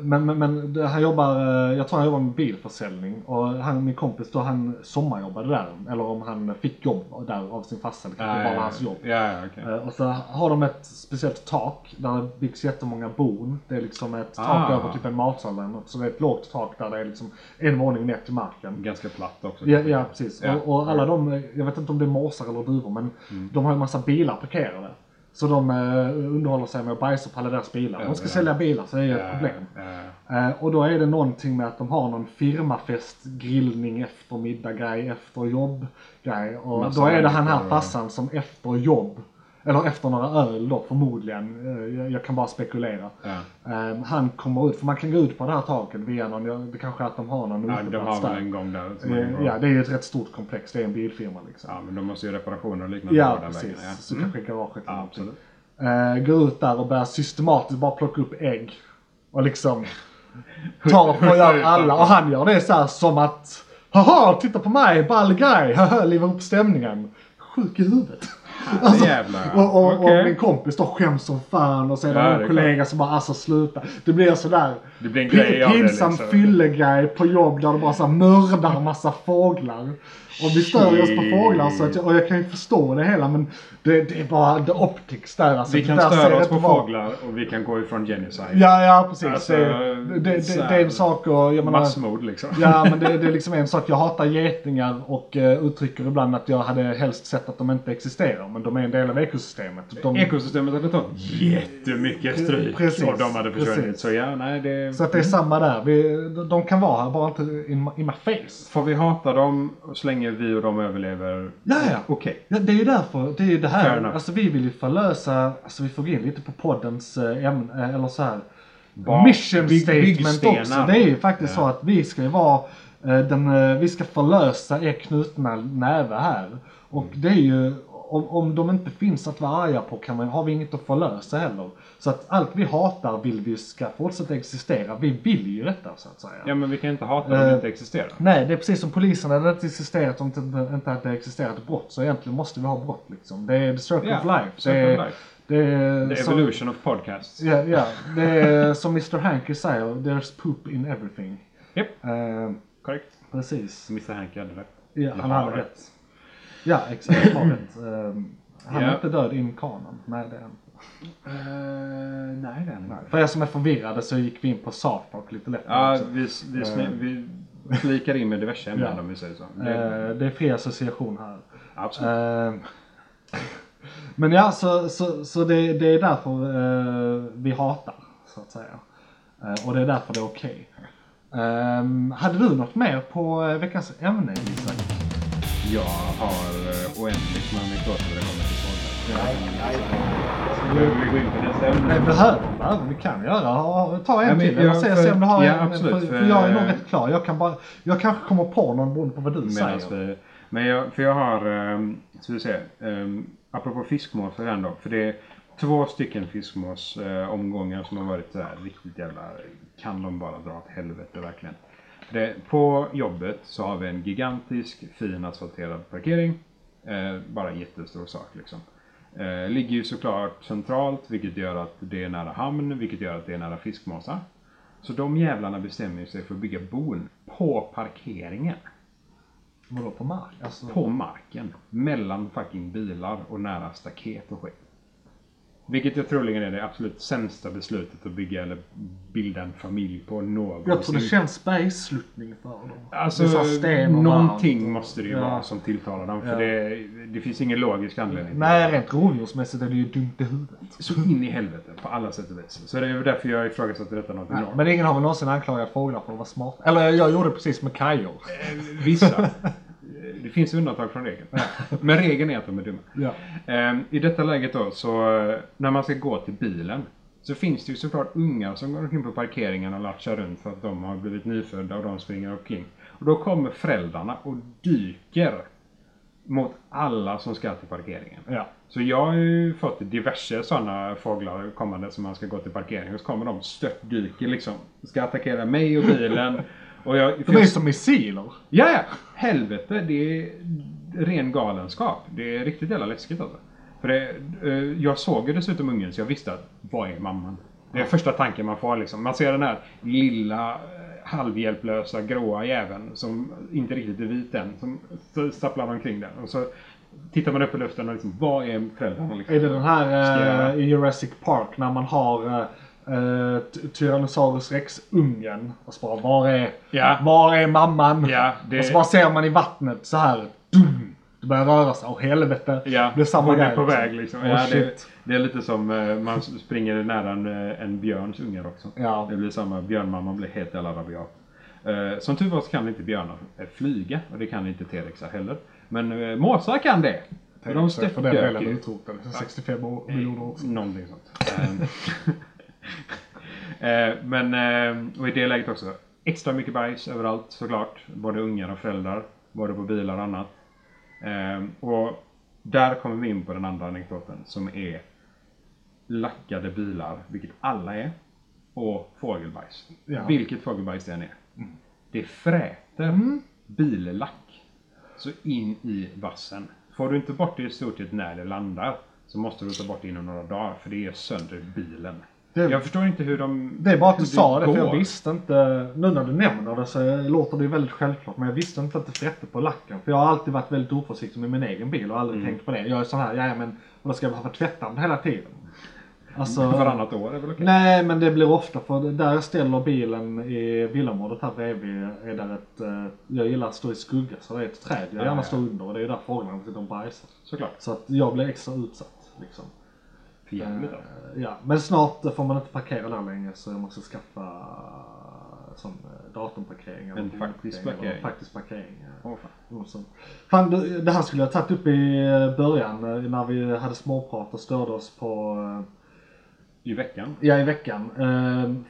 Men, men, men han jobbar, eh, jag tror han jobbar med bilförsäljning. Och han, min kompis då, han sommarjobbade där. Eller om han fick jobb där av sin farsa. Det kanske bara var hans jobb. Ja, ja, okej. Eh, Och så har de ett speciellt tak där det byggs jättemånga bon. Det är liksom ett tak Ah. över typ en matsal eller något. Så det är ett lågt tak där det är liksom en våning ner till marken. Ganska platt också. Ja, ja precis. Ja. Och, och alla de, jag vet inte om det är måsar eller duvor, men de har en massa bilar parkerade. Så de eh, underhåller sig med att bajsa på alla deras bilar. De ska Ja, ja. sälja bilar så det är ju ett problem. Eh, och då är det någonting med att de har någon firmafest, grillning, eftermiddag grej, efter jobb grej. Och Massa då är det han här farsan som efter jobb, eller efter några öl då förmodligen, eh, jag, jag kan bara spekulera. Ja. Eh, han kommer ut, för man kan gå ut på det här taket via någon, det kanske är att de har någon Ja, de har väl en gång där. går- Ja, det är ju ett rätt stort komplex, det är en bilfirma liksom. ja, men de måste ju reparationer och liknande Ja, precis. vägen, ja. Så Mm. kanske garaget Ja, absolut. Eh, går ut där och börjar systematiskt bara plocka upp ägg. Och liksom tar på gör alla. Och han gör det så här som att Haha, titta på mig, ball guy, haha, livar upp stämningen. Sjuk i huvudet. Alltså, och, och, Okej. och min kompis då skäms som fan och det Ja, är kollega som bara alltså sluta. Det blir sådär Det blir en grej pinsam liksom. fyllegrej på jobb där du bara så här mördar massa fåglar. Och vi stör oss på fåglar så att jag, och jag kan ju förstå det hela men det, det är bara the optics där alltså. Vi kan störa oss på vara- fåglar och vi kan gå ifrån genocide. Ja, ja precis. Alltså, det, det, det, det, är en sak och jag menar, Massmord liksom. Ja men det, det är liksom en sak. Jag hatar getingar och uh, uttrycker ibland att jag hade helst sett att de inte existerar. Men de är en del av ekosystemet. De, Ekosystemet hade tagit jättemycket stryk Precis, och de hade försvunnit. precis. Så ja, nej det... så att det är samma där. Vi, de- kan vara här, bara inte in, my- in my face. Får vi hata dem så länge vi och de överlever? Ja, ja. Okej. Ja, det är ju därför, det är ju det här. Alltså vi vill ju förlösa, alltså vi får gå in lite på poddens eh, ämne, eh, eller så här. Ba- mission bygg- statement byggstenar. också. Det är ju faktiskt så att vi ska ju vara eh, den, eh, vi ska förlösa er knutna näve här. Och det är ju, om, om de inte finns att vara arga på kan man, har vi inget att förlösa heller. Så att allt vi hatar vill vi ska fortsätta existera. Vi vill ju detta så att säga. Ja men vi kan inte hata dem Eh, de inte existerar. Nej, det är precis som polisen hade inte existerat om det inte, hade existerat brott. Så egentligen måste vi ha brott liksom. Det är the circle Ja, of life. circle det, är, of life. det är The som- evolution of podcasts. Ja, ja. Det är som Mr Hanky säger, there's poop in everything. Japp, Eh, korrekt. precis. Mr Hanky hade rätt. Ja, han hade rätt. Ja, exakt. Har rätt. Eh, han är inte död in kanon. Nej, det är han inte. Uh, nej den. Nej. För er som är förvirrade så gick vi in på South Park lite lätt. Ja, också. vi, vi, smi- vi flikar in med diverse ämnen Ja. om vi säger så. Det, Eh, det är fri association här. absolut. Eh, Men ja, så, så, så det, det är därför eh, vi hatar, så att säga. Eh, och det är därför det är okej. Ehm, hade du något mer på eh, veckans ämne, Isak? Jag har uh, oändligt med anekdoter när det kommer till sådär. Behöver vi gå in på nästa Nej, ämne? behöver behöver vi kan göra. Ta en Ja, till eller jag- se, se om du har ja, en. absolut, för, för- jag är nog rätt klar. Jag kan bara, jag kanske kommer på någon beroende på vad du säger. vi, men jag, för jag har, um, ska vi se, um, apropå fiskmås för den då. För det är två stycken fiskmås eh, omgångar som har varit så här riktigt jävla, kan de bara dra åt helvete verkligen. Det, på jobbet så har vi en gigantisk fin asfalterad parkering. Eh, bara jättestor sak liksom. Eh, ligger ju såklart centralt vilket gör att det är nära hamn, vilket gör att det är nära fiskmåsar. Så de jävlarna bestämmer sig för att bygga bon på parkeringen. Vadå på mark? Alltså, På marken. Mellan fucking bilar och nära staket och skit. Vilket jag troligen är det absolut sämsta beslutet att bygga eller bilda en familj på någonsin. Jag tror det känns bergsluttning för dem. Alltså, någonting måste det ju Ja. vara som tilltalar dem. För Ja. det, det finns ingen logisk anledning. Nej, rent rovdjursmässigt är det ju dumt i huvudet. Så in i helvete på alla sätt och vis. Så det är därför jag ifrågasätter detta något enormt. men ingen har väl någonsin anklagat fåglar för att vara smarta. Eller jag gjorde precis med kajor. Eh, Vissa. Det finns undantag från regeln. Men regeln är att de är dumma. Ja. Ehm, I detta läget då, så eh, när man ska gå till bilen så finns det ju såklart ungar som går omkring på parkeringen och latchar runt för att de har blivit nyfödda och de springer omkring. Och då kommer föräldrarna och dyker mot alla som ska till parkeringen. Ja. Så jag har ju fått diverse sådana fåglar kommande som man ska gå till parkeringen och så kommer de störtdyker liksom. Ska attackera mig och bilen. Och jag, De är som missiler. Ja, ja! Helvete, det är ren galenskap. Det är riktigt jävla läskigt alltså. För det, eh, jag såg ju dessutom ungen så jag visste att vad är mamman? Det är första tanken man får liksom. Man ser den här lilla eh, halvhjälplösa gråa jäveln som inte riktigt är vit än. Som stapplar omkring där. Och så tittar man upp i luften och liksom, vad är föräldrarna? Liksom? Är det den här eh, Jurassic Park när man har eh, eh, Ty- Tyrannosaurus rex-ungen och så bara var är, Ja. var är mamman? Ja, det- Och så bara ser man i vattnet så här. Dum, det börjar röra sig. Åh helvete. Ja, det är samma hon är grej, på liksom. väg liksom. Ja, det, shit. det är lite som eh, man springer nära en, eh, en björns ungar också. Ja. Det blir samma, björnmamman blir helt jävla rabiat. Eh, som tur var så kan inte björnar flyga och det kan inte T-rexar heller. Men eh, måsar kan det. För de För den delen utrotade. 65 år- miljoner år sedan. Någonting sånt. Eh, Men, eh, och i det läget också. Extra mycket bajs överallt såklart. Både ungar och föräldrar. Både på bilar och annat. Ehm, Och där kommer vi in på den andra anekdoten som är lackade bilar, vilket alla är. Och fågelbajs. Ja. Vilket fågelbajs det än är. Det fräter billack så in i vassen. Får du inte bort det i stort sett när det landar så måste du ta bort det inom några dagar för det är sönder bilen. Det- Jag förstår inte hur de... Det är bara att du sa det, för jag går. visste inte. Nu när du nämner det så låter det ju väldigt självklart. Men jag visste inte att det frätte på lacken. För jag har alltid varit väldigt oförsiktig med min egen bil och aldrig Mm. tänkt på det. Jag är sån här, ja men då ska jag behöva tvätta den hela tiden? Alltså, Varannat år är väl okej? Nej men det blir ofta för där jag ställer bilen i villaområdet här bredvid är där ett, eh, jag gillar att stå i skugga så det är ett träd jag Ja, gärna står under och det är där fåglarna sitter och bajsar. Såklart. Så att jag blir extra utsatt liksom. Jävligt Eh. Ja, men snart får man inte parkera där längre så jag måste skaffa eh, sån eh, datumparkering. En faktisk parkering. Faktisk parkering. Åh, fan. Fan, det det här skulle jag tagit upp i början när vi hade småprat och störde oss på, I veckan. ja i veckan.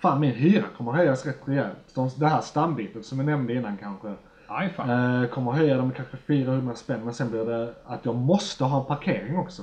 Fan min hyra kommer höjas rätt rejält. De- Det här stambytet som jag nämnde innan kanske. Aj fan. Eh, kommer höja dem kanske 400 spänn men sen blir det att jag måste ha en parkering också.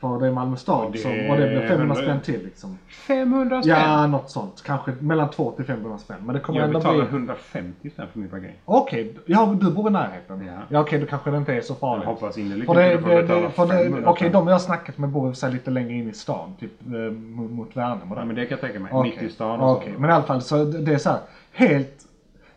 För det är Malmö stad Och det som, och det blir 500 100 spänn till liksom. 500 spänn! Ja, något sånt. Kanske mellan 200 till 500 spänn. Men det kommer jag ändå betalar bli... 150 spänn för min parkering. Okej, ja du bor i närheten. Ja. Ja, okej, då kanske det inte är så Jag farligt. hoppas innerligt För det, inte du det, får det, för det, 500 okej, spänn. de jag har snackat med bor sig lite längre in i stan. Typ eh, mot, mot Värnamo. Ja, men det kan jag tänka mig. Okej. Mitt i stan och Okej, så. men i alla fall så det är så här helt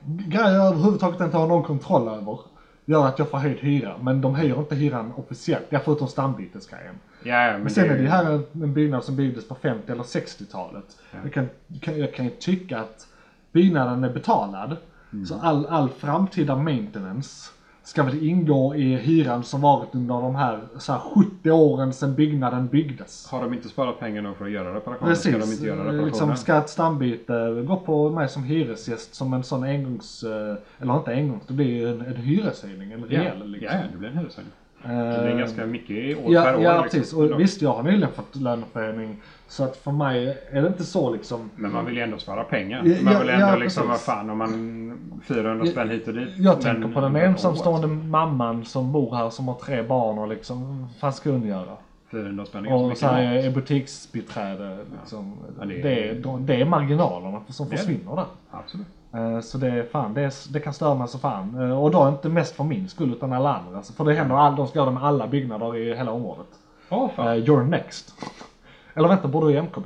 grejer jag överhuvudtaget inte har någon kontroll över. Gör att jag får höjd hyra. Men de höjer inte hyran officiellt. Förutom stambytesgrejen. Ja, ja, men Men sen det, är det här en, en byggnad som byggdes på 50 eller 60-talet. Ja. Jag, kan, kan, jag kan ju tycka att byggnaden är betalad. Mm. Så all, all framtida maintenance ska väl ingå i hyran som varit under de här, så här 70 åren sedan byggnaden byggdes. Har de inte sparat pengar nog för att göra reparationer ska de Precis. inte göra reparationer. Liksom ska ett stambyte gå på mig som hyresgäst som en sån engångs, eh, eller inte engångs, det blir ju en, en hyreshöjning, en ja. rejäl liksom. ja, det blir en hyreshöjning. Det blir Eh, ganska mycket i år Ja, per år. ja liksom. precis. Och visst, jag har nyligen fått löneförhöjning. Så att för mig är det inte så liksom. Men man vill ju ändå spara pengar. Ja, man vill ändå ja, liksom, vad fan om man 400 spänn hit och dit. Jag men- tänker på den ensamstående mamman som bor här som har tre barn och liksom, vad fan ska hon göra? 400 spänn är Och så här är butiksbiträde liksom. Ja, det det, är- är, de- det är marginalerna som Det är det. försvinner där. Absolut. Eh, Så det är fan, det, är, det kan störa mig så fan. Eh, Och då inte mest för min skull utan alla andra. Alltså, För det händer, all, de ska göra det med alla byggnader i hela området. Fan. Uh, you're next. Eller vänta, bor du i MKB?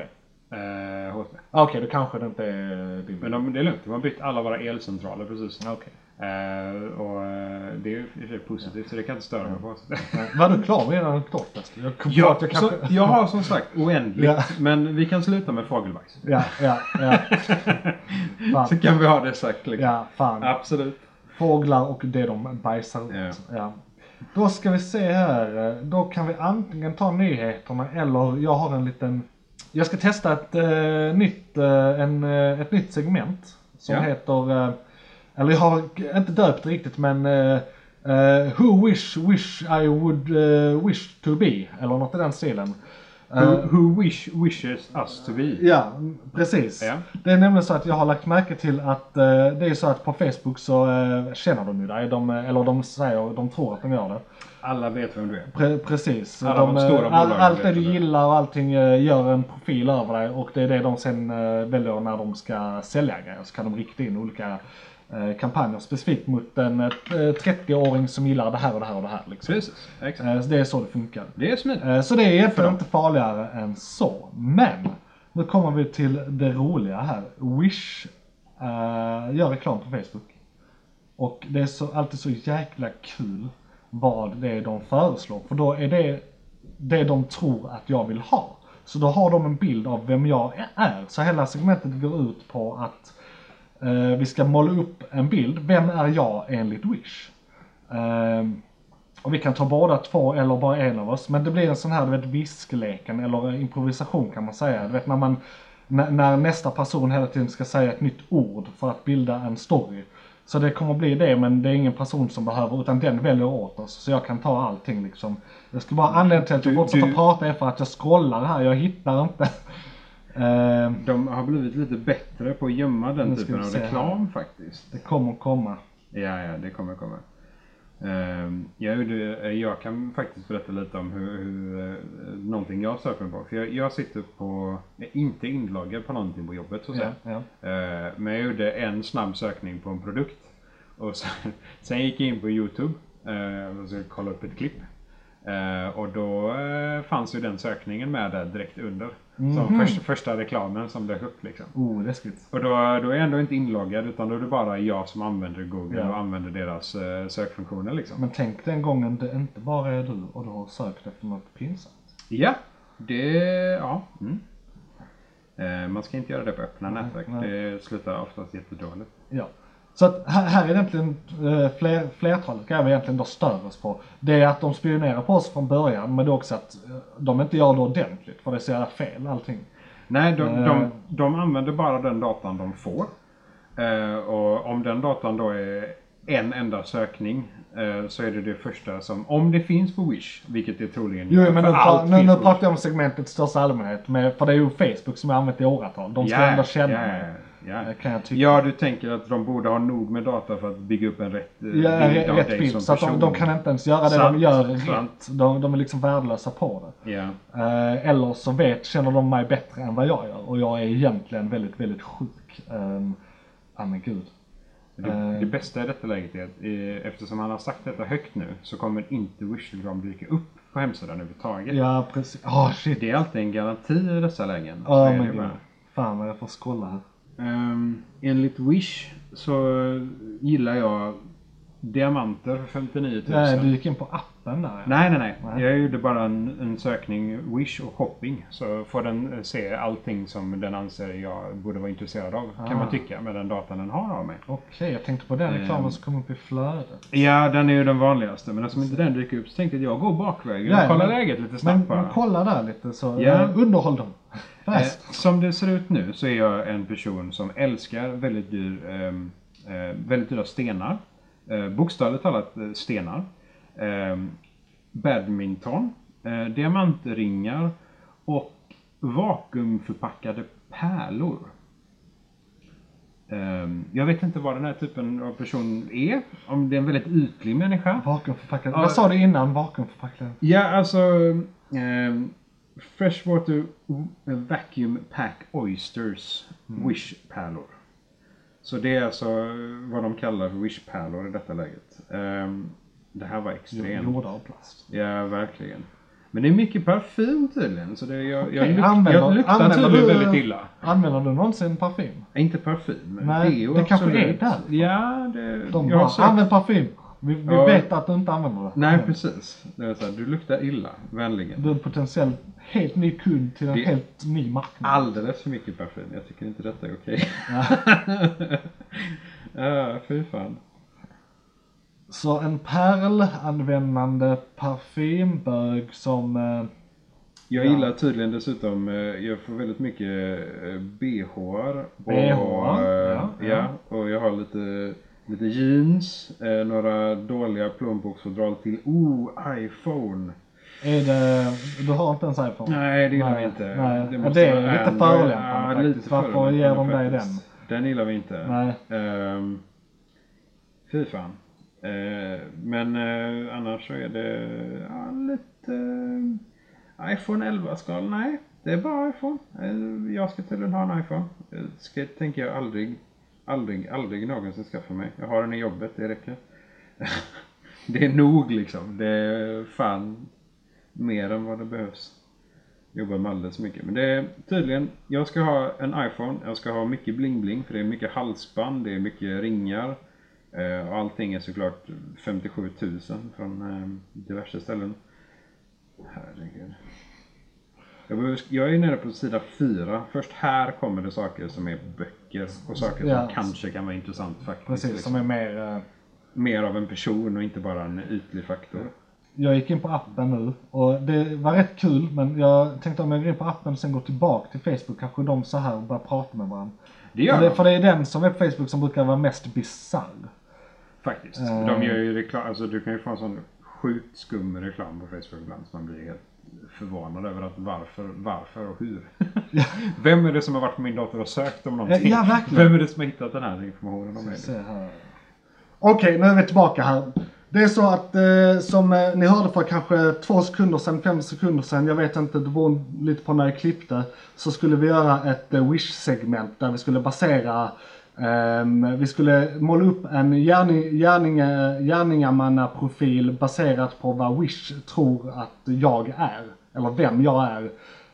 Eh, HSB. Ah, Okej, då kanske det inte är din Men de, det är lugnt, de har bytt alla våra elcentraler precis. Okej. Eh, och eh, det är ju i och för sig positivt så det kan inte störa mig på. Var du klar med den kortfesten? Jag Ja, jag så, kanske... jag har som sagt oändligt. Ja. Men vi kan sluta med fågelbajs. Ja, ja, ja. Så kan vi ha det sagt. Liksom. Ja, fan. Absolut. Fåglar och det de bajsar ut. Ja. Ja. Då ska vi se här. Då kan vi antingen ta nyheterna eller jag har en liten... Jag ska testa ett, eh, nytt, eh, en, ett nytt segment. Som Ja. heter... Eller jag har inte döpt riktigt men... Eh, eh, who wish, wish I would eh, wish to be. Eller något i den stilen. Who, who wish, wishes us to be. Ja, precis. Ja. Det är nämligen så att jag har lagt märke till att det är så att på Facebook så känner de ju dig. De, eller de säger, de tror att de gör det. Alla vet vem du är. Pre precis. Alla de, de stora all, allt det du gillar och allting gör en profil över dig och det är det de sen väljer när de ska sälja grejer. Så kan de rikta in olika kampanjer specifikt mot en eh, 30-åring som gillar det här och det här och det här. Liksom. Precis. Exakt. Eh, så det är så det funkar. Det är smidigt. Eh, Så det är egentligen inte farligare än så. Men nu kommer vi till det roliga här. Wish eh, gör reklam på Facebook. Och det är så, alltid så jäkla kul vad det är de föreslår. För då är det det de tror att jag vill ha. Så då har de en bild av vem jag är. Så hela segmentet går ut på att eh, vi ska måla upp en bild. Vem är jag enligt Wish? Ehm, och vi kan ta båda två eller bara en av oss. Men det blir en sån här, du vet, viskleken eller improvisation kan man säga. Du vet när man, när, nästa person hela tiden ska säga ett nytt ord för att bilda en story. Så det kommer bli det, men det är ingen person som behöver, utan den väljer åt oss. Så jag kan ta allting liksom. Jag ska bara anledningen till att jag fortsätter du- prata är för att jag scrollar här, jag hittar inte. Ehm, De har blivit lite bättre på att gömma den typen av reklam faktiskt. det kommer komma. Ja, ja, det kommer komma. Ehm, jag, eh, jag kan faktiskt berätta lite om hur, hur eh, någonting jag söker på. För jag, jag sitter på, inte inloggad på någonting på jobbet så Ja, ja. Eh, Men jag gjorde en snabb sökning på en produkt. Och sen, sen gick jag in på Youtube eh, och så kolla upp ett klipp. Eh, och då eh, fanns ju den sökningen med där direkt under. Som första, första reklamen som dök upp liksom. Oh, läskigt. Och då, då är jag ändå inte inloggad utan då är det bara jag som använder Google Ja. och använder deras eh, sökfunktioner liksom. Men tänk den gången det inte bara är du och du har sökt efter något pinsamt. Ja, det... Ja. Mm. Eh, man ska inte göra det på öppna nätverk. nej. Det slutar oftast jättedåligt. Ja. Så att här, är egentligen eh, fler, flertalet grejer vi egentligen då stör oss på. Det är att de spionerar på oss från början men det är också att eh, de inte gör det ordentligt för det är så jävla fel allting. Nej, de, Eh. de, de använder bara den datan de får. Och om den datan då är en enda sökning så är det det första som, om det finns på Wish, vilket det troligen Jo gör, men nu, allt nu, nu pratar jag om segmentet största allmänhet. Med, för det är ju Facebook som jag använt i åratal. De ska Ja, ändå känna ja, mig. Ja, ja. eh, Kan jag tycka. Ja, du tänker att de borde ha nog med data för att bygga upp en rätt eh, Ja, bild av rätt dig bild. som Så att de, person. de kan inte ens göra det Sant, de gör rätt. De, de är liksom värdelösa på det. Ja. Eh, eller så vet, känner de mig bättre än vad jag gör. Och jag är egentligen väldigt, väldigt sjuk. Um, ja men gud. Det, Eh. det bästa i detta läget är att eh, eftersom han har sagt detta högt nu så kommer inte Wish-reklam dyka upp på hemsidan överhuvudtaget. Ja precis. Åh shit. Det är alltid en garanti i dessa lägen. Så Oh är det bara. Fan vad jag får scrolla här. Ehm, enligt Wish så gillar jag diamanter för 59 000. Nej, du gick in på appen där. Nej, nej, nej. Nej. Jag gjorde bara en, en sökning Wish och shopping. Så får den eh, se allting som den anser jag borde vara intresserad av. Kan Ah. man tycka med den datan den har av mig. Okej, jag tänkte på den reklamen Ehm. som kom upp i flödet. Ja, den är ju den vanligaste. Men eftersom inte den dyker upp så tänkte jag att jag går bakvägen och kollar men- läget lite Men, snabbt bara. men kolla där lite så. Ja. eh, underhåll dem. Eh, Fast. som det ser ut nu så är jag en person som älskar väldigt, dyr, ehm, eh, väldigt dyra stenar. Eh, bokstavligt talat stenar. Ehm, badminton. Diamantringar. Och vakuumförpackade pärlor. Ehm, jag vet inte vad den här typen av person är. Om det är en väldigt ytlig människa. Vakuumförpackad. Ja. Vad sa du innan vakuumförpackad? Ja, alltså... freshwater Vacuum Pack Oysters Wish-pärlor. Så det är alltså vad de kallar för Wish-pärlor i detta läget. Ehm, det här var extremt. Gjorda av plast. Ja, verkligen. Men det är mycket parfym tydligen. Så det, jag, jag, Okej, luk, använder- jag luktar använder du- väldigt illa. Använder du någonsin parfym? Inte parfym. Nej, deo det kanske är där. Ja, det... De jag bara, sökt- använd parfym. Vi, vi Ja. vet att du inte använder det. Nej, precis. Det är så här, du luktar illa. Vänligen. Du är en potentiell helt ny kund till en Det- helt ny marknad. Alldeles för mycket parfym. Jag tycker inte detta är okej. Ja, fy fan. Så en pärlanvändande parfymbög som... Eh, Jag Ja. gillar tydligen dessutom, eh, jag får väldigt mycket eh, BHR. och, eh, ja, ja. ja. och jag har lite, lite jeans, eh, några dåliga plånboksfodral till, oh, iPhone. är det... Du har inte ens iPhone? Nej, det gillar Nej, vi inte. nej. Ja, måste det är lite Android. förolämpande Ja, faktiskt. Varför ger de dig faktiskt. Den gillar vi inte. Nej. Ehm, fy fan. Eh, men eh, annars så är det ja, lite eh, iPhone 11-skal. Nej, det är bara iPhone. Jag ska tydligen ha en iPhone. Ska tänker jag aldrig, aldrig, aldrig någonsin skaffa mig. Jag har den i jobbet, det räcker. det är nog liksom. Det är fan mer än vad det behövs. Jobbar med alldeles för mycket. Men det är tydligen, jag ska ha en iPhone, jag ska ha mycket bling-bling för det är mycket halsband, det är mycket ringar. Eh, och allting är såklart 57 000 från eh, diverse ställen. Herregud. Jag, behöver, jag är nere på sida 4. Först här kommer det saker som är böcker och saker Ja. som kanske kan vara intressant faktiskt. Precis, liksom. som är mer... Eh, Mer av en person och inte bara en ytlig faktor. jag gick in på appen nu och det var rätt kul men jag tänkte om jag går in på appen och sen går tillbaka till Facebook kanske de så här börjar prata med varandra. Det gör För det, de för det är den som är på Facebook som brukar vara mest bisarr. faktiskt. Eh. De gör ju reklam, alltså du kan ju få en sån sjukt skum reklam på Facebook ibland så man blir helt förvånad över att varför, varför och hur. Vem är det som har varit på min dator och sökt om någonting? Ja, verkligen. Vem är det som har hittat den här informationen om mig? Okej, nu är vi tillbaka här. Det är så att eh, som eh, ni hörde för kanske två sekunder sedan, fem sekunder sedan, jag vet inte, det beror lite på när jag klippte, så skulle vi göra ett eh, Wish-segment där vi skulle basera Um, vi skulle måla upp en gärning, gärning, gärningamannaprofil baserat på vad Wish tror att jag är. Eller vem jag är.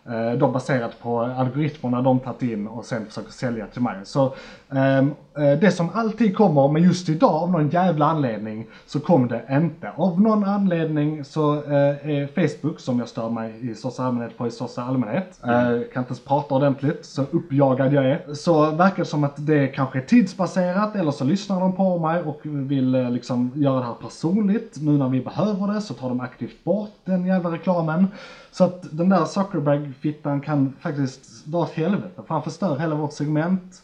Uh, Då baserat på algoritmerna de tagit in och sen försöker sälja till mig. Så um, det som alltid kommer, men just idag av någon jävla anledning så kom det inte. Av någon anledning så eh, är Facebook, som jag stör mig i största allmänhet på i största allmänhet, eh, kan inte ens prata ordentligt, så uppjagad jag är. Så verkar det som att det kanske är tidsbaserat eller så lyssnar de på mig och vill eh, liksom göra det här personligt. Nu när vi behöver det så tar de aktivt bort den jävla reklamen. Så att den där Zuckerberg-fittan kan faktiskt dra åt helvete, för han förstör hela vårt segment.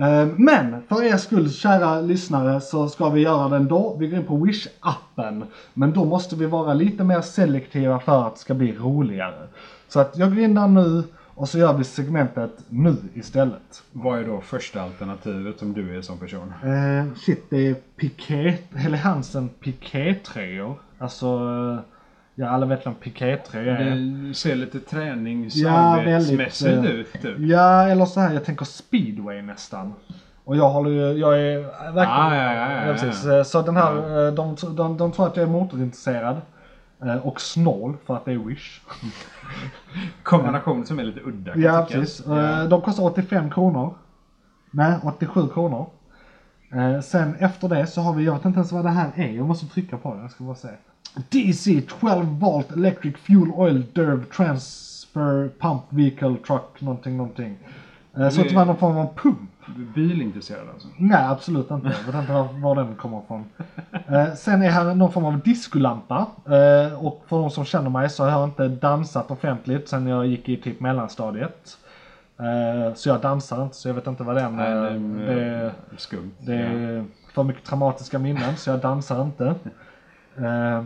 Eh, Men för er skull, kära lyssnare, så ska vi göra det ändå. Vi går in på Wish-appen. Men då måste vi vara lite mer selektiva för att det ska bli roligare. Så att jag går in där nu och så gör vi segmentet nu istället. Vad är då första alternativet som du är som person? Eh, shit, det är piké, Helle Hansen pikétröjor. Alltså, eh, ja alla vet vad en pikétröja är. Det ser lite Ja, träningsarbetsmässigt väldigt, eh, ut typ. Ja, eller så här, jag tänker speedway nästan. Och jag håller ju, jag är verkligen... Ah, ja, ja, ja, ja. precis. Eh, Så den här, eh, de, de, de tror att jag är motorintresserad. Och snål för att det är Wish. Kombination som är lite udda kan Ja, precis. Ja. De kostar 85 kronor. Nej, 87 kronor. Sen efter det så har vi, jag vet inte ens vad det här är. Jag måste trycka på det, jag ska bara se. DC 12 volt electric fuel oil derv transfer pump vehicle truck någonting någonting. Eh, Så att det var någon form av pump. Du är bilintresserad alltså? Nej, absolut inte. Jag vet inte var, var den kommer ifrån. Eh, sen är här någon form av diskolampa. Eh, och för de som känner mig så har jag inte dansat offentligt sen jag gick i typ mellanstadiet. Eh, så jag dansar inte, så jag vet inte vad den... Eh, det, Skumt. det är för mycket traumatiska minnen, så jag dansar inte. Eh,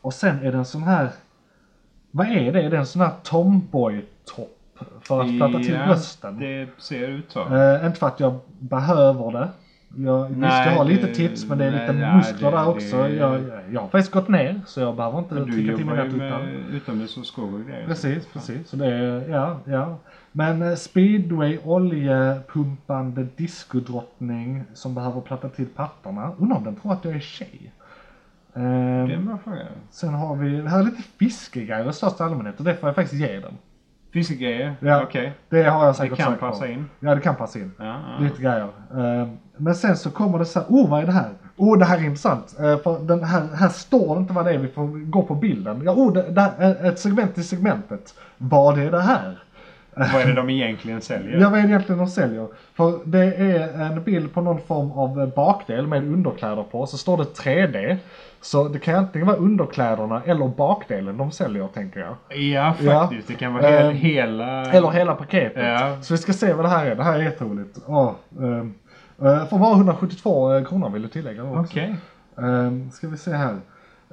och sen är det en sån här... Vad är det? Är det en sån här tomboy-topp? För att platta till Ja, brösten? Det ser ut så. Eh, inte för att jag behöver det. Jag, visst, Nej, jag har lite det- tits men det är lite nej, muskler det- där också. det- Jag, jag har faktiskt gått ner så jag behöver inte trycka till mina tuttar. utomhus och skog och grejer. Precis, precis. Så det är, ja, ja. Men eh, speedway, oljepumpande diskodrottning som behöver platta till pattarna. Undrar om den tror att jag är tjej. Eh, Det är fråga. sen har vi, det här är lite fiskegrejer i största allmänhet och det får jag faktiskt ge den. Fiskegrejer? Ja. Okej. Det har jag Det säkert kan sagt passa på. in. Ja, det kan passa in. Ja, ja. Lite grejer. Eh, Men sen så kommer det så här, oh vad är det här? Oh det här är intressant. Eh, För den här, här står det inte vad det är, vi får gå på bilden. Ja, oh det, det här är ett segment i segmentet. Vad är det här? Vad är det de egentligen säljer? Ja, vad är det egentligen de säljer? För det är en bild på någon form av eh, bakdel med underkläder på, så står det 3D. Så det kan antingen vara underkläderna eller bakdelen de säljer, tänker jag. Ja, Ja. faktiskt. Det kan vara hel, Ehm, hela... Eller hela paketet. Ja. Så vi ska se vad det här är. Det här är jätteroligt. Oh, um, uh, för bara 172 eh, kronor vill du tillägga också. Okej. Ehm, ska vi se här.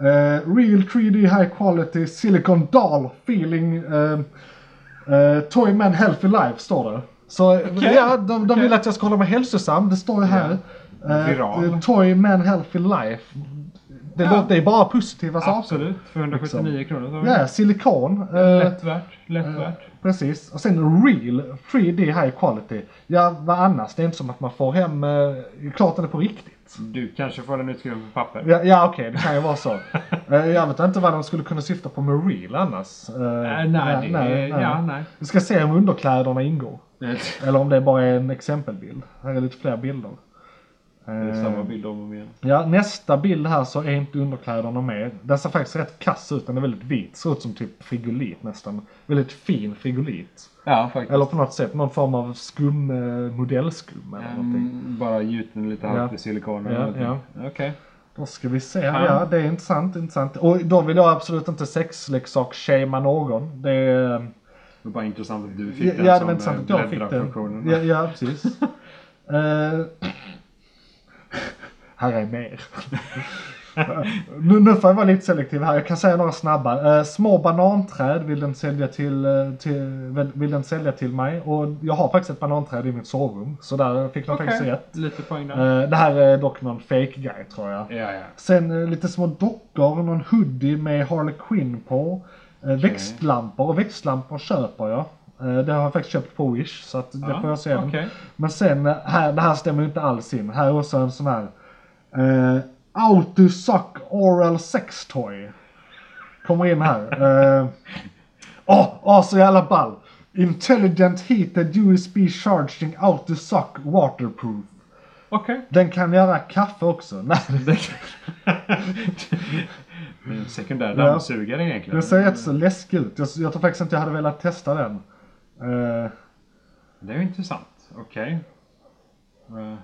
Eh, real 3D high quality silicon doll feeling um, uh, Toy Man Healthy Life står det. Så Okej, ja, de, de okej. vill att jag ska hålla mig hälsosam. Det står ju här. Eh, Viral. eh, Toy Man Healthy Life. Det, Ja. låter, det är bara positiva saker. Absolut. För 179 kronor. så- Ja, silikon. eh, Lätt värt. Lätt värt. Precis. Och sen real 3D high quality. Ja, vad annars? Det är inte som att man får hem... Eh, klart den är på riktigt. Du kanske får den utskriven på papper. Ja, ja okej, det kan ju vara så. Eh, jag vet inte vad de skulle kunna syfta på med real annars. Eh, Äh, nej, det, ja, nej. Vi ska se om underkläderna ingår. Eller om det bara är en exempelbild. Här är lite fler bilder. Är Eh, samma bild om och igen. Ja, nästa bild här så är inte underkläderna med. Den ser faktiskt rätt kass ut. Den är väldigt vit. Ser ut som typ frigolit nästan. Väldigt fin frigolit. Ja, faktiskt. Eller på något sätt någon form av skum, eh, modellskum eller någonting. Mm, bara gjuten lite halvt Ja. i silikon. Ja, eller någonting. ja. Okej. Då ska vi se. Ja. Ja, det är intressant, intressant. Och då vill jag absolut inte sexleksak-shamea någon. Det är... Det var bara intressant att du fick Ja, den ja, det som var intressant att eh, jag fick den. Ja, ja precis. Eh, här är mer. nu, nu får jag vara lite selektiv här. Jag kan säga några snabba. Eh, små bananträd vill den, sälja till, eh, till, vill, den sälja till mig. Och jag har faktiskt ett bananträd i mitt sovrum. Så där fick de Okej, faktiskt rätt. lite poäng där. Eh, det här är dock någon fake guy tror jag. Ja, ja. Sen eh, lite små dockor, någon hoodie med Harley Quinn på. Eh, Växtlampor, och växtlampor köper jag. Eh, det har jag faktiskt köpt på Wish, så att det får jag se. okej. Men sen, här, det här stämmer ju inte alls in. Här är också en sån här eh, Autosuck Oral Sex Toy. Kommer in här. Åh, oh, oh, så jävla ball! Intelligent Heated USB Charging Autosuck Waterproof. Okej. Den kan göra kaffe också. Nej, en sekundär Ja. dammsugare egentligen. Den ser rätt så läskig ut. Jag, jag tror faktiskt inte jag hade velat testa den. Eh, Det är ju intressant. Okej. Eh,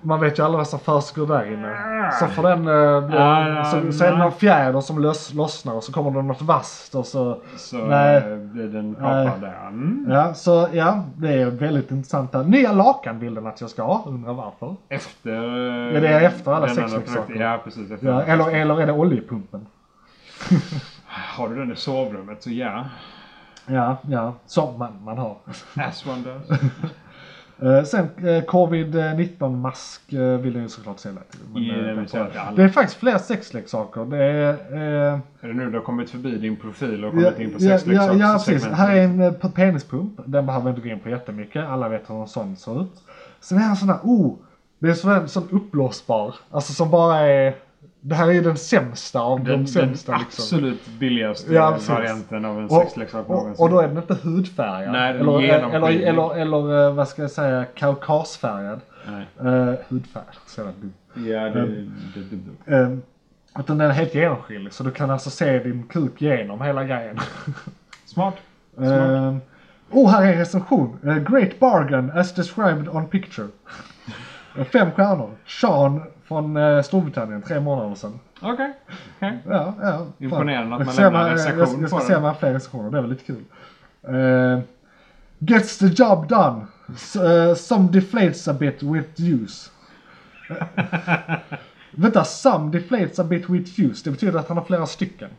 man vet ju aldrig vad som försiggår där inne. Så får den uh, bli, ja, så, så är det nej. någon fjäder som lös, lossnar och så kommer det något vasst och så. Så Nej. eh, blir den kapad där. Mm. Ja, så ja, det är väldigt intressant. Här. Nya lakan vill den att jag ska ha, undrar varför. Efter... Ja, det är efter alla sexleksaker. Ja, precis. Efter Ja, eller, eller är det oljepumpen? Har du den i sovrummet så ja. Ja, ja, som man, man har. As one does. Eh, sen eh, covid-19 mask eh, vill den ju såklart sälja till. Men, Ja, eh, det det är faktiskt fler sexleksaker. Det är... Eh, Är det nu du har kommit förbi din profil och Ja, kommit in på ja, ja, sexleksaks ja precis. Här är en penispump. Den behöver vi inte gå in på jättemycket. Alla vet hur en sån ser ut. Sen är det en sån här, oh! Det är här, sån uppblåsbar. Alltså som bara är... Det här är den sämsta av den, de den sämsta liksom. absolut billigaste Ja, varianten av en Och, sexleksak och, någonsin. och då är den inte hudfärgad. Nej, den är eller, eller, eller, eller, eh, vad ska jag säga, kaukasfärgad. Nej. Uh, hudfärg. Så jävla dumt. Ja, det, det, det, det. Eh, utan den är helt genomskinlig. Så du kan alltså se din kuk genom hela grejen. Smart. Smart. Uh, oh, här är en recension. Uh, great bargain as described on picture. Fem stjärnor. Sean från uh, Storbritannien, tre månader sedan. Okej. okej. Ja, ja. Imponerande att man lämnar en recension Jag, jag ska på se den. om jag har fler recensioner, det är lite kul. Uh, gets the job done. S- uh, some deflates a bit with use. Vänta, some deflates a bit with use. Det betyder att han har flera stycken.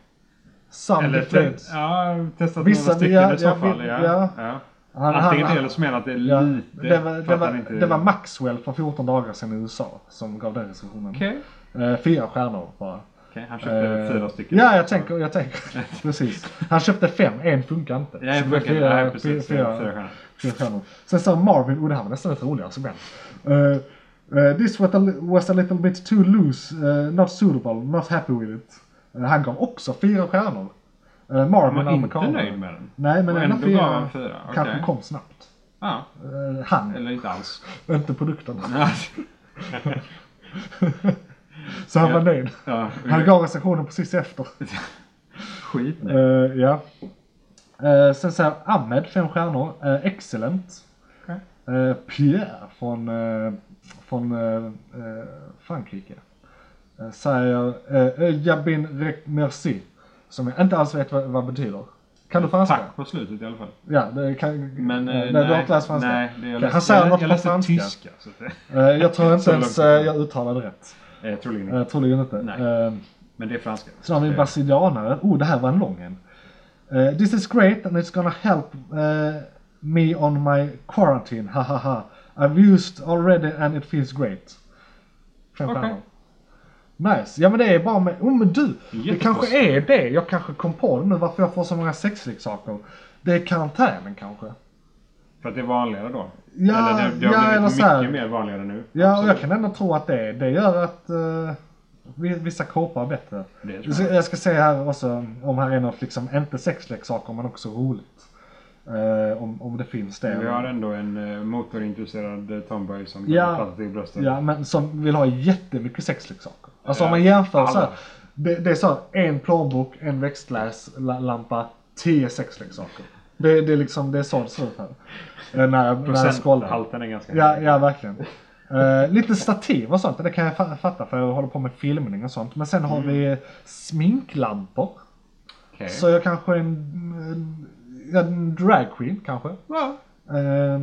Some Eller deflates. te- ja, testat Vissa- några stycken ja, i så ja, fall. Ja. ja. Han- Antingen han- det eller så menar att det är Ja, lite. det, var, det, han var, inte... det var Maxwell för 14 dagar sedan i USA som gav den recensionen. Okej. Eh, fyra stjärnor bara. Okej, han köpte Eh, fyra stycken. Ja, jag tänker, jag tänker. Precis. Han köpte fem, en funkar inte. Ja, det blev fyra, ja, precis. fyra, Fyra stjärnor. fyra stjärnor. Sen sa Marvin, och det här var nästan ett roligare segment. Uh, uh, this was a, was a little bit too loose, uh, not suitable, not happy with it. Eh, Han gav också fyra stjärnor. Han Marvin var inte nöjd med den. Nej, men Och ändå fyra, gav han fyra, kanske okej. kom snabbt. Ja, Eh, Han, eller inte alls. inte produkten. Ja, Så han Ja. var nöjd. ja, Han gav recensionen precis efter. skit nu. Eh, ja. Uh, sen säger Ahmed, fem stjärnor. Uh, excellent. Pierre från, från Frankrike. Uh, säger uh, Jabin Rek Merci. Som jag inte alls vet vad, vad det betyder. Kan du franska? Tack på slutet i alla fall. Ja, det kan, Men eh, eh, nej, nej, du har inte läst franska? Nej, det, jag, läste, han säger jag, något jag på läste franska. tyska. Så det, Eh, jag tror inte Så ens långt uh, ifrån. jag uttalade rätt. eh, troligen Uh, inte. troligen inte. Nej. Eh, Men det är franska. Sen har vi en Eh, brasilianare. Oh, det här var en lång en. Eh, this is great and it's gonna help eh, me on my quarantine. Ha ha ha. I've used already and it feels great. Fem Okej. stjärnor. Nice. Ja men det är bara med... Oh men du! Det kanske är det. Jag kanske kom på det nu varför jag får så många sexleksaker. Det är karantänen kanske. För att det är vanligare då? Ja, eller det, det har ja, blivit här. mycket mer vanligare nu? Ja Absolut. jag kan ändå tro att det, det gör att vi- vissa kopar bättre. Det tror Jag ska, jag. jag ska säga här också om här är något liksom, inte sexleksaker men också roligt. Eh, om, om det finns det. Vi har ändå en uh, motorintresserad uh, tomboy som Ja. kan prata till bröstet. Ja, men som vill ha jättemycket sexleksaker. Alltså om man jämför så här, alla. det, det är så här, en plånbok, en växtläslampa, tio sexleksaker. Det, det är liksom, det är så det ser ut här. Eh, när, när jag scrollar. Procenthalten är ganska Ja, ja verkligen. Eh, lite stativ och sånt, det kan jag fa- fatta för jag håller på med filmning och sånt. Men sen har Mm. vi sminklampor. Okej. Så jag kanske en, en, en drag queen kanske. Ja. Eh,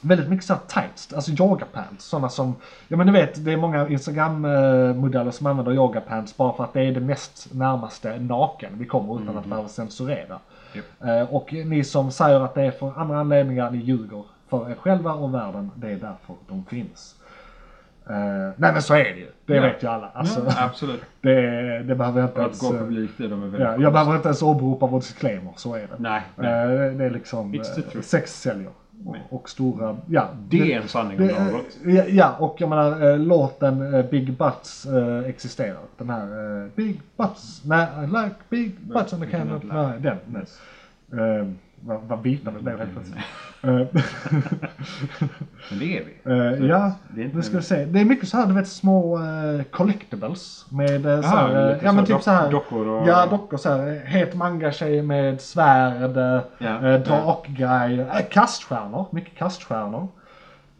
väldigt mycket såhär tights, alltså yoga pants. Sådana som, ja men ni vet det är många instagram-modeller som använder yoga pants bara för att det är det mest närmaste naken vi kommer utan att behöva censurera. Japp. Eh, och ni som säger att det är för andra anledningar, ni ljuger för er själva och världen. Det är därför de finns. Eh, nej men så är det ju. Det Ja. vet ju alla. Alltså, ja, absolut. det, det behöver jag inte att ens... gå eh, publikt i dem är väldigt Ja, jag behöver inte ens åberopa vår disclaimer, så är det. Nej, Eh, nej. Det är liksom, the truth. sex säljer. Och, och stora, ja. Det är en sanning om det- något. ja, ja, och jag menar låten Big Butts existerar. Den här Big Butts, nej, I like Big Butts we cannot cannot lie. Den, den. Eh, vad, vad bitande det blev helt plötsligt. Men det är vi. Eh, ja, det nu ska vi se. Det är mycket så här, du vet små uh, collectibles. Med uh, så här, ja men typ dock- så här. dockor och- Ja, dockor så här. Het manga-tjej med svärd, uh, Ja, uh, drakgrej, uh, kaststjärnor. Mycket kaststjärnor.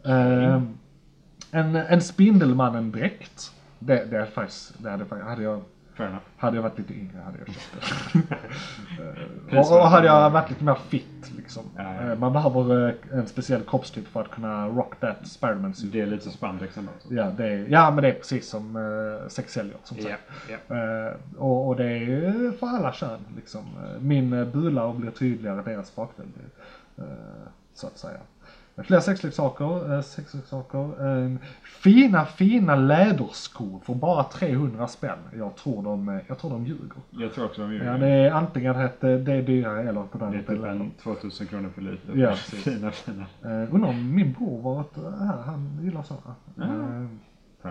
Uh, en, en Spindelmannen-dräkt. Det, det är faktiskt, det hade, hade jag. Hade jag varit lite yngre hade jag köpt det. Och, och hade jag varit lite mer fit liksom. Ja, ja. Eh, Man behöver eh, en speciell kroppstyp för att kunna rock that Spiderman suit. Det är lite spandex ändå. så. Ja, det är, ja men det är precis som uh, sex säljer som sagt. Ja, ja. Eh, och, och det är för alla kön liksom. Min uh, bula blir tydligare, deras bakdel blir, eh, så att säga. Fler sexleksaker, uh, sexleksaker. eh, fina, fina läderskor för bara 300 spänn. Jag tror de, eh, jag tror de ljuger. Jag tror också de gör Ja, det. är antingen att det det är dyrare eller på den Det är typ en 2000 kronor för lite. Ja. Fina, fina. Uh, undrar om min bror uh, här, han gillar sådana. Eh,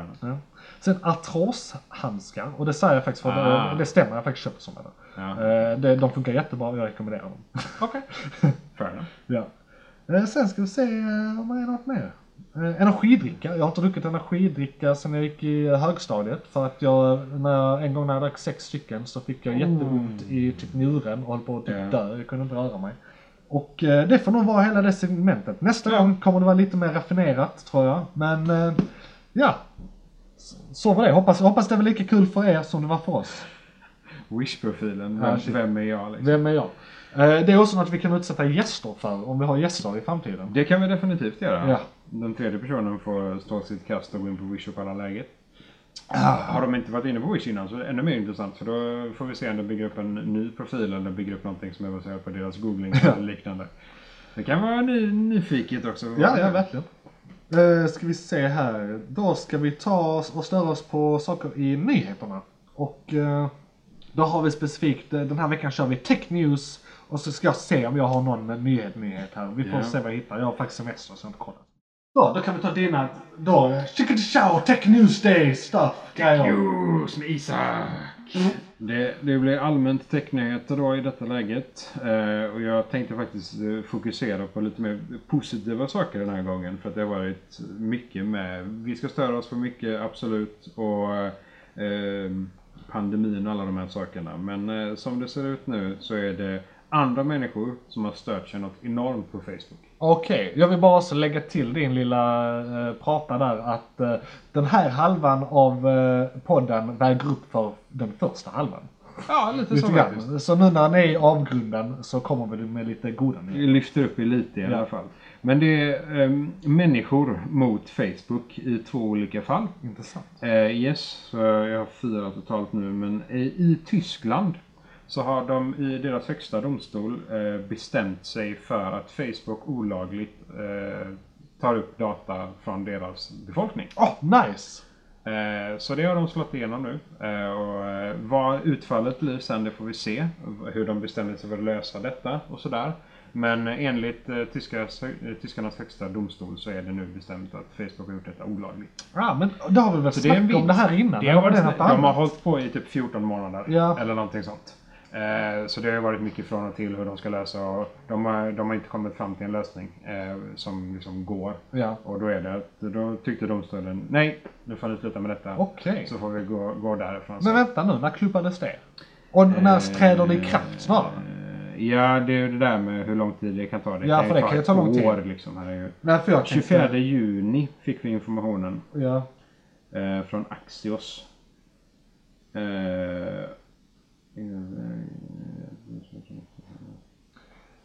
enough. Ja. Sen artroshandskar, och det säger jag faktiskt för Ah. det, det stämmer, jag har faktiskt köpt sådana. Ja. Eh, det, de funkar jättebra jag rekommenderar dem. Okej. Fair enough. ja. Eh, sen ska vi se eh, om det är något mer. Eh, energidricka. Jag har inte druckit energidricka sen jag gick i högstadiet. För att jag, när en gång när jag drack sex stycken så fick jag jätteont i typ njuren och höll på att typ Ja. dö. Jag kunde inte röra mig. Och eh, det får nog vara hela det segmentet. Nästa Ja. gång kommer det vara lite mer raffinerat tror jag. Men eh, ja. Så- var det. Hoppas, hoppas det var lika kul för er som det var för oss. Wish-profilen. Vem, vem är jag liksom? Vem är jag? Eh, Det är också något vi kan utsätta gäster för om vi har gäster i framtiden. Det kan vi definitivt göra. Ja. Den tredje personen får stå sitt kast och gå in på Wish och kolla läget. Har de inte varit inne på Wish innan så är det ännu mer intressant för då får vi se om de bygger upp en ny profil eller bygger upp någonting som är baserat på deras googling eller liknande. Det kan vara ny, nyfiket också. Ja, ja verkligen. Uh, ska vi se här. Då ska vi ta oss och störa oss på saker i nyheterna. Och eh, då har vi specifikt, den här veckan kör vi Tech News. Och så ska jag se om jag har någon nyhet, nyhet här. Vi får Ja. se vad jag hittar. Jag har faktiskt semester så jag har inte kollat. Då, då kan vi ta dina, då, Chicken Show, Tech News Day stuff. grejer. News med Isa! Det, det blir allmänt technyheter då i detta läget. Eh, och jag tänkte faktiskt eh, fokusera på lite mer positiva saker den här gången. För att det har varit mycket med, vi ska störa oss för mycket, absolut. Och eh, pandemin och alla de här sakerna. Men eh, som det ser ut nu så är det andra människor som har stört sig något enormt på Facebook. Okej, jag vill bara också lägga till din lilla eh, prata där att eh, den här halvan av eh, podden väger upp för den första halvan. Ja, lite, Lite så faktiskt. Så nu när ni är i avgrunden så kommer vi med lite goda Vi nyheter. lyfter upp i lite i Ja. alla fall. Men det är ehm, människor mot Facebook i två olika fall. Intressant. Eh, yes, så jag har fyra totalt nu. Men i, i Tyskland så har de i deras högsta domstol eh, bestämt sig för att Facebook olagligt eh, tar upp data från deras befolkning. Åh, nice! Eh, Så det har de slått igenom nu. Och vad utfallet blir sen det får vi se. Hur de bestämmer sig för att lösa detta och sådär. Men enligt tyskas, eh, tyskarnas högsta domstol så är det nu bestämt att Facebook har gjort detta olagligt. Ja, men det har vi väl snackat om det här innan? Det har var varit, de har hållit på i typ 14 månader. Ja. Eller någonting sånt. Eh, Så det har varit mycket från och till hur de ska lösa och de har, de har inte kommit fram till en lösning eh, som liksom går. Ja. Och då är det att då tyckte domstolen nej, nu får ni sluta med detta. Okej. Så får vi gå, gå därifrån. Men vänta nu, när klubbades det? Och när träder det i kraft snarare? Eh, Ja, det är ju det där med hur lång tid det kan ta. Det Ja, kan för det kan ju ta lång tid. år liksom. Här är ju. Nej, för jag 24 tänkte- juni fick vi informationen Ja. eh, från Axios. Eh,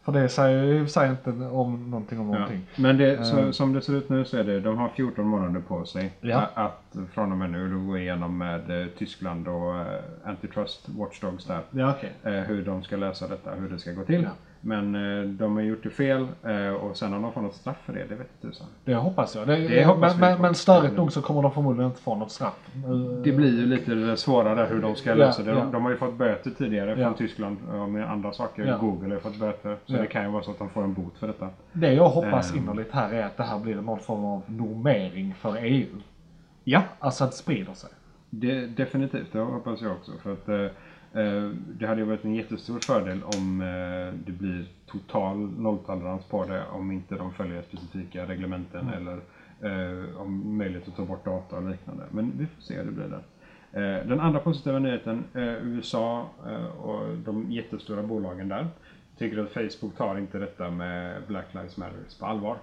För det säger ju sig inte om någonting om Ja. någonting. Men det, så, Eh. som det ser ut nu så är det, de har 14 månader på sig Ja. att från och med nu gå igenom med eh, Tyskland och eh, Antitrust Watchdogs där. Ja, eh, hur de ska lösa detta, hur det ska gå till. Ja. Men eh, de har gjort det fel eh, och sen om de får något straff för det, det vet tusan. Det hoppas jag. Det, Det hoppas men, men, störigt nog så kommer de förmodligen inte få något straff. Eh, Det blir ju lite svårare hur de ska Ja, lösa det. De, ja. de har ju fått böter tidigare Ja. från Tyskland med andra saker. Google har ju fått böter. Så det kan ju vara så att de får en bot för detta. Det jag hoppas Ehm. innerligt här är att det här blir någon form av normering för EU. Ja, Alltså att det sprider sig. det, definitivt. Det hoppas jag också. För att det hade ju varit en jättestor fördel om eh, det blir total nolltolerans på det om inte de följer specifika reglementen Mm. eller eh, om möjlighet att ta bort data och liknande. Men vi får se hur det blir där. Eh, den andra positiva nyheten, eh, USA eh, och de jättestora bolagen där tycker att Facebook tar inte detta med Black Lives Matter på allvar.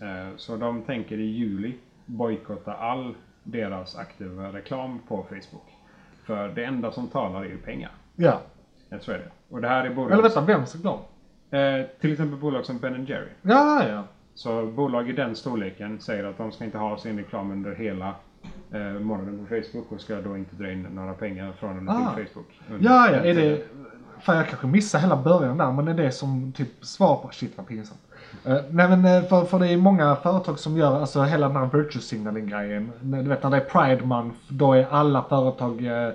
Eh, Så de tänker i juli bojkotta all deras aktiva reklam på Facebook. För det enda som talar är ju pengar. Ja. Ja, Så är det. Och det här är bolag, Eller vänta, vems reklam? eh, till exempel bolag som Ben Jerry. Ja, ja. Så bolag i den storleken säger att de ska inte ha sin reklam under hela eh, månaden på Facebook och ska då inte dra in några pengar från eller Ah. till Facebook. under Ja, ja. Är det... Fan, jag kanske missade hela början där, men är det som typ svar på... Shit vad pinsamt. Eh, nej men eh, för, för det är många företag som gör alltså hela den här virtue signaling grejen. Du vet när det är Pride Month, då är alla företag eh,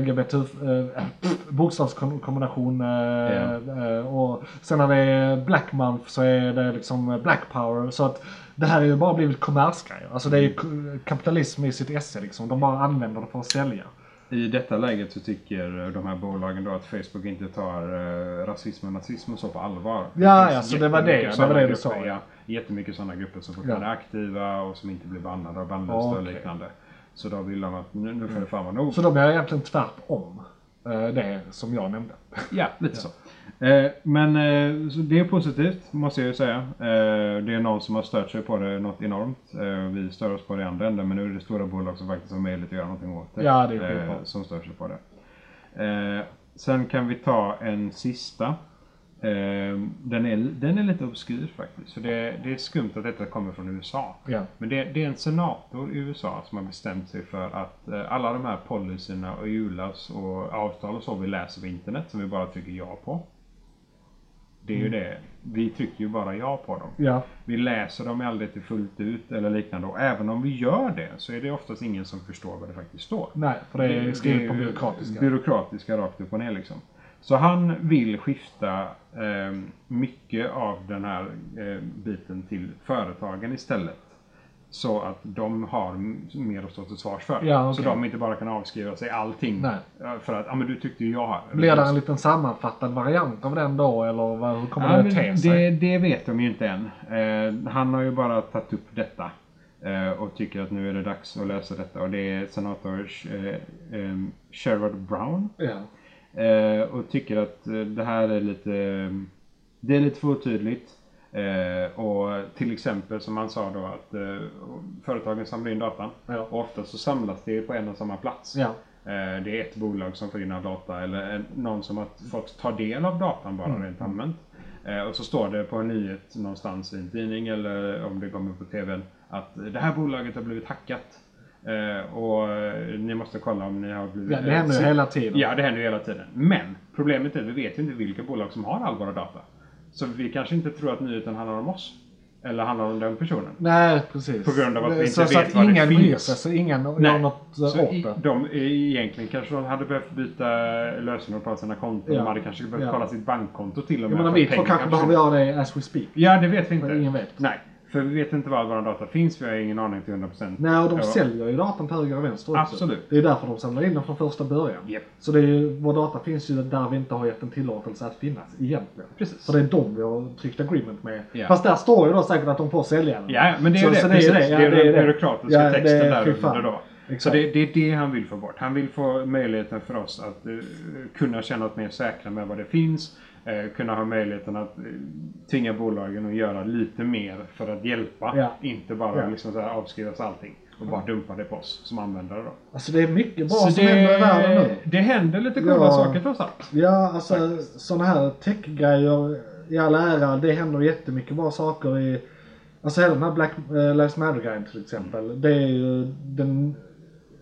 LGBT, eh, bokstavskombination. Eh, Ja. eh, och sen när det är Black Month så är det liksom Black Power. Så att det här är ju bara blivit kommersgrejer. Alltså det är ju kapitalism i sitt esse liksom. De bara använder det för att sälja. I detta läget så tycker de här bolagen då att Facebook inte tar eh, rasism och nazism och så på allvar. Ja, ja, så det var det, det var det du sa, ja. Ja, jättemycket sådana grupper som fortfarande Ja. är aktiva och som inte blir bannade och bannlysta och Okej. liknande. Så då vill de att nu, nu får det fan vara nog. Så de är egentligen tvärtom eh, det som jag nämnde. Ja, lite så. Eh, men eh, det är positivt, måste jag ju säga. Eh, det är någon som har stört sig på det något enormt. Eh, vi stör oss på det andra änden, men nu är det stora bolag som faktiskt har möjlighet att göra någonting åt det. Ja, det är skitbra. Som stör sig på det. Eh, sen kan vi ta en sista. Eh, den, är, den är lite obskyr faktiskt. Så det, det är skumt att detta kommer från USA. Ja. Men det, det är en senator i USA som har bestämt sig för att eh, alla de här policyerna och ULAs och avtal och så vi läser på internet som vi bara trycker ja på. Det är ju det. Vi trycker ju bara ja på dem. Ja. Vi läser dem aldrig till fullt ut eller liknande. Och även om vi gör det så är det oftast ingen som förstår vad det faktiskt står. Nej, för det är skrivet på byråkratiska. Byråkratiska rakt upp och ner liksom. Så han vill skifta eh, mycket av den här eh, biten till företagen istället. Så att de har mer att stå till svars för. Ja, Så okej. de inte bara kan avskriva sig allting. Nej. Ja, För att, ja men du tyckte ju jag. Blir det en liten sammanfattad variant av den då eller vad, hur kommer Ja, det att te det, sig? det vet de ju inte än. Eh, han har ju bara tagit upp detta. Eh, och tycker att nu är det dags att lösa detta. Och det är senator eh, eh, Sherrod Brown. Ja. Eh, och tycker att eh, det här är lite, det är lite för otydligt. Eh, och till exempel som han sa då att eh, företagen samlar in datan. Ja. Och ofta så samlas det på en och samma plats. Ja. Eh, det är ett bolag som får in all data eller en- någon som har fått ta del av datan bara rent allmänt. Eh, och så står det på en nyhet någonstans i en tidning eller om det kommer på TVn att det här bolaget har blivit hackat. Eh, och eh, ni måste kolla om ni har blivit... Ja, det händer ju hela tiden. Ja, det händer ju hela tiden. Men problemet är att vi vet ju inte vilka bolag som har all våra data. Så vi kanske inte tror att nyheten handlar om oss. Eller handlar om den personen. Nej, precis. På grund av att vi inte så, så vet att vad det ingen bryr finns. sig, så ingen gör Nej. något eh, Så åt i, det. de, egentligen kanske de hade behövt byta lösenord på sina konton. Ja. De hade kanske behövt Ja. kolla sitt bankkonto till och Jag med. menar, för vi två kanske kan behöver göra det as we speak. Ja, det vet vi inte. För ingen vet. Nej, för vi vet inte var våra data finns. Vi har ingen aning till 100%. Nej, och de säljer ju datan till höger och vänster också. Absolut. Det är därför de samlar in den från första början. Japp. Så det är ju, vår data finns ju där vi inte har gett en tillåtelse att finnas egentligen. Precis. För det är de vi har tryckt agreement med. Ja. Fast där står ju då säkert att de får sälja den. Ja, men det är Så- det. så det. det, Ja, är det är den byråkratiska Ja, texten är- där under då. Så Exakt. det, det är det han vill få bort. Han vill få möjligheten för oss att eh, kunna känna oss mer säkra med vad det finns. Eh, kunna ha möjligheten att eh, tvinga bolagen att göra lite mer för att hjälpa. Ja. Inte bara Ja. liksom så här avskriva sig allting och bara dumpa det på oss som användare då. Alltså det är mycket bra Så som händer i världen nu. det händer lite coola Ja. saker trots allt. Ja, alltså sådana här techgrejer i all ära, det händer jättemycket bra saker i... Alltså hela den här Black eh, Lives Matter-grejen till exempel. Det är ju den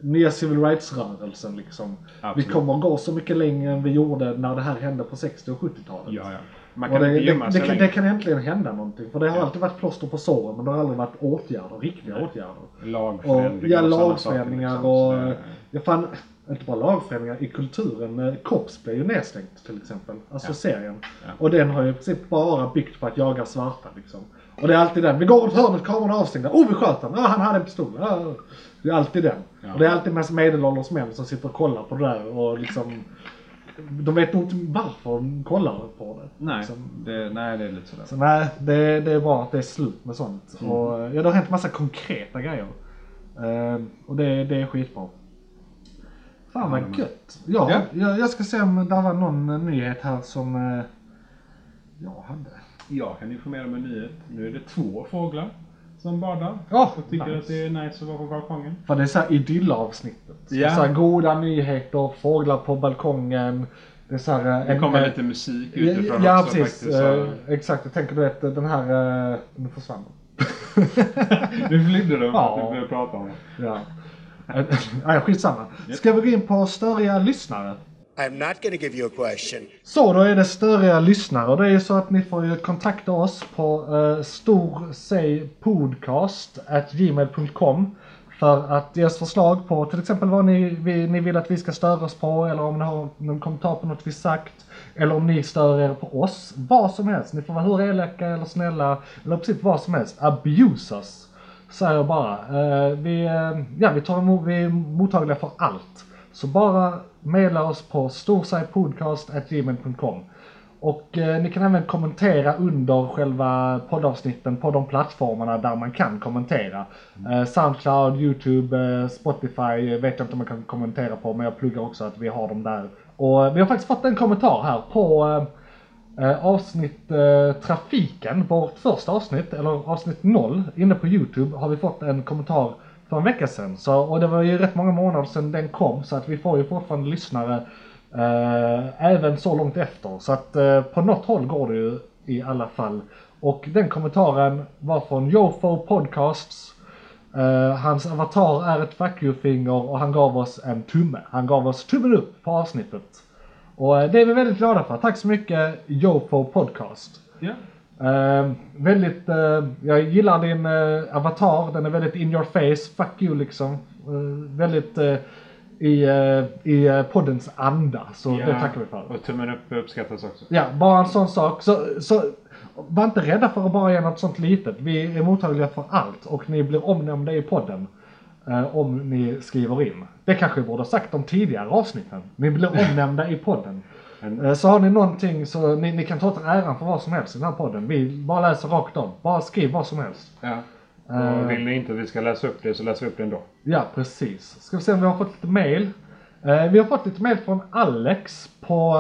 nya civil rights-rörelsen liksom. Absolut. Vi kommer gå så mycket längre än vi gjorde när det här hände på 60 och 70-talet. Ja, ja. Man Och kan det, inte gömma det, sig det, kan, det kan äntligen hända någonting. För det har alltid varit plåster på såren men det har aldrig varit åtgärder, riktiga åtgärder. Och, Lagförändringar ja, och sådana lagförändringar saker, och... liksom. Så Ja, fan, inte bara lagförändringar, i kulturen. eh, Cops blev ju nedstängt till exempel. Alltså Ja. serien. Ja. Och den har ju i princip bara byggt på att jaga svarta liksom. Och det är alltid den. Vi går runt hörnet, kameran är avstängda. Oh, vi sköt honom. Ah, han hade en pistol. Ah. Det är alltid den. Ja. Och det är alltid mest medelålders män som sitter och kollar på det där och liksom... De vet nog inte varför de kollar på det. Nej, Liksom. det, nej, det är lite sådär. Så nej, det, det är bra att det är slut med sånt. Mm. Och, ja, det har hänt massa konkreta grejer. Eh, och det, det är skitbra. Fan vad men- gött. Ja, Ja. Jag, jag ska se om det var någon eh, nyhet här som eh, jag hade. Jag kan informera om en nyhet. Nu är det två fåglar som badar. Ja, och tycker nice. att det är nice att vara på balkongen. För det är såhär idyllavsnittet. Ja. Så här goda nyheter, fåglar på balkongen. Det är så här, eh, Det en- kommer eh, lite musik Ja, utifrån ja också precis. faktiskt. Så... Eh, exakt, jag tänker du vet den här... eh, nu försvann den. Nu flydde de Ja. att du började prata om det. Ja. ja, skitsamma. Ska vi gå in på störiga lyssnare? I'm not gonna give you a question. Så, då är det störiga lyssnare och det är ju så att ni får ju kontakta oss på eh, uh, storsejpodcast.gmail.com för att ge oss förslag på till exempel vad ni, vi, ni vill att vi ska störa oss på eller om ni har någon kommentar på något vi sagt eller om ni stör er på oss. Vad som helst. Ni får vara hur elaka eller snälla eller precis vad som helst. Abuse us. Säger jag bara. Uh, vi, uh, ja, vi, tar emot, vi är mottagliga för allt. Så bara mejla oss på storsajpodcast.gmail.com Och eh, ni kan även kommentera under själva poddavsnitten på de plattformarna där man kan kommentera. Eh, Soundcloud, YouTube, eh, Spotify vet jag inte om man kan kommentera på men jag pluggar också att vi har dem där. Och eh, vi har faktiskt fått en kommentar här på eh, Eh, avsnitt Trafiken, vårt första avsnitt, eller avsnitt 0, inne på Youtube har vi fått en kommentar för en vecka sedan. Så, och det var ju rätt många månader sedan den kom så att vi får ju fortfarande lyssnare eh, även så långt efter. Så att eh, på något håll går det ju i alla fall. Och den kommentaren var från Jofo Podcasts. Eh, hans avatar är ett fuck you-finger och han gav oss en tumme. Han gav oss tummen upp på avsnittet. Och eh, det är vi väldigt glada för. Tack så mycket Jofo Podcast. Yeah. Eh, väldigt, eh, jag gillar din eh, avatar. Den är väldigt in your face. Fuck you liksom. Väldigt i, i poddens anda. Så det tackar vi för. Och tummen upp uppskattas också. Ja, bara en sån sak. Så, så var inte rädda för att bara ge något sånt litet. Vi är mottagliga för allt och ni blir omnämnda i podden. om ni skriver in. Det kanske vi borde ha sagt om tidigare avsnitten. Ni blir omnämnda i podden. Eh, så har ni någonting så ni, ni kan ta åt äran för vad som helst i den här podden. Vi bara läser rakt om. Bara skriv vad som helst. Ja. Eh. Och vill ni inte att vi ska läsa upp det så läser vi upp det ändå. Ja, precis. Ska vi se om vi har fått lite mail. Eh, vi har fått lite mail från Alex på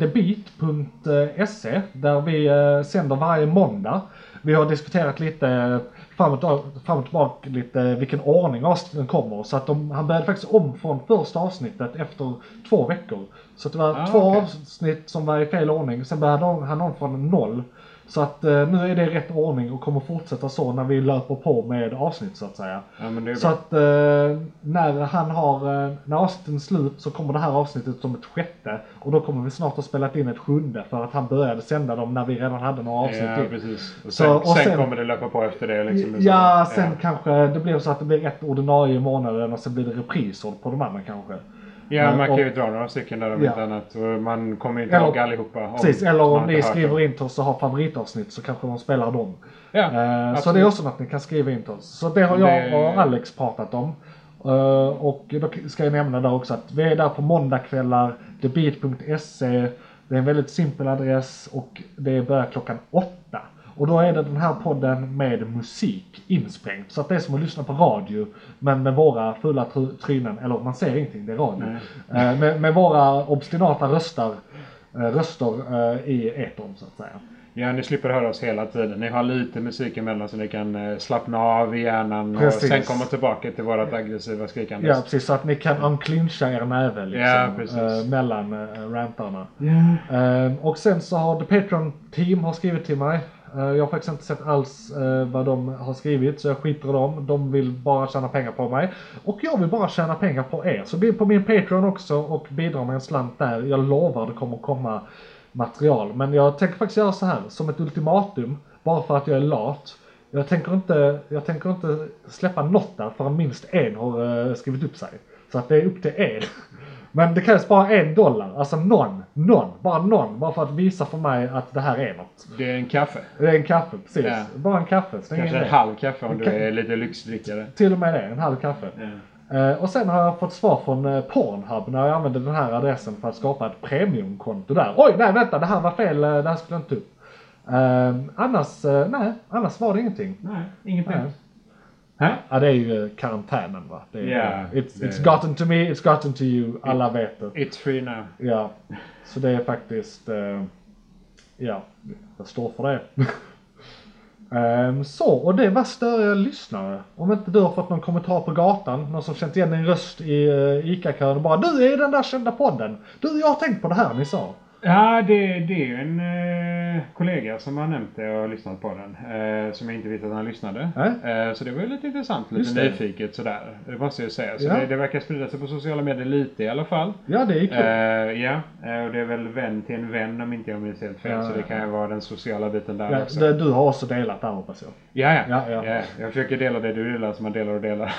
thebeat.se där vi sänder varje måndag. Vi har diskuterat lite fram och, fram och tillbaka lite vilken ordning avsnitten kommer. Så att de, han började faktiskt om från första avsnittet efter två veckor. Så det var Ah, två okej. avsnitt som var i fel ordning. Sen började han om från noll. Så att eh, nu är det rätt ordning och kommer fortsätta så när vi löper på med avsnitt så att säga. Ja, Så att eh, när han har, eh, när avsnittet är slut så kommer det här avsnittet som ett sjätte. Och då kommer vi snart ha spelat in ett sjunde för att han började sända dem när vi redan hade några avsnitt Ja, in. precis. Och Så- sen, och sen, sen- kommer det löpa på efter det. Liksom, Ja, Så- sen kanske det blir så att det blir ett ordinarie i månaden och sen blir det repriser på de andra kanske. Ja, man kan och- ju dra några stycken där om Ja. inte annat. Man kommer ju inte Eller- ihåg allihopa. Om Precis, eller man om ni skriver in till oss och har favoritavsnitt så kanske de spelar dem. Ja, Eh, så det är också något ni kan skriva in till oss. Så det har jag Det- och Alex pratat om. Eh, och då ska jag nämna där också att vi är där på måndagkvällar, thebeat.se. Det är en väldigt simpel adress och det börjar klockan åtta. Och då är det den här podden med musik insprängt. Så att det är som att lyssna på radio men med våra fulla try- trynen, eller man ser ingenting, det är radio. Eh, med, med våra obstinata röster, eh, röster eh, i etern så att säga. Ja, ni slipper höra oss hela tiden. Ni har lite musik emellan så ni kan eh, slappna av i hjärnan Precis. och sen komma tillbaka till vårat aggressiva skrikande. Ja precis, så att ni kan unclincha er näve liksom, Ja, precis. eh, mellan uh, rantarna. Eh, och sen så har The Patreon Team har skrivit till mig. Eh, jag har faktiskt inte sett alls eh, vad de har skrivit så jag skiter i dem. De vill bara tjäna pengar på mig. Och jag vill bara tjäna pengar på er. Så bli på min Patreon också och bidra med en slant där. Jag lovar det kommer komma material. Men jag tänker faktiskt göra så här som ett ultimatum. Bara för att jag är lat. Jag tänker inte, jag tänker inte släppa något där förrän minst en har eh, skrivit upp sig. Så att det är upp till er. Men det krävs bara en dollar, alltså någon, någon, bara någon, bara för att visa för mig att det här är något. Det är en kaffe. Det är en kaffe, precis. Ja. Bara en kaffe, stäng in Kanske en halv kaffe om du är lite lyxdrickare. Till och med det, en halv kaffe. Eh, och sen har jag fått svar från eh, Pornhub när jag använde den här adressen för att skapa ett premiumkonto där. Oj, nej vänta, det här var fel, eh, det här skulle jag inte upp. Annars, nej, annars var det ingenting. Nej, ingenting. Nej. Ja, det är ju eh, karantänen va? Är, Ja, it's, it's gotten to me, it's gotten to you, alla vet det. It's free now. Ja, så det är faktiskt, eh, ja, jag står för det. Ehm, så, och det var större lyssnare. Om inte du har fått någon kommentar på gatan, någon som känt igen din röst i uh, ICA-kön och bara Du är den där kända podden! Du, jag har tänkt på det här ni sa. Ja, det, det är en eh, kollega som har nämnt det och har lyssnat på den. Eh, som jag inte visste att han lyssnade. Nej. Eh, så det var ju lite intressant, Just lite det. nyfiket sådär. Det måste jag säga. Så Ja. det, det verkar sprida sig på sociala medier lite i alla fall. Ja, det är kul. Eh, ja, eh, och det är väl vän till en vän om inte jag minns helt fel. Ja, så det kan ju vara den sociala biten där ja, också. det, du har också delat där hoppas jag. Ja, ja. Ja, ja. ja. Jag försöker dela det du delar som man delar och delar.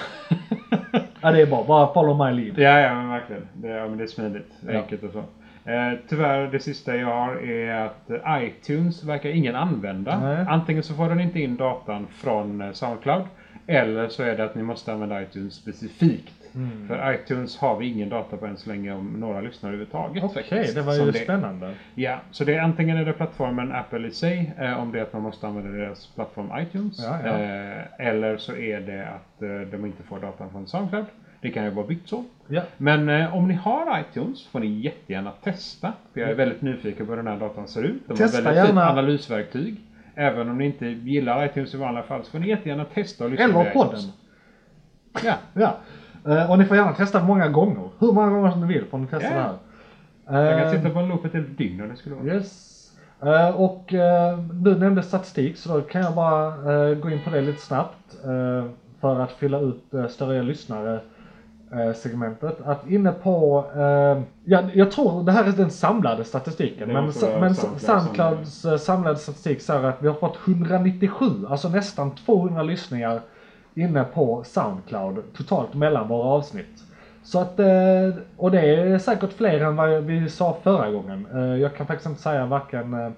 Ja, det är bra. Bara follow my lead. Ja, ja men verkligen. Det, ja, men det är smidigt. Enkelt och så. Eh, tyvärr, det sista jag har är att eh, iTunes verkar ingen använda. Nej. Antingen så får den inte in datan från eh, Soundcloud. Eller så är det att ni måste använda iTunes specifikt. Mm. För iTunes har vi ingen data på än så länge om några lyssnar överhuvudtaget. Okej, faktiskt, det var ju det. spännande. Ja, så det är antingen är det plattformen Apple i sig, eh, om det är att man måste använda deras plattform iTunes. Ja, ja. Eh, eller så är det att de inte får datan från Soundcloud. Det kan ju vara byggt så. Ja. Men eh, om ni har iTunes får ni jättegärna testa. För jag är väldigt nyfiken på hur den här datorn ser ut. De Testa har väldigt gärna- analysverktyg. Även om ni inte gillar iTunes i vanliga fall så får ni jättegärna testa och lyssna Eller podden. Ja. Ja. Eh, och ni får gärna testa många gånger. Hur många gånger som ni vill får ni testa Ja. det här. Jag kan Eh, sitta på en loop ett helt dygn om det skulle vara. Yes. Eh, och uh, du nämnde statistik så då kan jag bara gå in på det lite snabbt. för att fylla ut uh, större lyssnare segmentet. Att inne på, uh, ja, jag tror det här är den samlade statistiken. Men, men Soundclouds eh, samlade statistik säger att vi har fått 197, alltså nästan 200 lyssningar inne på Soundcloud totalt mellan våra avsnitt. Så att, eh, och det är säkert fler än vad vi sa förra gången. Eh, Jag kan faktiskt inte säga varken eh,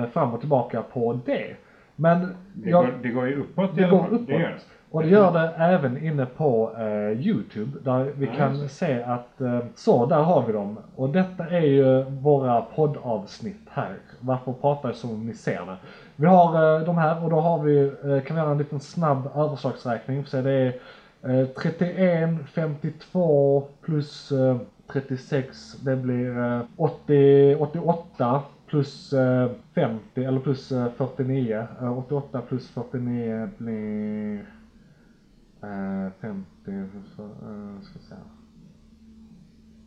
eh, fram och tillbaka på det. Men Det, jag, går, det går ju uppåt i det alla fall. uppåt. Det gör det. Och det gör det även inne på eh, Youtube där vi kan se att, eh, så där har vi dem. Och detta är ju våra poddavsnitt här. Varför pratar jag som om ni ser det? Vi har eh, de här och då har vi, eh, kan vi göra en liten snabb överslagsräkning. Så det är eh, 31, 52 plus eh, 36, det blir eh, 80, 88 plus eh, 50 eller plus eh, 49. Eh, 88 plus 49 blir eh, 50, så, eh, ska vi se.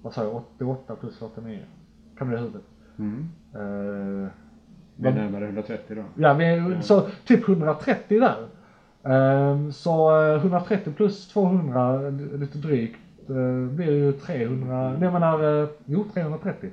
Vad sa jag? 88 plus 49? Kan du det i huvudet? Mm. Eh, Vi är närmare 130 då. Ja, vi så typ 130 där. Ehm, så eh, 130 plus 200 lite drygt eh, blir ju 300, nej jag menar, eh, jo 330.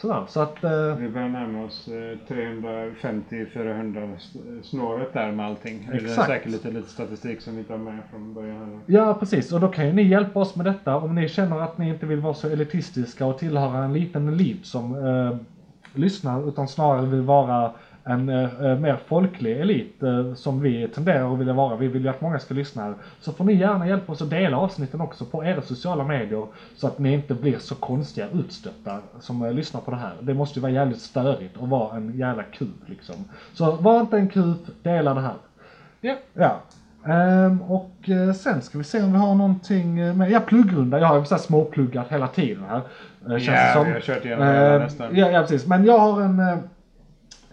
Sådär, så att, eh, Vi börjar närma oss eh, 350-400 snåret där med allting. Det är Exakt. säkert lite, lite statistik som vi har med från början. Här. ja precis, och då kan ju ni hjälpa oss med detta om ni känner att ni inte vill vara så elitistiska och tillhöra en liten elit som eh, lyssnar utan snarare vill vara en eh, eh, mer folklig elit eh, som vi tenderar att vilja vara. Vi vill ju att många ska lyssna här. Så får ni gärna hjälpa oss att dela avsnitten också på era sociala medier så att ni inte blir så konstiga utstötta som eh, lyssnar på det här. Det måste ju vara jävligt störigt att vara en jävla kuf liksom. Så var inte en kuf, dela det här. Ja. Ja. Ehm, och eh, sen ska vi se om vi har någonting eh, med, ja pluggrunda, jag har ju småpluggat hela tiden här. eh, känns det Ja, som. vi har kört igenom hela Ehm, nästan. Ja, ja precis, men jag har en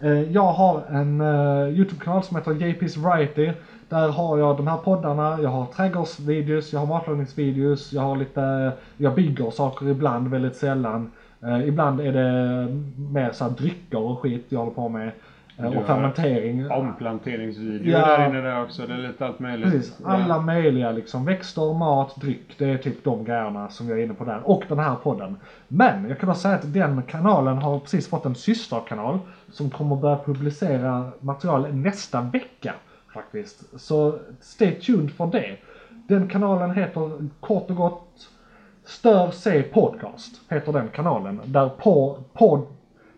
Eh, jag har en eh, YouTube-kanal som heter JP's Variety. Där har jag de här poddarna, jag har trädgårdsvideos, jag har matlagningsvideos, jag har lite, jag bygger saker ibland, väldigt sällan. Eh, ibland är det mer så här drycker och skit jag håller på med. Och fermentering. Omplanteringsvideo Ja. där inne där också. Det är lite allt möjligt. Precis, alla möjliga liksom. Växter, mat, dryck. Det är typ de grejerna som jag är inne på där. Och den här podden. Men jag kan bara säga att den kanalen har precis fått en systerkanal. Som kommer börja publicera material nästa vecka. Faktiskt. Så stay tuned för det. Den kanalen heter kort och gott Stör C Podcast. Heter den kanalen. Där på, pod,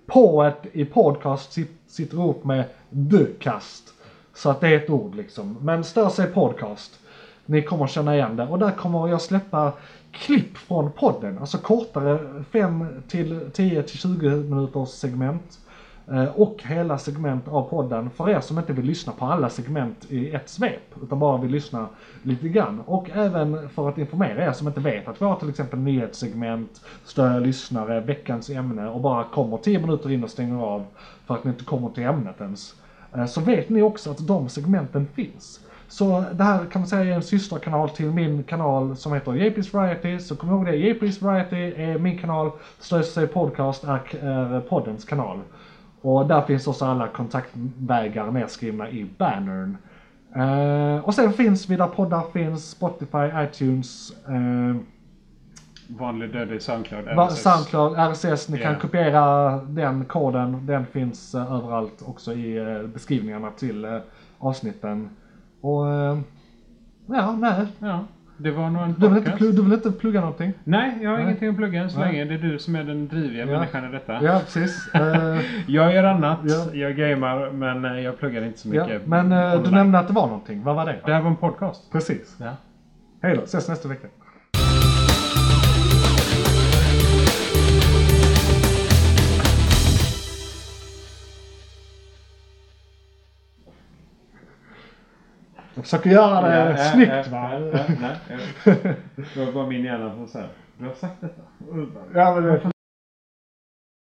pået i podcast sit, sitter ihop med the-kast. Så att det är ett ord liksom. Men Stör sig podcast. Ni kommer känna igen det. Och där kommer jag släppa klipp från podden. Alltså kortare 5 till 10 till 20 minuters segment. Eh, och hela segment av podden för er som inte vill lyssna på alla segment i ett svep. Utan bara vill lyssna lite grann. Och även för att informera er som inte vet att vi har till exempel nyhetssegment, större lyssnare, veckans ämne och bara kommer 10 minuter in och stänger av för att ni inte kommer till ämnet ens. Eh, så vet ni också att de segmenten finns. Så det här kan man säga är en systerkanal till min kanal som heter JP's Variety. Så kom ihåg det, JP's Variety är min kanal, Slösa sig podcast är eh, poddens kanal. Och där finns också alla kontaktvägar nedskrivna i bannern. Eh, och sen finns vi där poddar finns, Spotify, iTunes, eh, Vanlig dödlig Soundcloud. RSS. Soundcloud, RSS, ni kan Ja. kopiera den koden. Den finns eh, överallt också i beskrivningarna till avsnitten. Och ja, nej. Ja, det var nog en Du vill, inte, podcast. plu- du vill inte plugga någonting? Nej, jag har Nej. ingenting att plugga än så länge. Det är du som är den driviga Ja. människan i detta. Ja, precis. Jag gör annat. Ja. Jag gamar, men eh, jag pluggar inte så ja. mycket. Men eh, du online. nämnde att det var någonting. Vad var det? Det här var en podcast. Precis. Ja. Hej då, ses nästa vecka. Jag försöker göra det Ja, ja, snyggt ja, va? ja, ja, nej, ja. Var bara min hjärna som sa Du har sagt detta. Ja, men det